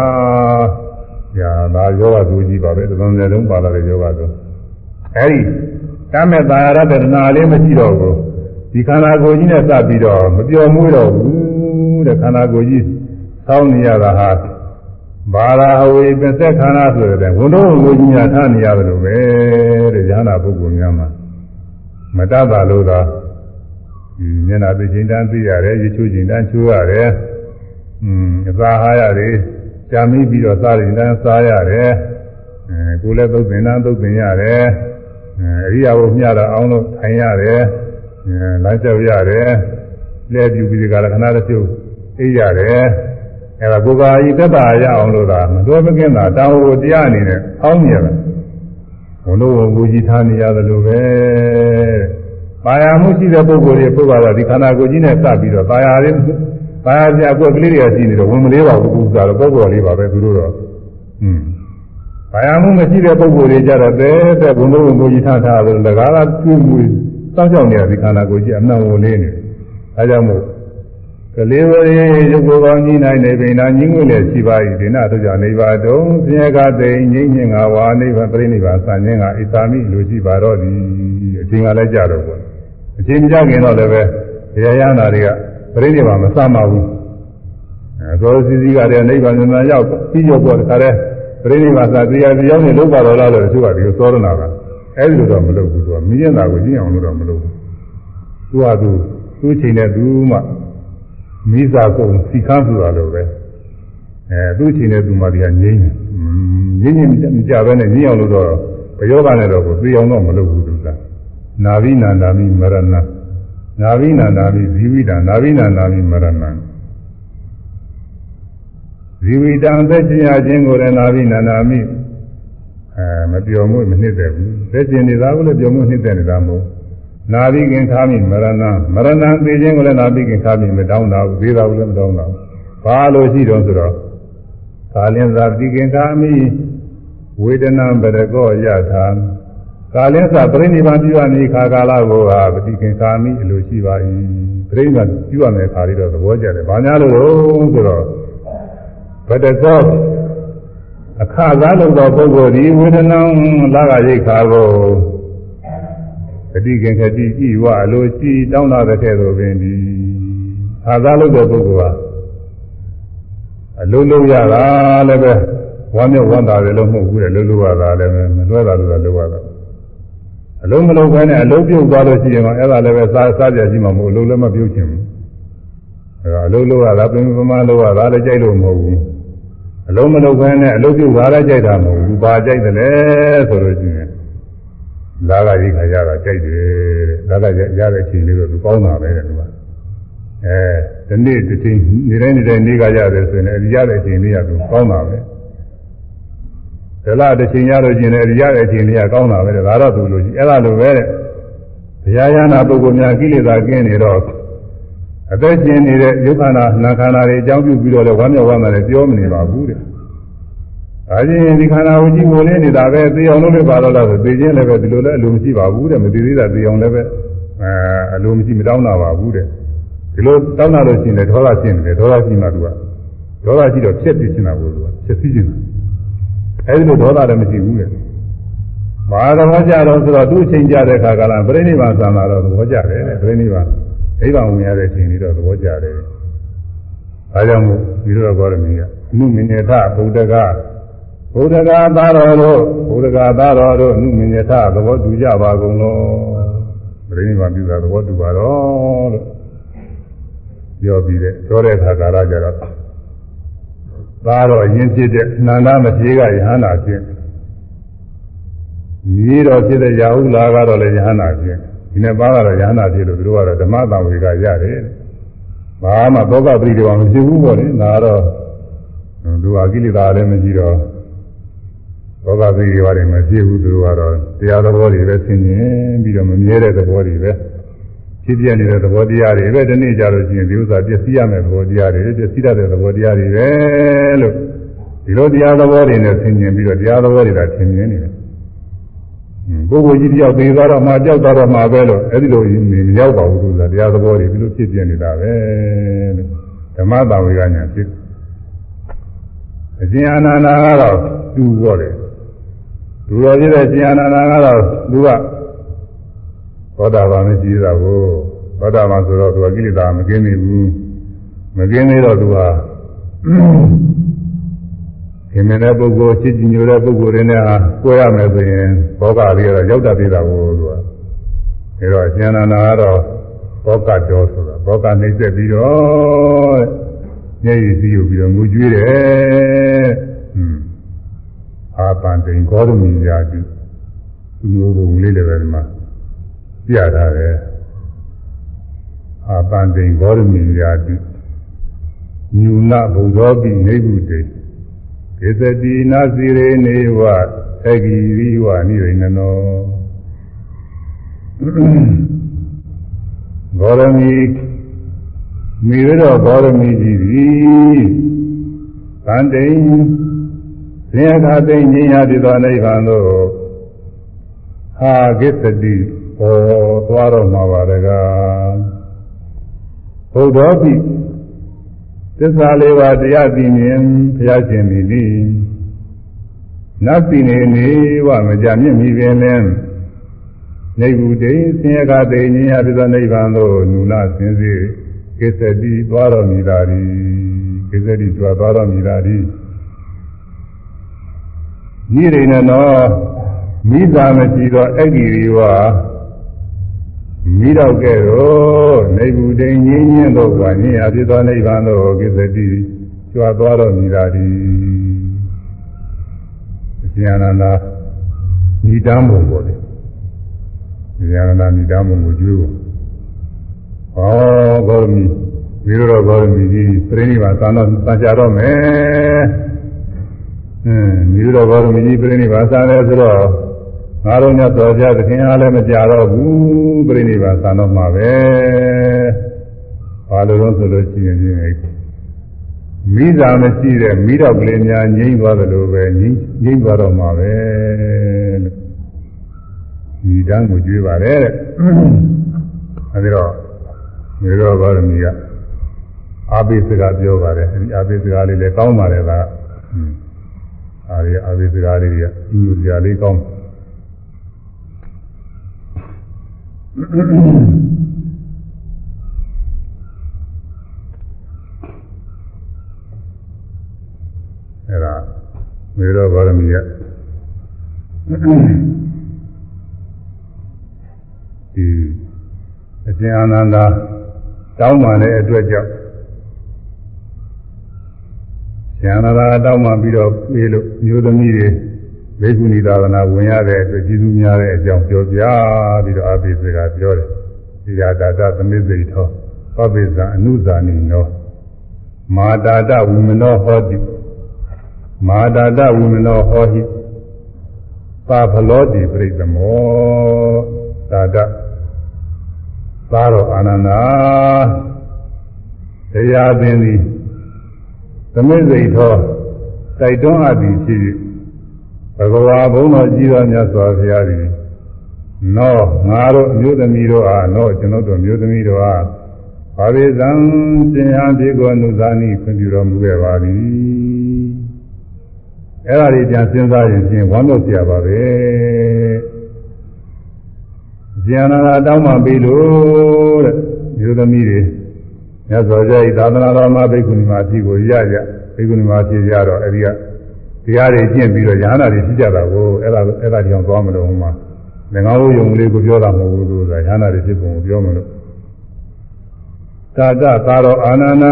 ။ညာဒါယောဂသူကြီးပါပဲသုံးနေလုံးပါလာတဲ့ယောဂသူ။အဲဒီတမေသာရတနာလေးမရှိတော့ဘူး။ ဒီခန္ဓာကိုယ်ကြီးနဲ့စပ်ပြီးတော့မပြောမွေးတော့ဘူးတဲ့ခန္ဓာကိုယ်ကြီးသောင်းနေရတာဟာဘာသာဟဝေပသက်ခန္ဓာဆိုတဲ့ဝန်တော်ဝန်ကိုကြီးများထားနေရတယ်လို့ပဲတဲ့ဉာဏပုဂ္ဂိုလ်များမှာမတတ်တာလို့သာမျက်နှာသိချင်းတန်းသိရတယ်ရချိုးချင်းတန်းချိုးရတယ်อืมအစာဟာရတယ်ကြာမိပြီးတော့စားရင်တန်းစားရတယ်အဲကိုယ်လည်းသုတ်သင်တန်းသုတ်သင်ရတယ်အဲအရိယာဘုမျှတာအောင်လို့ထိုင်ရတယ်အဲ လမ်းလျှောက်ရတယ်လဲပြူပြီးဒီကရခဏတစ်ပြုတ်အိပ်ရတယ်အဲဒါကိုယ်ပါဤသက်သာရအောင်လို့သာမတော်မကင်းတာတောင်းဖို့တရားအနေနဲ့အောင်းနေရတယ်ဘုလို့ဘုကြီးထားနေရတယ်လို့ပဲပါရမှုရှိတဲ့ပုဂ္ဂိုလ်တွေပုဂ္ဂိုလ်ကတော့ဒီခန္ဓာကိုယ်ကြီးနဲ့စပ်ပြီးတော့ပါရရင်းပါရပြအကွက်ကလေးတွေကရှိနေတော့ဝင်မလေးပါဘူးဥစ္စာတော့ပုဂ္ဂိုလ်လေးပါပဲသူတို့တော့อืมပါရမှုမရှိတဲ့ပုဂ္ဂိုလ်တွေကြတော့တဲတဲ့ဘုံဘုံဘုကြီးထားထားလို့လကားလားကျွေးမွေး စောင့်ရှောက်နေတဲ့ဒီခန္ဓာကိုယ်ကြီးအမှန်ဝင်လေးနေအဲကြောင့်မို့ကလေးဝရေရုပ်ကိုယ်ကောင်းကြီးနိုင်နေပိနာညင်းငွေလည်းရှိပါ၏ဒီနာတို့ကြောင့်နေပါတုံးဆင်းရဲကတိန်ငိမ့်ညင်ငါဝါနိဗ္ဗာန်ပြိဋိဘံဆံခြင်းကဣသာမိလိုရှိပါတော့သည်အချိန်ကလည်းကြတော့ပေါ့အချိန်ကြခင်တော့လည်းပဲရရနာတွေကပြိဋိဘံမစမှဘူးအဲသောစီစီကလည်းနိဗ္ဗာန်ဉာဏ်ရောက်ပြီးရောက်တော့တခါတည်းပြိဋိဘံသာတရားတရားနဲ့လုံးပါတော့လားလို့သူကဒီလိုသောရနာက အဲဒီလိုတော့မလုပ်ဘူးသူကမြင်ရတာကိုကြည့်အောင်လို့တော့မလုပ်ဘူးသူကသူသူ့ချိန်နဲ့သူမှမိစားကုန်စီခန်းဆိုတာလိုပဲအဲသူ့ချိန်နဲ့သူမှဒီကငိမ့်နေငိမ့်ငိမ့်မကြပဲနဲ့ငိမ့်အောင်လို့တော့ဘယောဂနဲ့တော့ကိုသိအောင်တော့မလုပ်ဘူးသူကနာဘိနန္ဒာမိမရဏနာဘိနန္ဒာမိဇီဝိတံနာဘိနန္ဒာမိမရဏဇီဝိတံသက်ရှင်ရခြင်းကိုလည်းနာဘိနန္ဒာမိ အဲမပြောမှုမနှစ်သက်ဘူးသက်ရှင်နေတာကိုလည်းပြောမှုနှစ်သက်နေတာမဟုတ်နာဘိကင်ခါမိမရဏမရဏသိခြင်းကိုလည်းနာဘိကင်ခါမိမတောင်းတာဘူးသေးတာဘူးလည်းမတောင်းတာဘူးဘာလို့ရှိတော့ဆိုတော့ကာလင်္သာတိကင်ခါမိဝေဒနာပရကောယထာကာလင်းစာပြိဋိဘံပြုရမည်ခါကာလကိုဟာပฏิကင်္ကာမိအလိုရှိပါ၏ပြိဋိဘံပြုရမယ်ခါလေးတော့သဘောကျတယ်။ဘာများလို့လဲဆိုတော့ဘတသော အခါသားလို့သောပုဂ္ဂိုလ်ဒီဝေဒနာလာကရိတ်ခါကိုပฏิကင်္ခတိဤဝအလိုရှိတောင်းလာတဲ့ကဲ့သို့ပင်ဒီခါသားလို့သောပုဂ္ဂိုလ်ဟာအလိုလုံးရတာလည်းပဲဝမ်းမြောက်ဝမ်းသာတယ်လို့မဟုတ်ဘူးလေလုံးလုံးရတာလည်းမလွဲတာလို့လည်းလုံးရတာအလုံးမလုံးခဲနဲ့အလုံးပြုတ်သွားလို့ရှိရင်တော့အဲ့ဒါလည်းပဲစားစားကြရှိမှာမဟုတ်အလုံးလည်းမပြုတ်ချင်ဘူးအဲ့ဒါအလုံးလုံးရတာပြင်ပမာလုံးရတာလည်းကြိုက်လို့မဟုတ်ဘူး အလုံးမလုံးခဲနဲ့အလုံးပြုတ်သွားလည်းကြိုက်တာမဟုတ်ဘူးဘာကြိုက်တယ်လဲဆိုလို့ရှိရင်လာကကြီးခါရတာကြိုက်တယ်တဲ့လာကရတဲ့အချိန်လေးတော့သူကောင်းတာပဲတဲ့သူကအဲဒီနေ့တစ်ချိန်နေတိုင်းနေတိုင်းနေကရတယ်ဆိုရင်အဲဒီရတဲ့အချိန်လေးကသူကောင်းတာပဲဒလတစ်ချိန်ရလို့ကျင်တယ်ရတဲ့အချိန်လေးကကောင်းတာပဲဒါတော့သူလို့ရှိအဲ့ဒါလိုပဲတဲ့ဘုရားရဟနာပုဂ္ဂိုလ်များကိလေသာကင်းနေတော့ အသက်ရှင်နေတဲ့ယုတ်ခန္ဓာနာခန္ဓာတွေအကြောင်းပြုပြီးတော့လည်းဝမ်းမြောက်ဝမ်းသာလည်းပြောမနေပါဘူးတဲ့။ဒါချင်းဒီခန္ဓာကိုကြည့်ဖို့လေးနေတာပဲသိအောင်လုပ်လို့ပါတော့လားဆိုသိချင်းလည်းပဲဒီလိုလည်းအလိုမရှိပါဘူးတဲ့မသိသေးတာသိအောင်လည်းပဲအဲအလိုမရှိမတောင်းတာပါဘူးတဲ့။ဒီလိုတောင်းတာလို့ရှိရင်လည်းဒေါသဖြစ်နေတယ်ဒေါသရှိမှသူကဒေါသရှိတော့ဖြစ်ဖြစ်နေတာကိုသူကဖြစ်စီနေတာ။အဲဒီလိုဒေါသလည်းမရှိဘူးတဲ့။ဘာသဘောကြတော့ဆိုတော့သူ့အချိန်ကြတဲ့အခါကလည်းပြိဋိဘံသံလာတော့သဘောကြတယ်တဲ့ပြိဋိဘံအိဗံ ဝင်ရတဲ့အချိန်လေးတော့သဘောကြတယ်။ဒါကြောင့်မို့ဒီလိုတော်မီးကမှုမင်းနေထဗုဒ္ဓကဘဘုဒ္ဓဂါသားတော်တို့ဘုဒ္ဓဂါသားတော်တို့အနုမင်ယထသဘောတူကြပါကုန်လို့ပြိဋိဘံပြုတာသဘောတူပါတော့လို့ပြောပြီးတဲ့ပြောတဲ့အခါကာလကျတော့သားတော်အရင်ဖြစ်တဲ့နန္ဒမထေရကယဟန္တာဖြစ်မြေတော်ဖြစ်တဲ့ရာဟုလာကတော့လည်းယဟန္တာဖြစ် ဒီနှစ်ပါးကတော့ရဟန္တာဖြစ်လို့သူတို့ကတော့ဓမ္မတံဝေကရတယ်ဘာမှသောကပရိဒေဝမဖြစ်ဘူးပေါ့လေဒါကတော့သူကကိလေသာလည်းမရှိတော့သောကပရိဒေဝတွေမဖြစ်ဘူးသူတို့ကတော့တရားသဘောတွေပဲဆင်ခြင်ပြီးတော့မမြဲတဲ့သဘောတွေပဲဖြစ်ပြနေတဲ့သဘောတရားတွေပဲဒီနေ့ကြလို့ရှိရင်ဒီဥစ္စာပျက်စီးရမယ့်သဘောတရားတွေပျက်စီးရတဲ့သဘောတရားတွေပဲလို့ဒီလိုတရားသဘောတွေနဲ့ဆင်ခြင်ပြီးတော့တရားသဘောတွေကဆင်ခြင်နေတယ် ပုဂ္ဂိုလ်ကြီးတယောက်သိသွားတော့မှကြောက်သွားတော့မှပဲလို့အဲ့ဒီလိုမရောက်ပါဘူးသူကတရားသဘောတွေဒီလိုဖြစ်ပြနေတာပဲလို့ဓမ္မတာဝေကညာဖြစ်အရှင်အာနန္ဒာကတော့သူ့ဘောတယ်သူတော်ဖြစ်တဲ့ရှင်အာနန္ဒာကတော့သူကသောတာပန်မရှိတာကိုသောတာပန်ဆိုတော့သူကကိလေသာမကင်းနေဘူးမကင်းနေတော့သူဟာခ င်မင်းတဲ့ပုဂ္ဂိုလ်ချစ်ကြည်ညိုတဲ့ပုဂ္ဂိုလ်တွေနဲ့ဟာကိုယ်ရမယ်ဆိုရင်ဘောကလေးကတော့ရောက်တတ်သေးတာကိုသူကဒါတော့အရှင်အနန္ဒာကတော့ဘောကတော်ဆိုတာဘောကနှိမ့်ဆက်ပြီးတော့မျက်ရည်စီးယူပြီးတော့ငိုကြွေးတယ်ဟွန်းအာပန်တိန်ဂေါရမီယာတိသူမျိုးဘုံလေးလည်းပဲဒီမှာပြထားတယ်အာပန်တိန်ဂေါရမီယာတိညူနဘုံသောပိနေဟုတေ ကိသတိနာစီရေနေဝသဂီရိဝနိရိနနောဂေါရမီမိရတော့ဂေါရမီကြီးသည်ဗန္တိန်သင်္ခါသိဉ္ဇာတိသောနိဗ္ဗာန်သို့ဟာကိသတိဟောသွားတော့မှာပါတကားဘုဒ္ဓောပိ သစ္စာလေးပါးတရားသိမြင်ဘုရားရှင်သည်နိနတ်ပြည်နေနေဝမကြမြင့်မိပင်လင်းနေဘူးတိဆင်းရဲကသိဉ္ဇာတိသောနိဗ္ဗာန်သို့နုနာစင်စေကိစ္စတိသွားတော်မူတာဒီကိစ္စတိသွားတော်မူတာဒီဤရိဏနောမိသားမရှိသောအဂိရိဝ မိတော့ကဲ့သို့နေဘူးတိန်ငင်းညင်းသောဝါညင်းအဖြစ်သောနိဗ္ဗာန်သို့ကိစ္စတိကြွားသွားတော်မူတာဒီအရှင်အနန္ဒာဤတမ်းပုံပေါ်တယ်အရှင်အနန္ဒာဤတမ်းပုံကိုကျွေးဖို့ဟောဂေါရမီဝိရတော်ဂေါရမီကြီးပြိဋိဘာသာတော့သာကြတော့မယ်အင်းဝိရတော်ဂေါရမီကြီးပြိဋိဘာသာလဲဆိုတော့ ငါတို့ညတော်ကြသခင်အားလည်းမကြတော့ဘူးပြိဋိဘာသာတော့မှာပဲဘာလို့လဲဆိုလို့ရှိရင်မိသားမရှိတဲ့မိတော့ကလေးများငြိမ့်သွားတယ်လို့ပဲငြိမ့်ငြိမ့်သွားတော့မှာပဲလို့ဒီတန်းကိုကြွေးပါတယ်တဲ့အဲဒီတော့မေရောဂေါရမီကအာဘိစကားပြောပါတယ်အဲဒီအာဘိစကားလေးလည်းကောင်းပါတယ်ကအာရီအာဘိစကားလေးတွေကဒီလိုကြာလေးကောင်း အဲဒါမေရောဂေါရမီကဒီအရှင်အာနန္ဒာတောင်းပန်တဲ့အတွက်ကြောင့်ရှင်အာနန္ဒာတောင်းပန်ပြီးတော့ပြေလို့မျိုးသမီးတွေ ဘေကုဏီသာသနာဝင်ရတဲ့အတွက်ကျေးဇူးများတဲ့အကြောင်းပြောပြပြီးတော့အဘိစကားပြောတယ်။ဒီရာတာတသမိစိတ်သောပပိဇာအနုဇာနိနောမာတာတဝိမနောဟောတိမာတာတဝိမနောဟောဟိပါဖလောတိပြိတမောတာတသာတော်အာနန္ဒာတရားပင်သည်သမိစိတ်သောတိုက်တွန်းအပ်သည်ဖြစ်၍ ဘဂဝါဘုန်းတော်ကြီးတော်မြတ်စွာဘုရားသည်နောငါတို့အမျိုးသမီးတို့အားနောကျွန်ုပ်တို့မျိုးသမီးတို့အားဘာဝေဇံရှင်ဟံပြေကိုနုဇာနိခွင့်ပြုတော်မူခဲ့ပါသည်အဲ့ဒါတွေကြံစဉ်းစားရင်ဖြင့်ဝမ်းမြောက်ကြပါပဲဉာဏ်နာတောင်းမှပြီးလို့တဲ့မျိုးသမီးတွေမြတ်စွာဘုရားဤသာသနာတော်မှာဘိက္ခုနီမအဖြစ်ကိုရရဘိက္ခုနီမအဖြစ်ရတော့အဲဒီက တရားတွေကျင့်ပြီးတော့ယ ahanan တွေဖြစ်ကြတာကိုအဲ့ဒါအဲ့ဒါကြောင့်သွားမလို့ဟိုမှာငငါတို့ယုံလေးကိုပြောတာမဟုတ်ဘူးလို့ဆိုတာယ ahanan တွေဖြစ်ပုံကိုပြောမလို့တာတသာတော်အာနန္ဒ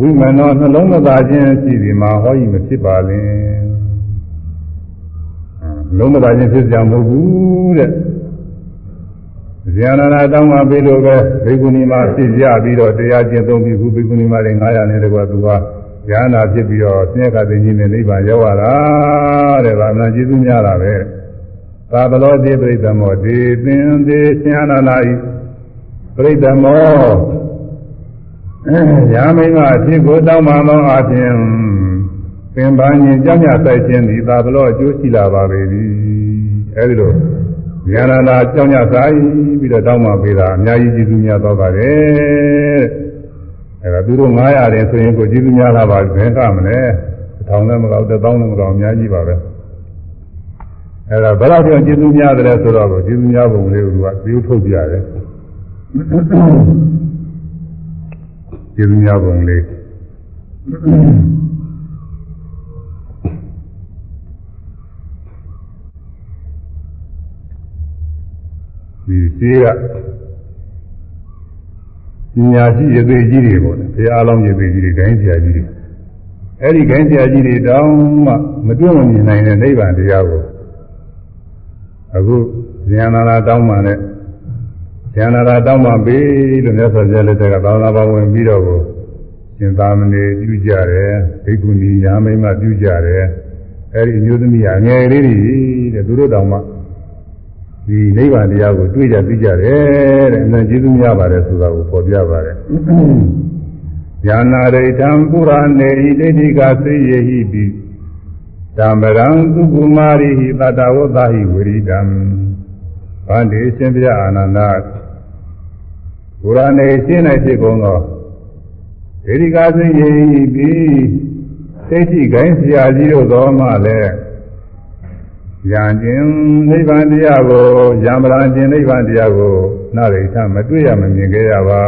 ဝိမနောနှလုံးမသာခြင်းရှိသည်မှာဟောဤမဖြစ်ပါလင်လုံးမသာခြင်းဖြစ်ကြမဟုတ်ဘူးတဲ့ဇာနာနာတောင်းမှပြီးလို့ပဲဘိက္ခုနီမဖြစ်ကြပြီးတော့တရားကျင့်သုံးပြီးခုဘိက္ခုနီမတွေ900နဲ့တကွာသူက ဉာဏ်နာဖြစ်ပြီးတော့ဆင်းရဲကသိကြီးနဲ့နိဗ္ဗာန်ရောက်လာတာတဲ့ဗာမဏကျေးဇူးများတာပဲသာဘလောတိပရိသမ္မောဒေသင်သေးဉာဏနာဤပရိသမ္မောရာမိမအဖြစ်ကိုတောင်းမှသောအပြင်ပင်ပန်းရင်ကြောင်းရဆိုင်ခြင်းသည်သာဘလောအကျိုးရှိလာပါပေသည်အဲဒီလိုဉာဏနာကြောင်းရဆိုင်ပြီးတော့တောင်းမှပေးတာအများကြီးကျေးဇူးများတော့ပါတယ် အဲဒါသူတို့900တယ်ဆိုရင်ကိုကျေးဇူးများလာပါဘယ်ကမလဲထောင်လည်းမကောက်1000လည်းမကောက်အများကြီးပါပဲအဲဒါဘယ်တော့ကြောင့်ကျေးဇူးများတယ်ဆိုတော့ကျေးဇူးများပုံလေးကသူကသေထုတ်ပြရတယ်ကျေးဇူးများပုံလေးဒီရှိက ပညာရှိရသေးကြီးတွေပေါ့လေဘုရားအလောင်းရသေးကြီးတွေဂိုင်းဆရာကြီးတွေအဲ့ဒီဂိုင်းဆရာကြီးတွေတောင်းမှမတွန့်မမြင်နိုင်တဲ့နိဗ္ဗာန်တရားကိုအခုဉာဏ်နာတောင်းမှနဲ့ဉာဏ်နာတောင်းမှပေးလို့မြတ်စွာဘုရားလက်ထက်ကသာသနာ့ဘဝင်ပြီးတော့ကိုရှင်သာမဏေပြုကြတယ်ဒိက္ခုနီယာမိမပြုကြတယ်အဲ့ဒီအမျိုးသမီးအငယ်လေးတွေတဲ့သူတို့တောင်မှ ဒီနိဗ္ဗာန်တရားကိုတွေ့ကြသိကြတယ်တဲ့အမှန်ကျေးဇူးများပါတယ်ဆိုတာကိုပေါ်ပြပါတယ်။ယာနာရိတံပုရဏေဟိဒိဋ္ဌိကသိယေဟိပိဓမ္မရံသူကုမာရိဟိတတဝသဟိဝရိတံဗန္တိရှင်ပြအာနန္ဒပုရဏေရှင်း၌ဖြစ်ကုန်သောဒိဋ္ဌိကသိယေဟိပိသိဋ္ဌိကိုင်းဆရာကြီးတို့သောမှလည်း ရံခြင်းနိဗ္ဗာန်တရားကိုရံပရာခြင်းနိဗ္ဗာန်တရားကိုနာရိထမတွေ့ရမမြင်ခဲ့ရပါ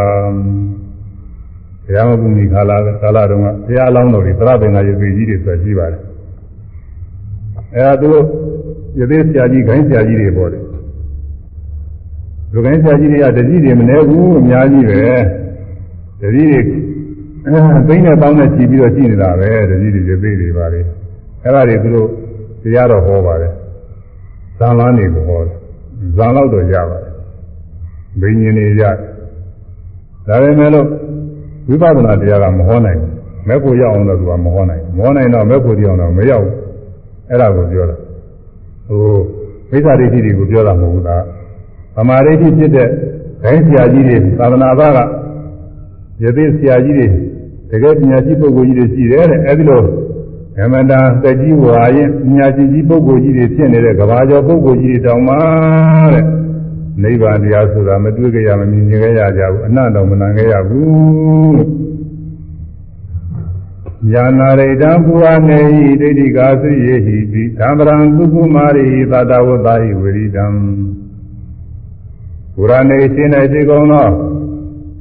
ဘုရားမဘုမိခါလာကာလတုန်းကဘုရားအလောင်းတော်တွေသရပင်ကရေပေကြီးတွေဆိုရှိပါတယ်အဲဒါသူရသေးဆရာကြီးခိုင်းဆရာကြီးတွေပေါ့လေလူခိုင်းဆရာကြီးတွေကတတိတွေမနေဘူးအများကြီးပဲတတိတွေသိနဲ့ပေါင်းနဲ့ကြည့်ပြီးတော့ကြည့်နေတာပဲတတိတွေရေပေတွေပါလေအဲဒါတွေသူတို့တရားတော်ဟောပါတယ်ဇာ လန်းနေကိုဟောတယ်ဇာလောက်တော့ရပါတယ်ဘိညာဉ်တွေရဒါပေမဲ့လို့ဝိပဿနာတရားကမဟောနိုင်ဘူးမဲ့ကိုရောက်အောင်လို့သူကမဟောနိုင်မဟောနိုင်တော့မဲ့ကိုတရားတော့မရောက်ဘူးအဲ့ဒါကိုပြောတာဟိုမိစ္ဆာဒိဋ္ဌိတွေကိုပြောတာမဟုတ်ဘူးဒါဗမာဒိဋ္ဌိဖြစ်တဲ့ဂိုင်းဆရာကြီးတွေသာသနာ့ဘာကယသိဆရာကြီးတွေတကယ်ပညာရှိပုဂ္ဂိုလ်ကြီးတွေရှိတယ်တဲ့အဲ့ဒီလို ဓမ္မတာတက်ကြီးဝါရင်ညာကြီးကြီးပုဂ္ဂိုလ်ကြီးတွေဖြစ်နေတဲ့ကဘာကျော်ပုဂ္ဂိုလ်ကြီးတွေတောင်မှတဲ့နိဗ္ဗာန်တရားဆိုတာမတွေ့ကြရမမြင်ကြရကြဘူးအနတ်တော်မနာကြရဘူးယာနာရိတံပူဝနေဟိဒိဋ္ဌိကာသိယေဟိပိသံဗရံသုကုမာရိသတဝတ္တာဟိဝရိတံပူရနေရှင်း၌ဖြစ်ကုန်သော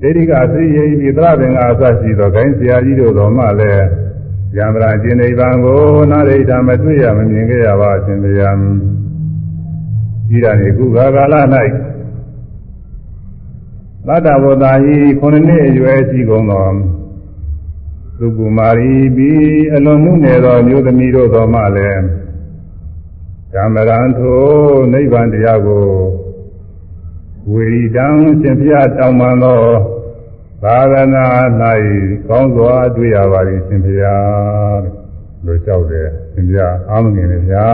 ဒိဋ္ဌိကာသိယေဟိပိသရပင်ကအစရှိသောဂိုင်းဆရာကြီးတို့တော်မှလည်း ယံဗရာကျင်နိဗ္ဗာန်ကိုနာရိတာမတွေ့ရမမြင်ခဲ့ရပါရှင်ဗျာဒီရနေခုခါကာလ၌သတ္တဝတ္တာဟိခုနှစ်နှစ်အရွယ်ရှိကုန်သောသုကုမာရီပြီးအလွန်မှုနေသောမျိုးသမီးတို့တော်မှလည်းဓမ္မရန်ထိုနိဗ္ဗာန်တရားကိုဝေရီတံရှင်ဖျားတောင်းပန်သော သာသနာ၌ကောင်းစွာတွေ့ရပါလိမ့်ရှင်ဗျာလို့လျှောက်တယ်ရှင်ဗျာအာမငင်လည်းဗျာ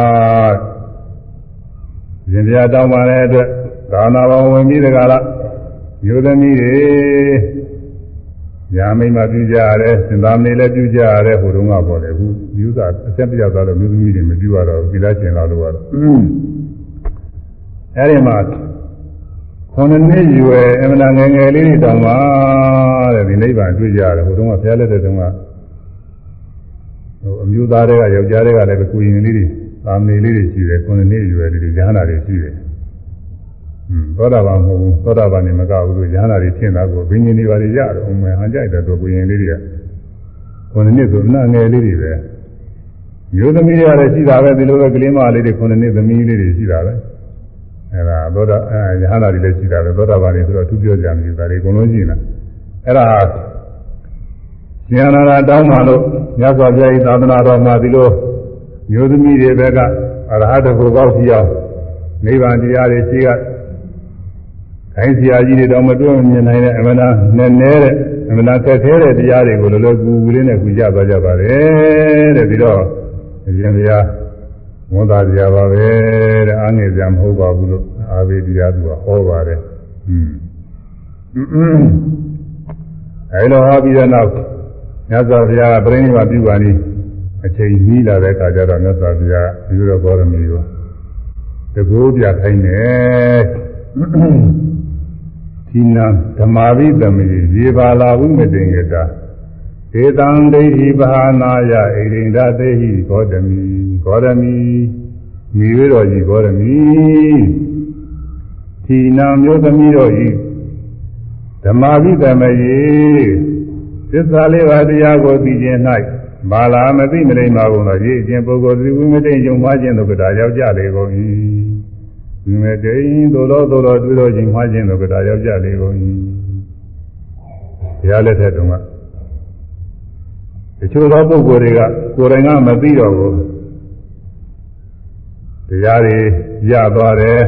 ရှင်ဗျာတောင်းပါတဲ့အတွက်သာနာဘောဝင်ပြီးတကလားမျိုးသမီးတွေညာမိမပြုကြရတယ်စင်သာမဏေလည်းပြုကြရတယ်ဟိုတုန်းကပေါ်တယ်ခုယူသာအဆက်ပြတ်သွားလို့မျိုးသမီးတွေမပြုရတော့ဘူးကိလားရှင်လာလို့ကတော့အဲဒီမှာ ခုနှစ်နှစ်ရွယ်အမှန်ငယ်ငယ်လေးတွေတောင်မှတဲ့ဒီနိဗ္ဗာန်တွေ့ကြရတယ်ဟိုတုန်းကဘုရားလက်ထက်တုန်းကဟိုအမျိုးသားတွေကယောက်ျားတွေကလည်းကိုရင်လေးတွေသာမဏေလေးတွေရှိတယ်ခုနှစ်နှစ်ရွယ်လေးတွေဉာဏ်နာတွေရှိတယ်ဟွန်းသောတာပန်မဟုတ်ဘူးသောတာပန်နေမကဘူးလို့ဉာဏ်နာတွေထင်တာကိုဘင်းကြီးတွေပါလေရတယ်အမှန်ဟန်ကြိုက်တယ်တော့ကိုရင်လေးတွေကခုနှစ်နှစ်ဆိုအနာငယ်လေးတွေပဲမျိုးသမီးတွေလည်းရှိတာပဲဒီလိုပဲကလေးမလေးတွေ9နှစ်သမီးလေးတွေရှိတာပဲ အဲဒါသောတာအဲယဟန္တာတွေလည်းရှိတာပဲသောတာပန်တွေဆိုတော့သူပြောကြတယ်ဒါတွေအကုန်လုံးရှိနေတာအဲ့ဒါဉာဏ်နာတောင်းမှလို့မြတ်စွာဘုရားဤသာသနာတော်မှာဒီလိုမျိုးသမီးတွေဘက်ကအရဟတဘုကောက်စီအောင်နိဗ္ဗာန်တရားတွေရှိကခိုင်းဆရာကြီးတွေတော့မတွေ့မြင်နိုင်တဲ့အမှန်တရားနဲ့နဲတဲ့အမှန်တရားခက်ခဲတဲ့တရားတွေကိုလောလောကူကူလေးနဲ့ကူကြသွားကြပါတယ်တဲ့ပြီးတော့အရှင်ဘုရား ဝန်သားကြပါပဲတဲ့အားငယ်ကြမဟုတ်ပါဘူးလို့အာဝေတရားသူကဟောပါတယ်อืมအဲလိုဟောပြီးတဲ့နောက်မြတ်စွာဘုရားကပြိဋိဘာပြုပါလိအချိန်ကြီးလာတဲ့အခါကျတော့မြတ်စွာဘုရားဒီလိုဘောရမီကိုတကူပြခိုင်းတယ်ဒီနာဓမ္မာဝိတမေရေပါလာဝိမတင်္ကတာ ဧတံဒိဋ္ဌိဘာနာယဣရိန္ဒသေဟိဂေါတမီဂေါတမီမိဝေတော်ကြီးဂေါတမီဒီနာမျိုးသမီးတော်ဤဓမ္မာဝိတမေသစ္စာလေးပါးတရားကိုသိခြင်း၌ဘာလာမသိမလိမ္မာကုန်သောရည်အချင်းပုဂ္ဂိုလ်ဒီဝိမတိယုံမှားခြင်းတို့ကဒါရောက်ကြလေကုန်၏ဝိမတိသို့သောသို့သောတွေ့တော်ခြင်းမှားခြင်းတို့ကဒါရောက်ကြလေကုန်၏ဘုရားလက်ထက်တုန်းက တချို့သောပုဂ္ဂိုလ်တွေကကိုယ်တိုင်ကမသိတော့ဘူးတရားတွေရသွားတယ်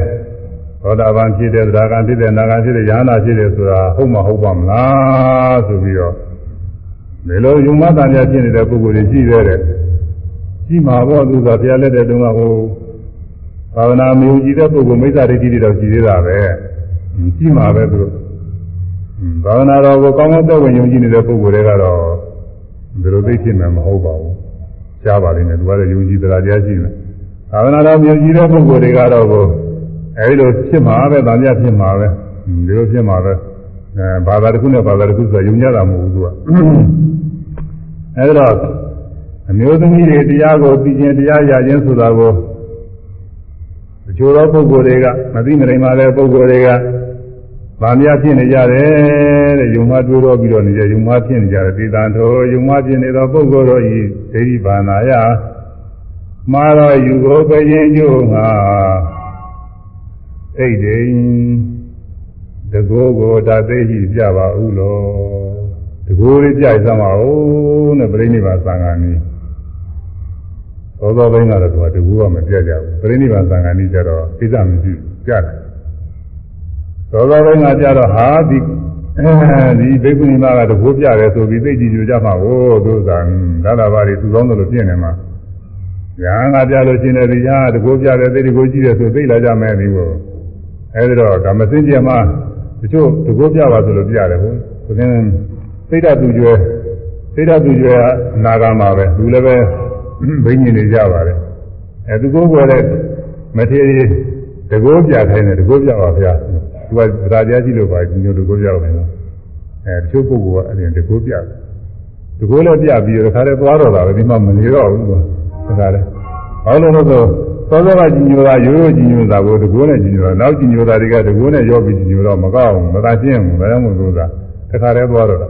သောတာပန်ဖြစ်တဲ့သဒ္ဒါကံဖြစ်တဲ့နာဂံဖြစ်တဲ့ယန္တာဖြစ်တဲ့ဆိုတာဟုတ်မဟုတ်ပါမလားဆိုပြီးတော့ဒီလိုယုံမတန်ပြဖြစ်နေတဲ့ပုဂ္ဂိုလ်တွေရှိသေးတယ်ရှိမှာပေါ့သူကဘုရားလက်တဲ့တုန်းကဟိုသာဝနာမယုံကြည်တဲ့ပုဂ္ဂိုလ်မိစ္ဆာဒိဋ္ဌိတွေတော့ရှိသေးတာပဲရှိမှာပဲသူတို့သာဝနာတော်ကိုကောင်းကောင်းသက်ဝင်ယုံကြည်နေတဲ့ပုဂ္ဂိုလ်တွေကတော့ ဒီလိုသိဖြစ်မှာမဟုတ်ပါဘူးရှားပါလိမ့်မယ်သူကလည်းယုံကြည်တရားတရားရှိတယ်သာဝနာတော်ယုံကြည်တဲ့ပုဂ္ဂိုလ်တွေကတော့ကိုအဲဒီလိုဖြစ်မှာပဲဗာမြဖြစ်မှာပဲဒီလိုဖြစ်မှာပဲအဲဘာသာတစ်ခုနဲ့ဘာသာတစ်ခုဆိုယုံကြတာမဟုတ်ဘူးသူကအဲဒီတော့အမျိုးသမီးတွေတရားကိုသိခြင်းတရားရခြင်းဆိုတာကိုအချို့သောပုဂ္ဂိုလ်တွေကမသိမနိုင်ပါတဲ့ပုဂ္ဂိုလ်တွေက ဗာမြဖြစ်နေကြတယ်တဲ့ယုံမတွေးတော့ပြီးတော့နေကြယုံမဖြစ်နေကြတယ်ဒေသံတော်ယုံမဖြစ်နေသောပုဂ္ဂိုလ်တို့ဤဒိဋ္ဌိဘာနာယမှားတော့ယူကိုပဲခြင်းကျိုးငါအိတ်တိန်တကောကိုဒါသိရှိပြပါဦးလို့တကောလေးပြစမ်းပါဦးနဲ့ပြိဋိဘာသံဃာနည်းသောသောဘိန်းကတော့သူကတကောကမပြကြဘူးပြိဋိဘာသံဃာနည်းကျတော့ဣဇမရှိပြတယ် သောသောဘိန်းကကြတော့ဟာဒီဒီဘိက္ခုနီမကတကောပြတယ်ဆိုပြီးသိကြည့်ကြကြမှာကိုသူကသာသာပါရီသူကောင်းတယ်လို့ပြင်နေမှာညာငါပြလို့ရှင်းတယ်ဒီညာတကောပြတယ်သိတကောကြည့်တယ်ဆိုသိလာကြမယ်ဒီကိုအဲဒီတော့ဓမ္မစင်ကြမှာတချို့တကောပြပါဆိုလို့ပြရတယ်ဟုတ်ဆိုရင်သိတသူကျွဲသိတသူကျွဲအနာဂါမှာပဲသူလည်းပဲဘိညာဉ်နေကြပါတယ်အဲသူကိုယ်ကလည်းမထေရတကောပြခိုင်းတယ်တကောပြပါဗျာ သူကဗရာကြားကြည့်လို့ပါဒီလိုတကောပြခိုင်းတော့အဲတချို့ပုဂ္ဂိုလ်ကအဲ့ဒီတကောပြတယ်တကောလည်းပြပြီးတော့ခါလည်းသွားတော့တာပဲဒီမှာမနေတော့ဘူးကွာဒါကြတယ်ဘာလို့လဲဆိုတော့သောသောကကြီးညိုတာရိုးရိုးကြီးညိုတာကိုတကိုးနဲ့ကြီးညိုတာနောက်ကြီးညိုတာတွေကတကိုးနဲ့ရောပြီးကြီးညိုတော့မကောက်ဘူးမသာရှင်းဘူးဒါကြောင့်မို့လို့သာတခါတည်းသွားတော့တာ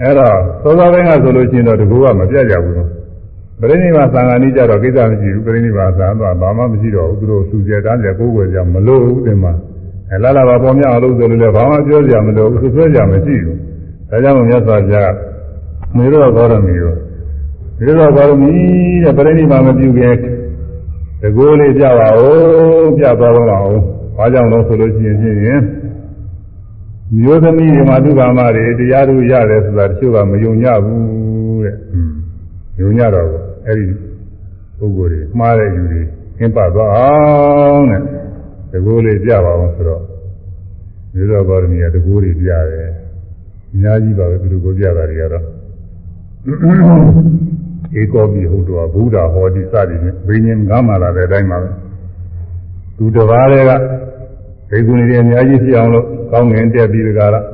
အဲ့တော့သောသောတိုင်းကဆိုလို့ရှိရင်တော့တကိုးကမပြတ်ကြဘူးလို့ပရိနိဗ္ဗာန်သံဃာနည်းကြတော့ကိစ္စမရှိဘူးပရိနိဗ္ဗာန်သံတော့ဘာမှမရှိတော့ဘူးသူတို့သူကျတန်းကြကိုးကွယ်ကြမလို့ဘူးဒီမှာ အဲလာလာပါပေါ်မြအောင်လို့ဆိုလို့လည်းဘာမှပြောကြမလို့သူဆွဲကြမရှိဘူးဒါကြောင့်မို့မြတ်စွာဘုရားမေရောဂေါရမီရောမေရောဂေါရမီတဲ့ပရိနိဗ္ဗာန်မပြုခင်တကိုးလေးပြပါဦးပြသွားတော့ပါဦးဘာကြောင့်လဲဆိုလို့ရှိရင်ဖြင့်မျိုးသမီးတွေမှာဒုက္ခမတွေတရားတို့ရတယ်ဆိုတာတချို့ကမယုံကြဘူးတဲ့။ယုံကြတော့အဲ့ဒီပုဂ္ဂိုလ်တွေမှားတဲ့ယူတွေသင်ပတ်သွားအောင်တဲ့။ တကိုးလေးပြပါအောင်ဆိုတော့မြေတော်ဘောရမီကတကိုးလေးပြတယ်။အများကြီးပါပဲသူတို့ကိုပြတာတွေကတော့ဧကောပိဟုတ်တော်ဘုရားဟောဒီစသည်နဲ့ဘိညာဉ်ငါမှလာတဲ့အတိုင်းပါပဲသူတစ်ပါးတည်းကဘိက္ခုနီတွေအများကြီးဖြစ်အောင်လို့ကောင်းငင်တက်ပြီးတကားလား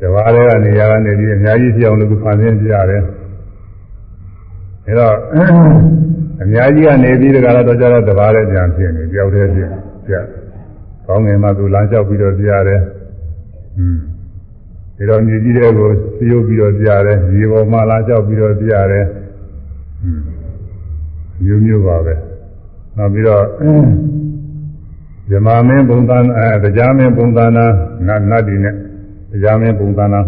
တစ်ပါးတည်းကနေရာကနေပြီးအများကြီးဖြစ်အောင်လို့သူဖန်ဆင်းပြရတယ်အဲတော့အများကြီးကနေပြီးတကားလားတော့ကြတော့တစ်ပါးတည်းပြန်ဖြစ်နေကြောက်တဲ့ဖြစ် ပြကောင်းငင်မှသူလမ်းလျှောက်ပြီးတော့ပြရတယ်อืมဒီတော့မြေကြီးတဲ့ကိုစယုပ်ပြီးတော့ပြရတယ်ရေပေါ်မှာလာလျှောက်ပြီးတော့ပြရတယ်မျိုးမျိုးပါပဲနောက်ပြီးတော့ဇမာမင်းပုံသဏ္ဍာန်အဲတရားမင်းပုံသဏ္ဍာန်နတ်နတ်ဒီနဲ့တရားမင်းပုံသဏ္ဍာန်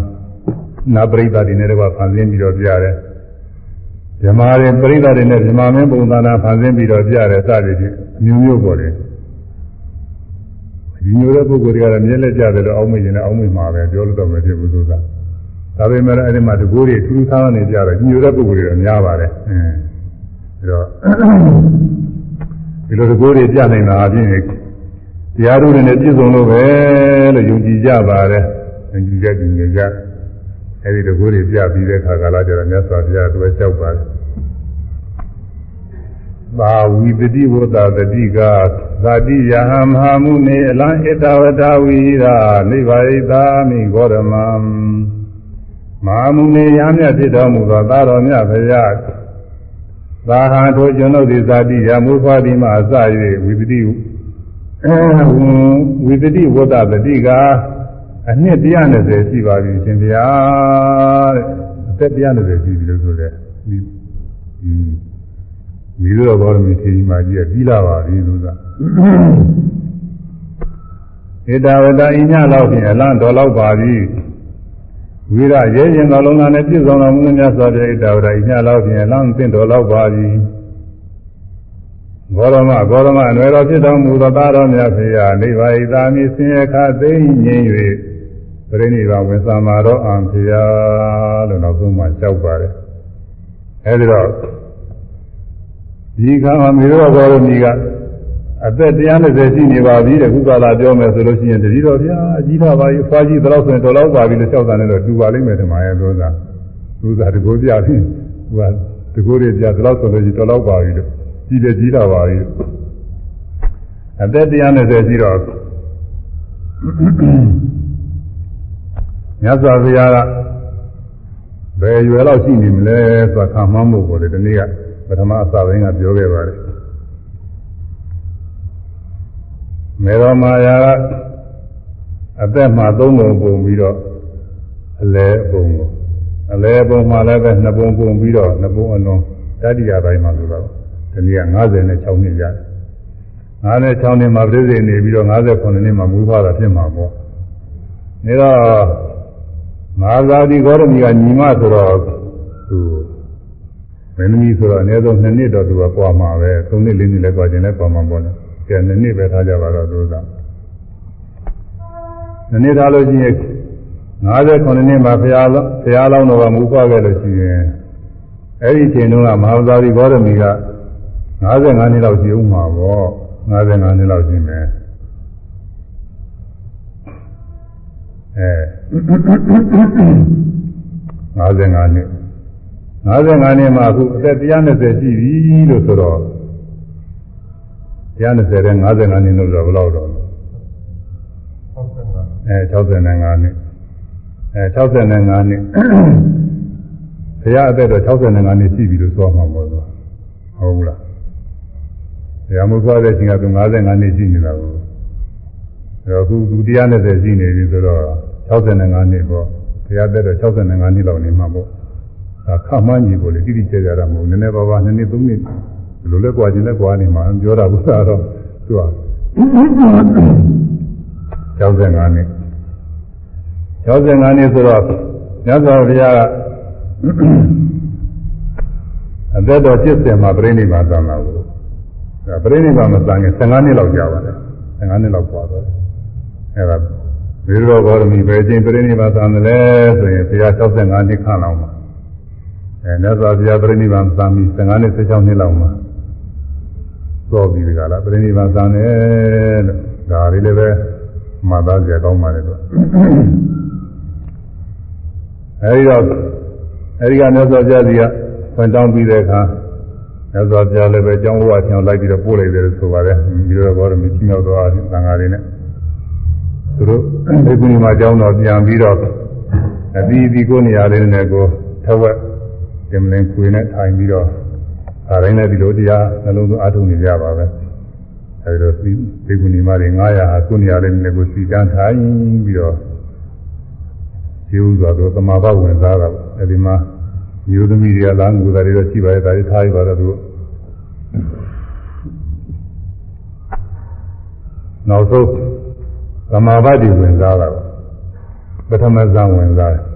နတ်ပရိသတ်ဒီနဲ့တော့ဖန်ဆင်းပြီးတော့ပြရတယ်ဇမားတွေပရိသတ်တွေနဲ့ဇမာမင်းပုံသဏ္ဍာန်ဖန်ဆင်းပြီးတော့ပြရတယ်စသည်ဖြင့်အမျိုးမျိုးပေါ်တယ် ဒီမျိုးတဲ့ပုဂ္ဂိုလ်တွေကတော့မြဲလက်ကြတယ်လို့အောက်မေ့ရင်လည်းအောက်မေ့မှာပဲပြောလို့တော့မဖြစ်ဘူးဆိုတာဒါပေမဲ့အဲ့ဒီမှာတကူတွေထူးထူးဆန်းဆန်းနေကြတော့ညိုတဲ့ပုဂ္ဂိုလ်တွေများပါတယ်အင်းအဲတော့ဒီလိုတကူတွေပြနိုင်တာအပြင်တရားတို့တွေနဲ့ပြည့်စုံလို့ပဲလို့ယုံကြည်ကြပါတယ်ယုံကြည်ကြကြည်ကြအဲ့ဒီတကူတွေပြပြီးတဲ့အခါကလာကြတော့မြတ်စွာဘုရားသူလျှောက်ပါတယ်သာဝိပတိဝတ္တတတိက ဇာတိယဟမဟာမုနေအလံဣတဝတဝိရာနိဗ္ဗာရိတာမိဂေါရမံမဟာမုနေရမြတ်ဖြစ်တော်မူသောသာတော်မြတ်ဘုရားသာဟာထိုကျွန်ုပ်သည်ဇာတိယမူဖွားသည်မှအစ၍ဝိပတိဝိပတိဝတ္တတတိကအနှစ်120ရှိပါပြီရှင်ဗျာတဲ့အသက်120ရှိပြီလို့ဆိုတဲ့ဒီ မိတို့ဘောရမီထေရီမာကြီးကပြီးလာပါပြီလို့သာဧတဝတ္တအိညလောက်ဖြင့်အလန့်တော်လောက်ပါပြီဝိရရဲရင်တော်လုံးသားနဲ့ပြည့်စုံတော်မူသောမြတ်စွာဘုရားဧတဝတ္တအိညလောက်ဖြင့်အလန့်သင့်တော်လောက်ပါပြီဘောရမဘောရမအနွယ်တော်ဖြစ်တော်မူသောသားတော်မြတ်ဖေယနိဗ္ဗာန်သာမိဆင်းရဲခသိငြိမ်၍ပြိဋိဘာဝင်သာမာတော်အံဖေယလို့နောက်ဆုံးမှလျှောက်ပါတယ်အဲဒီတော့ ဒီခါမှာမေရောဘောရမီကအသက်120ရှိနေပါပြီတဲ့ခုကလာပြောမယ်ဆိုလို့ရှိရင်တတိတော်ဗျာအကြီးတော့ပါပြီဖွားကြီးတော့ဆိုရင်တော်တော့ပါပြီလို့လျှောက်တာနဲ့တော့တူပါလိမ့်မယ်ထင်ပါရဲ့လို့သာသူသာတကိုးပြပြီသူကတကိုးတွေပြတော့ဆိုလို့ရှိရင်တော်တော့ပါပြီလို့ကြီးတယ်ကြီးတော့ပါပြီအသက်120ရှိတော့မြတ်စွာဘုရားကဘယ်ရွယ်လောက်ရှိနေမလဲဆိုတာခံမှန်းဖို့ပေါ်တယ်ဒီနေ့ကပ ထမအစပိုင်းကပြောခဲ့ပါတယ်မေရောမာယာကအသက်မှာသုံးပုံပုံပြီးတော့အလဲပုံကိုအလဲပုံမှာလည်းပဲနှစ်ပုံပုံပြီးတော့နှစ်ပုံအလုံးတတိယပိုင်းမှာဆိုတော့ဒီနေ့က56နှစ်ရတယ်56နှစ်မှာပြည့်စုံနေပြီးတော့58နှစ်မှာမူးဖွားတာဖြစ်မှာပေါ့နေတော့ငါးသာဒီဂေါရမီကညီမဆိုတော့သူ မင်းသမီးဆိုတော့အနည်းဆုံး2နှစ်တော့သူကပွားမှာပဲ3နှစ်4နှစ်လည်းပွားခြင်းလည်းပွားမှာပေါ့လေကျန်2နှစ်ပဲထားကြပါတော့သူက2နှစ်ထားလို့ရှိရင်59နှစ်မှာဘုရားဘုရားလောင်းတော်ကမူပွားခဲ့လို့ရှိရင်အဲ့ဒီချိန်တုန်းကမဟာသာဒီဂေါရမီက55နှစ်လောက်ရှိဦးမှာပေါ့55နှစ်လောက်ရှိမယ်အဲ55နှစ် 55နှစ်မှာအခုအသက်120ရှိပြီလို့ဆိုတော့120တဲ့55နှစ်လို့ဆိုတော့ဘယ်လောက်တော့အဲ65နှစ်အဲ65နှစ်ဘုရားအသက်တော့65နှစ်ရှိပြီလို့ဆိုမှာပေါ့ဆိုဟုတ်ဘူးလားဘုရားမုသွားတဲ့ချိန်ကသူ55နှစ်ရှိနေတာကိုအဲတော့အခုသူ120ရှိနေပြီဆိုတော့65နှစ်ပေါ့ဘုရားသက်တော့65နှစ်လောက်နေမှာပေါ့ဒါ ခမှန်းကြီးကိုလေတိတိကျကျတာမဟုတ်နည်းနည်းပါးပါးနည်းနည်းသုံးနှစ်လိုလဲကွာခြင်းလဲကွာနေမှာပြောတာဘုရားတော့သူက65နှစ်65နှစ်ဆိုတော့ညဇောဘုရားကအသက်တော်70မှာပြိဋိဘာသံလာကိုဒါပြိဋိဘာမသံခင်15နှစ်လောက်ကြာပါတယ်15နှစ်လောက်ပွားသွားတယ်အဲဒါဝိရောဂေါရမီပဲချင်းပြိဋိဘာသံတယ်ဆိုရင်ဘုရား65နှစ်ခန့်လောက်မှာ အဲမြတ်စွာဘုရားပြိဋိဘံသံပြီး15နှစ်16နှစ်လောက်မှာသောပြီးဒီကလာပြိဋိဘံသံတယ်လို့ဒါလေးလည်းပဲမှတ်သားကြကောင်းပါလေတော့အဲဒီတော့အဲဒီကမြတ်စွာဘုရားကြီးကဖွင့်တောင်းပြီးတဲ့အခါမြတ်စွာဘုရားလည်းပဲကျောင်းဝါချောင်းလိုက်ပြီးတော့ပို့လိုက်တယ်ဆိုပါတယ်ဒီလိုဘောရမီချင်းရောက်သွားသံဃာတွေနဲ့သူတို့ဒီကုဏီမှာကျောင်းတော်ပြန်ပြီးတော့အပြီးဒီကိုနေရာလေးနဲ့ကိုထဝက် ကျင်လင်ခွေနဲ့ထိုင်ပြီးတော့ဒါတိုင်းလည်းဒီလိုတရားနှလုံးသွင်းအားထုတ်နေကြပါပဲအဲဒီတော့သေကုဏီမတွေ900ဟာကုဏီရလည်းလည်းကိုစီတန်းထိုင်ပြီးတော့ခြေဥစွာတို့သမာဘဝင်စားတာအဲဒီမှာမျိုးသမီးတွေကလာငူတာတွေတော့ရှိပါရဲ့ဒါတွေထားရပါတော့သူနောက်ဆုံးသမာဘတိဝင်စားတာပထမဇန်ဝင်စားတယ်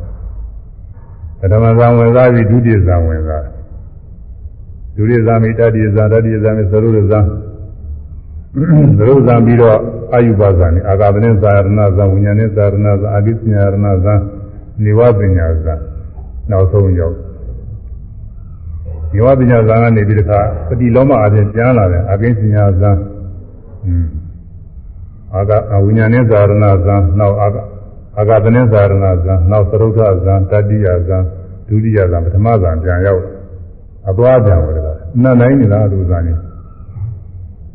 ပထမဇံဝင်စားပြီးဒုတိယဇံဝင်စားဒုတိယဇံမိတတိယဇံတတိယဇံမိသရုပ်ဇံသရုပ်ဇံပြီးတော့အာယုဘဇံနဲ့အာဂဗနေသာရဏဇံဝိညာဉ်နဲ့သာရဏဇံအာဂိပညာရဏဇံနေဝပညာဇံနောက်ဆုံးရောက်နေဝပညာဇံကနေပြီးတခါပတိလောမအပြင်ပြန်လာတယ်အာဂိပညာဇံအာဂဝိညာဉ်နဲ့သာရဏဇံနောက်အာ အာဂသနေသာရဏဇန်နောက်သရုပ်ဇန်တတိယဇန်ဒုတိယဇန်ပထမဇန်ပြန်ရောက်အသွားပြန်ဝင်လာနတ်နိုင်နေတာလူဇန်နေ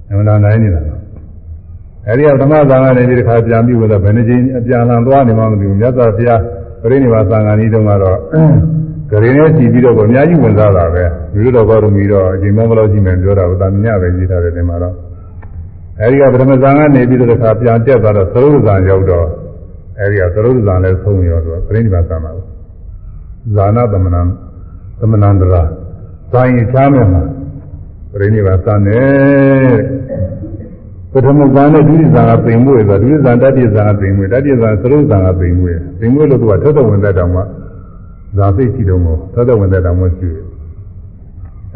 အမှန်တရားနိုင်နေတာအဲဒီကဓမ္မသံဃာနေပြီးတခါပြန်ပြီးတော့ဘယ်နှကြိမ်အပြန်လန်သွားနေမှမသိဘူးမြတ်စွာဘုရားပြိဋိဘာသံဃာကြီးတုန်းကတော့ဂရင်းနဲ့ကြည့်ပြီးတော့အများကြီးဝင်စားတာပဲဒီလိုတော့ဘောရမီတော့အချိန်မောမလို့ကြည့်မယ်ပြောတာကတာမြညပဲကြည့်ထားတယ်ဒီမှာတော့အဲဒီကပထမဇန်ကနေပြီးတော့တခါပြန်တက်သွားတော့သရုပ်ဇန်ရောက်တော့ အဲဒီကသရုပ်ဇန်လည်းဆုံးရောတော့ပြိဋိဘာသံဃာကိုဇာနာသမဏံသမဏန္တရာဇာရင်ချားမယ်မှာပြိဋိဘာသံနဲ့ပထမဇန်နဲ့ဒုတိယဇန်ကပင်မွေဆိုဒုတိယဇန်တတိယဇန်ကပင်မွေတတိယဇန်သရုပ်ဇန်ကပင်မွေပင်မွေလို့သူကထက်ထဝင်တဲ့တောင်မှဇာစိတ်ရှိတော့မို့ထက်ထဝင်တဲ့တောင်မှရှိတယ်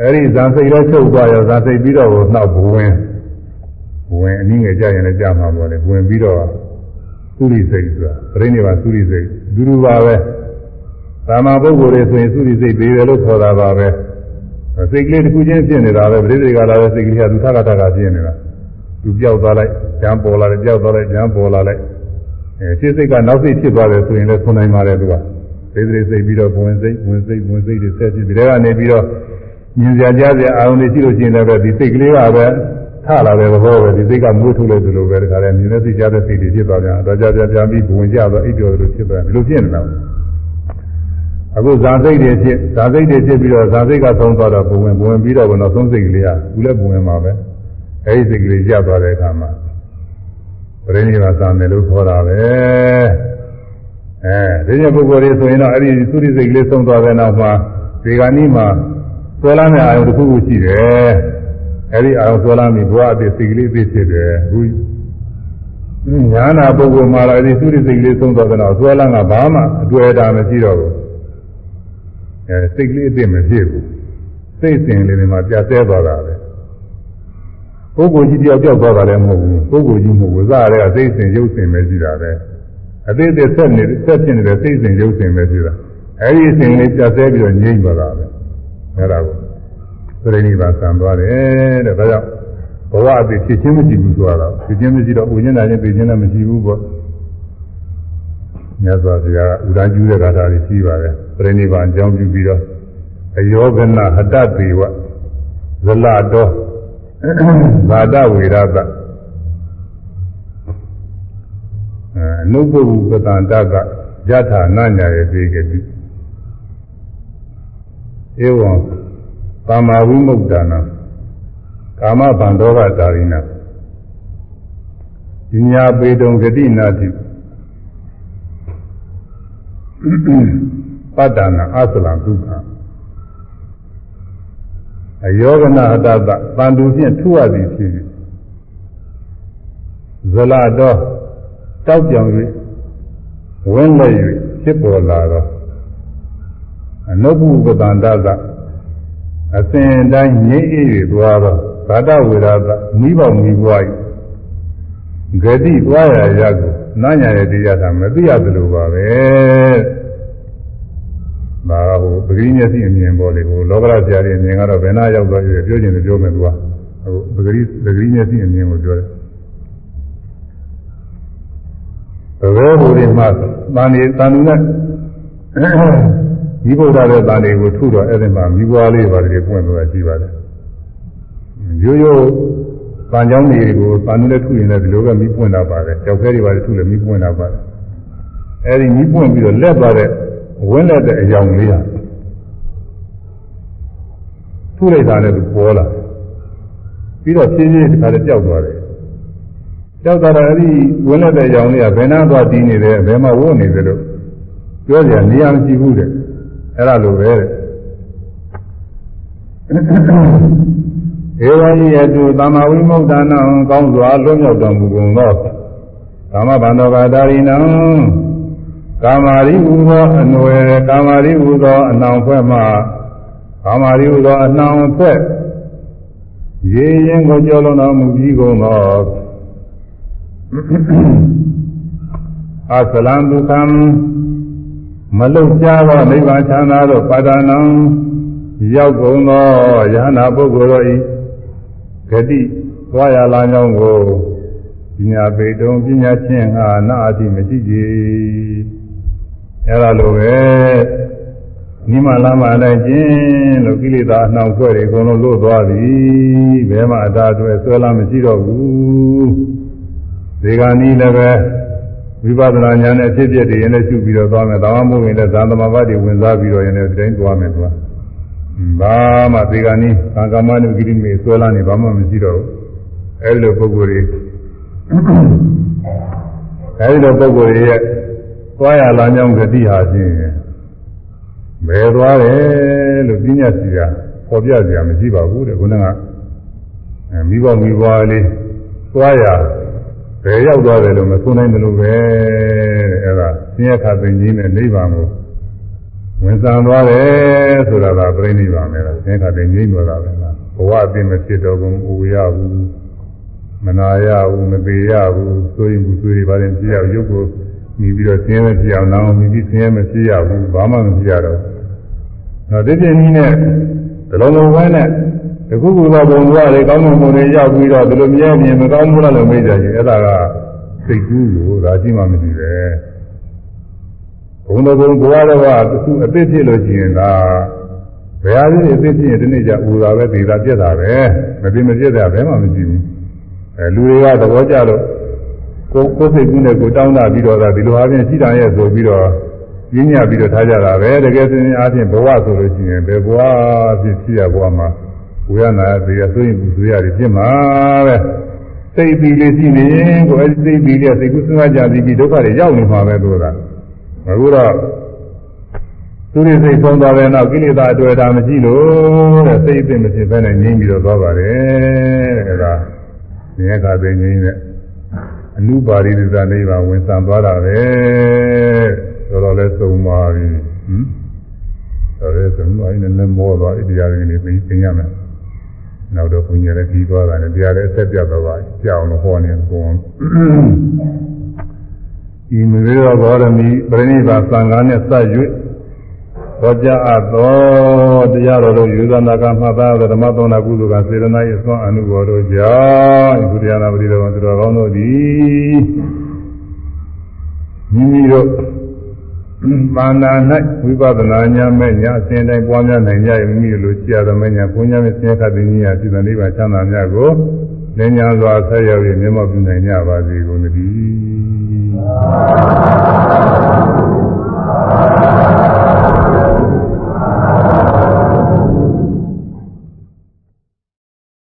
အဲဒီဇာစိတ်လည်းချုပ်သွားရောဇာစိတ်ပြီးတော့နောက်ဘဝင်ဘဝင်အနည်းငယ်ကြရင်လည်းကြာမှာပေါ့လေဘဝင်ပြီးတော့ သုရိစိတ်ဆိုတာပြိဋိဘာသုရိစိတ်ဒူဒူပါပဲသာမပုဂ္ဂိုလ်တွေဆိုရင်သုရိစိတ်ပေးတယ်လို့ခေါ်တာပါပဲစိတ်ကလေးတစ်ခုချင်းဖြစ်နေတာပဲပြိဋိကလာတဲ့စိတ်ကလေးကသူထကထကဖြစ်နေတာသူပြောက်သွားလိုက်ကြမ်းပေါ်လာတယ်ပြောက်သွားလိုက်ကြမ်းပေါ်လာလိုက်အဲစိတ်စိတ်ကနောက်စိတ်ဖြစ်သွားတယ်ဆိုရင်လည်းဆွနိုင်ပါတယ်သူကစိတ်စိတ်စိတ်ပြီးတော့ဝင်စိတ်ဝင်စိတ်ဝင်စိတ်တွေဆက်ဖြစ်ပြီးတဲ့ကနေပြီးတော့မြင်စရာကြားစရာအာရုံတွေရှိလို့ရှိရင်လည်းပဲဒီစိတ်ကလေးကပဲ ထလာတဲ့သဘောပဲဒီစိတ်ကမွေးထုတ်လိုက်သလိုပဲတခါတည်းမြင်တဲ့စိတ်ကြားတဲ့စိတ်တွေဖြစ်သွားကြတော့ကြာကြာပြန်ပြီးဝင်ကြတော့အိပ်ကျော်လိုဖြစ်သွားတယ်ဒီလိုဖြစ်နေတာအခုဇာစိတ်တွေဖြစ်ဇာစိတ်တွေဖြစ်ပြီးတော့ဇာစိတ်ကသုံးသွားတော့ဘဝင်ဘဝင်ပြီးတော့ဘနောက်ဆုံးစိတ်ကလေးကဘူးလည်းဘဝင်မှာပဲအဲဒီစိတ်ကလေးကျသွားတဲ့အခါမှာပြိဋိဘာသာမယ်လို့ခေါ်တာပဲအဲဒီညပုဂ္ဂိုလ်တွေဆိုရင်တော့အဲဒီသုရိစိတ်ကလေးသုံးသွားတဲ့နောက်မှာဒီကနေ့မှာဆွဲလမ်းတဲ့အာယုတစ်ခုခုရှိတယ် အဲဒီအာယုဆွဲလမ်းပြီးဘဝအသေးစိတ်ကလေးသိဖြစ်တယ်အခုညာနာပုဂ္ဂိုလ်မှာလည်းဒီသုရိစိတ်ကလေးသုံးသွားတဲ့နောက်ဆွဲလမ်းကဘာမှအတွေ့အတာမရှိတော့ဘူးအဲစိတ်ကလေးအသိမဖြစ်ဘူးစိတ်စဉ်လေးတွေမှာပြတ်သေးသွားတာပဲပုဂ္ဂိုလ်ကြီးတယောက်ကြောက်သွားတာလည်းမဟုတ်ဘူးပုဂ္ဂိုလ်ကြီးမဟုတ်ဘူးစားရတဲ့စိတ်စဉ်ရုပ်စဉ်ပဲရှိတာပဲအသေးသေးဆက်နေဆက်ဖြစ်နေတဲ့စိတ်စဉ်ရုပ်စဉ်ပဲရှိတာအဲဒီစဉ်လေးပြတ်သေးပြီးတော့ငြိမ့်သွားတာပဲအဲဒါကို ပြိဋိဘာဆံသွားတယ်တဲ့ဒါကြောင့်ဘဝအသေးဖြစ်ချင်းမရှိဘူးဆိုတော့ဖြစ်ချင်းမရှိတော့ဥညနာချင်းသိချင်းလည်းမရှိဘူးပေါ့မြတ်စွာဘုရားဥဒန်းကျူးတဲ့ဂါထာတွေရှိပါတယ်ပြိဋိဘာအကြောင်းပြုပြီးတော့အယောဂနဟတတေဝဇလတော်ဇာတဝေရတအနုပုဗ္ဗပတန္တကယထာနာညာရေသေကတိဧဝံ ကာမဝိမု ക്ത နာကာမဗန္ဒောကတာရိနာဉာပေတုံဂတိနာတိပတ္တနာအသလံဒုက္ခအယောဂနာဟတတတန်တူဖြင့်ထုရသည်ဖြစ်၍ဇလတော်တောက်ပြောင်၍ဝင်းလက်၍ဖြစ်ပေါ်လာသောအနုပ္ပုပတန္တက အစဉ်တိုင်းငြိမ့်အေး၍သွားသောဘာတဝေရသမိဘမိဘွား၏ဂတိသွားရရကိုနာညာရဲ့တရားသာမသိရသလိုပါပဲဒါဟိုပဂိမျက်စိအမြင်ပေါ်လေဟိုလောကရဆရာကြီးအမြင်ကတော့ဘယ်နာရောက်သွားပြီပြောချင်တယ်ပြောမယ်သူကဟိုပဂိပဂိမျက်စိအမြင်ကိုပြောတယ်သဘောဟိုဒီမှာတန်နေတန်နေ ဒီဗုဒ္ဓရဲ့တန်တွေကိုထုတော့အဲ့ဒီမှာမိဘွားလေးပါတယ်ပွင့်သွားရှိပါတယ်ရိုးရိုးတန်ကြောင်းတွေကိုတန်နေထုရင်လည်းဒီလိုပဲမိပွင့်တာပါတယ်ကြောက်ခဲတွေပါတယ်ထုလည်းမိပွင့်တာပါတယ်အဲ့ဒီမိပွင့်ပြီးတော့လက်သွားတဲ့ဝင်းလက်တဲ့အယောင်လေးဟာထုလိုက်တာလည်းသူပေါ်လာပြီးတော့ဖြည်းဖြည်းတခါတည်းပျောက်သွားတယ်ပျောက်သွားတာအဲ့ဒီဝင်းလက်တဲ့အယောင်လေးကဘယ်နှသွားတည်နေတယ်ဘယ်မှာဝို့နေတယ်လို့ပြောကြနေရာမရှိဘူးတဲ့ အဲ့ဒါလိုပဲတဲ့ဧဝံဤအတုသမ္မာဝိမု ക്ത နံကောင်းစွာလွတ်မြောက်တော်မူကုန်သောကာမဘန္တောကဒါရိနံကာမာရိဟူသောအနွယ်ကာမာရိဟူသောအနောင်ဖွဲ့မှကာမာရိဟူသောအနောင်ဖွဲ့ရေရင်ကိုကြောလုံးတော်မူပြီးကုန်သောအသလံဒုက္ခံ မလုတ်ကြသောနိဗ္ဗာန်ချမ်းသာသောပါဒနာရောက်ကုန်သောယဟနာပုဂ္ဂိုလ်တို့၏ဂတိသွားရလာကြောင်းကိုပညာပေတုံပညာချင်းဟာနာအတိမရှိကြအဲ့ဒါလိုပဲနိမလာမလိုက်ခြင်းလို့ကိလေသာအနှောင်ဖွဲ့တွေအကုန်လုံးလွတ်သွားပြီဘယ်မှအတားအတွက်ဆွဲလာမရှိတော့ဘူးဒီကနေ့လည်းပဲ ဝိပဿနာဉာဏ်နဲ့ဖြစ်ဖြစ်တည်ရင်လည်းရှုပြီးတော့သွားမယ်။ဒါမှမဟုတ်ရင်လည်းဇာသမဘာတိဝင်စားပြီးတော့ရင်လည်းတိုင်းသွားမယ်သူက။ဘာမှဒီကနေ့သံဃာမနုကိရိမေဆွဲလာနေဘာမှမရှိတော့ဘူး။အဲဒီလိုပုဂ္ဂိုလ်တွေအဲဒီလိုပုဂ္ဂိုလ်တွေရဲ့သွားရလာကြောင်းဂတိဟာဖြင့်ဘယ်သွားတယ်လို့ပြညာစီတာပေါ်ပြစရာမရှိပါဘူးတဲ့ခုနကမိဘမိဘလေးသွားရ ဘယ်ရောက်သွားတယ်လို့မဆိုနိုင်တယ်လို့ပဲတဲ့အဲ့ဒါဆင်းရဲခါသိကြီးနဲ့နိဗ္ဗာန်ကိုဝင်စားသွားတယ်ဆိုတာကပြိဋိဘံပဲလားဆင်းရဲခါသိကြီးလို့တာပဲလားဘဝအသိမဖြစ်တော့ဘူးအိုရဘူးမနာရဘူးမသေးရဘူးဆိုရင်ဘူးဆိုရင်ပါရင်ပြရရုပ်ကိုမြည်ပြီးတော့ဆင်းရဲမဖြစ်အောင်နောင်မြည်ပြီးဆင်းရဲမဖြစ်ရဘူးဘာမှမဖြစ်ရတော့တော့ဒီပြင်းကြီးနဲ့ဒီလိုလိုပဲနဲ့ တခုခုသောဘုံဘဝတွေကောင်းတဲ့ဘုံတွေရောက်ပြီးတော့ဒီလိုမြဲမြင်မကောင်းဘူးလားလို့မေးကြရင်အဲ့ဒါကစိတ်ကူးကိုဒါရှိမှမရှိပဲဘုံတော်ဘုံဘဝတော်ကတခုအသိဖြစ်လို့ရှိရင်ဒါဘယ်ဟာလေးအသိဖြစ်ရင်ဒီနေ့ကျဥတာပဲဒေတာပြက်တာပဲမသိမပြက်တာဘယ်မှမရှိဘူးအဲလူတွေကသဘောကျလို့ကိုကိုယ်စိတ်ကူးနဲ့ကိုတောင်းတာပြီးတော့ဒါဒီလိုအားဖြင့်ရှိတာရဲ့ဆိုပြီးတော့ပြင်းညပြီးတော့ထားကြတာပဲတကယ်စင်အားဖြင့်ဘဝဆိုလို့ရှိရင်ဘယ်ဘဝဖြစ်ဖြစ်ရဘဝမှာ ဝေယနာသေရဆိုရင်ဘူးဆိုရတယ်ဖြစ်မှာပဲစိတ်ပြီးလေးရှိနေရင်ကိုအဲဒီစိတ်ပြီးလေးစိတ်ကူးစဉ်းစားကြပြီးဒုက္ခတွေရောက်နေမှာပဲလို့ကအခုတော့သူရိစိတ်ဆုံးသွားတဲ့နောက်ကိလေသာအတွေ့အတာမရှိလို့တဲ့စိတ်အသိမဖြစ်ဘဲနဲ့ငြိမ်းပြီးတော့သွားပါတယ်တဲ့အဲဒါဉာဏ်ခါသိငြိမ်းတဲ့အနုပါရိသနိဗ္ဗာန်ဝင်ဆံသွားတာပဲဆိုတော့လဲသုံးပါပြီဟမ်ဒါလည်းသုံးပါရင်လည်းမောသွားဣတရားတွေနေပြီးသိရမယ် နောက်တော့ဘုညာလည်းပြီးသွားတာနဲ့တရားလည်းအဆက်ပြတ်သွားပါကြောင်လို့ဟောနေကုန်ဒီမေရောဘောရမီပြိဋိဘာသံဃာနဲ့စ၍ဟောကြားအပ်သောတရားတော်တို့ယူဇနာကမှတ်သားသောဓမ္မသောနာကုသိုလ်ကစေတနာ၏အစွမ်းအနုဘော်တို့ကြောင့်ဘုရားနာပရိတော်သူတော်ကောင်းတို့သည်မိမိတို့ ပါဏာ၌ဝိပဿနာဉာဏ်မဲ့ညာအစဉ်တိုင်းပွားများနိုင်ကြ၏မိလိုကြာသမဲ့ညာကိုဉာဏ်နဲ့ဆင်းရဲခတ်သည်ညာဖြစ်တဲ့နိဗ္ဗာန်ချမ်းသာများကိုလင်းညာစွာဆက်ရောက်၍မျက်မှောက်ပြုနိုင်ကြပါစေကုန်သတည်း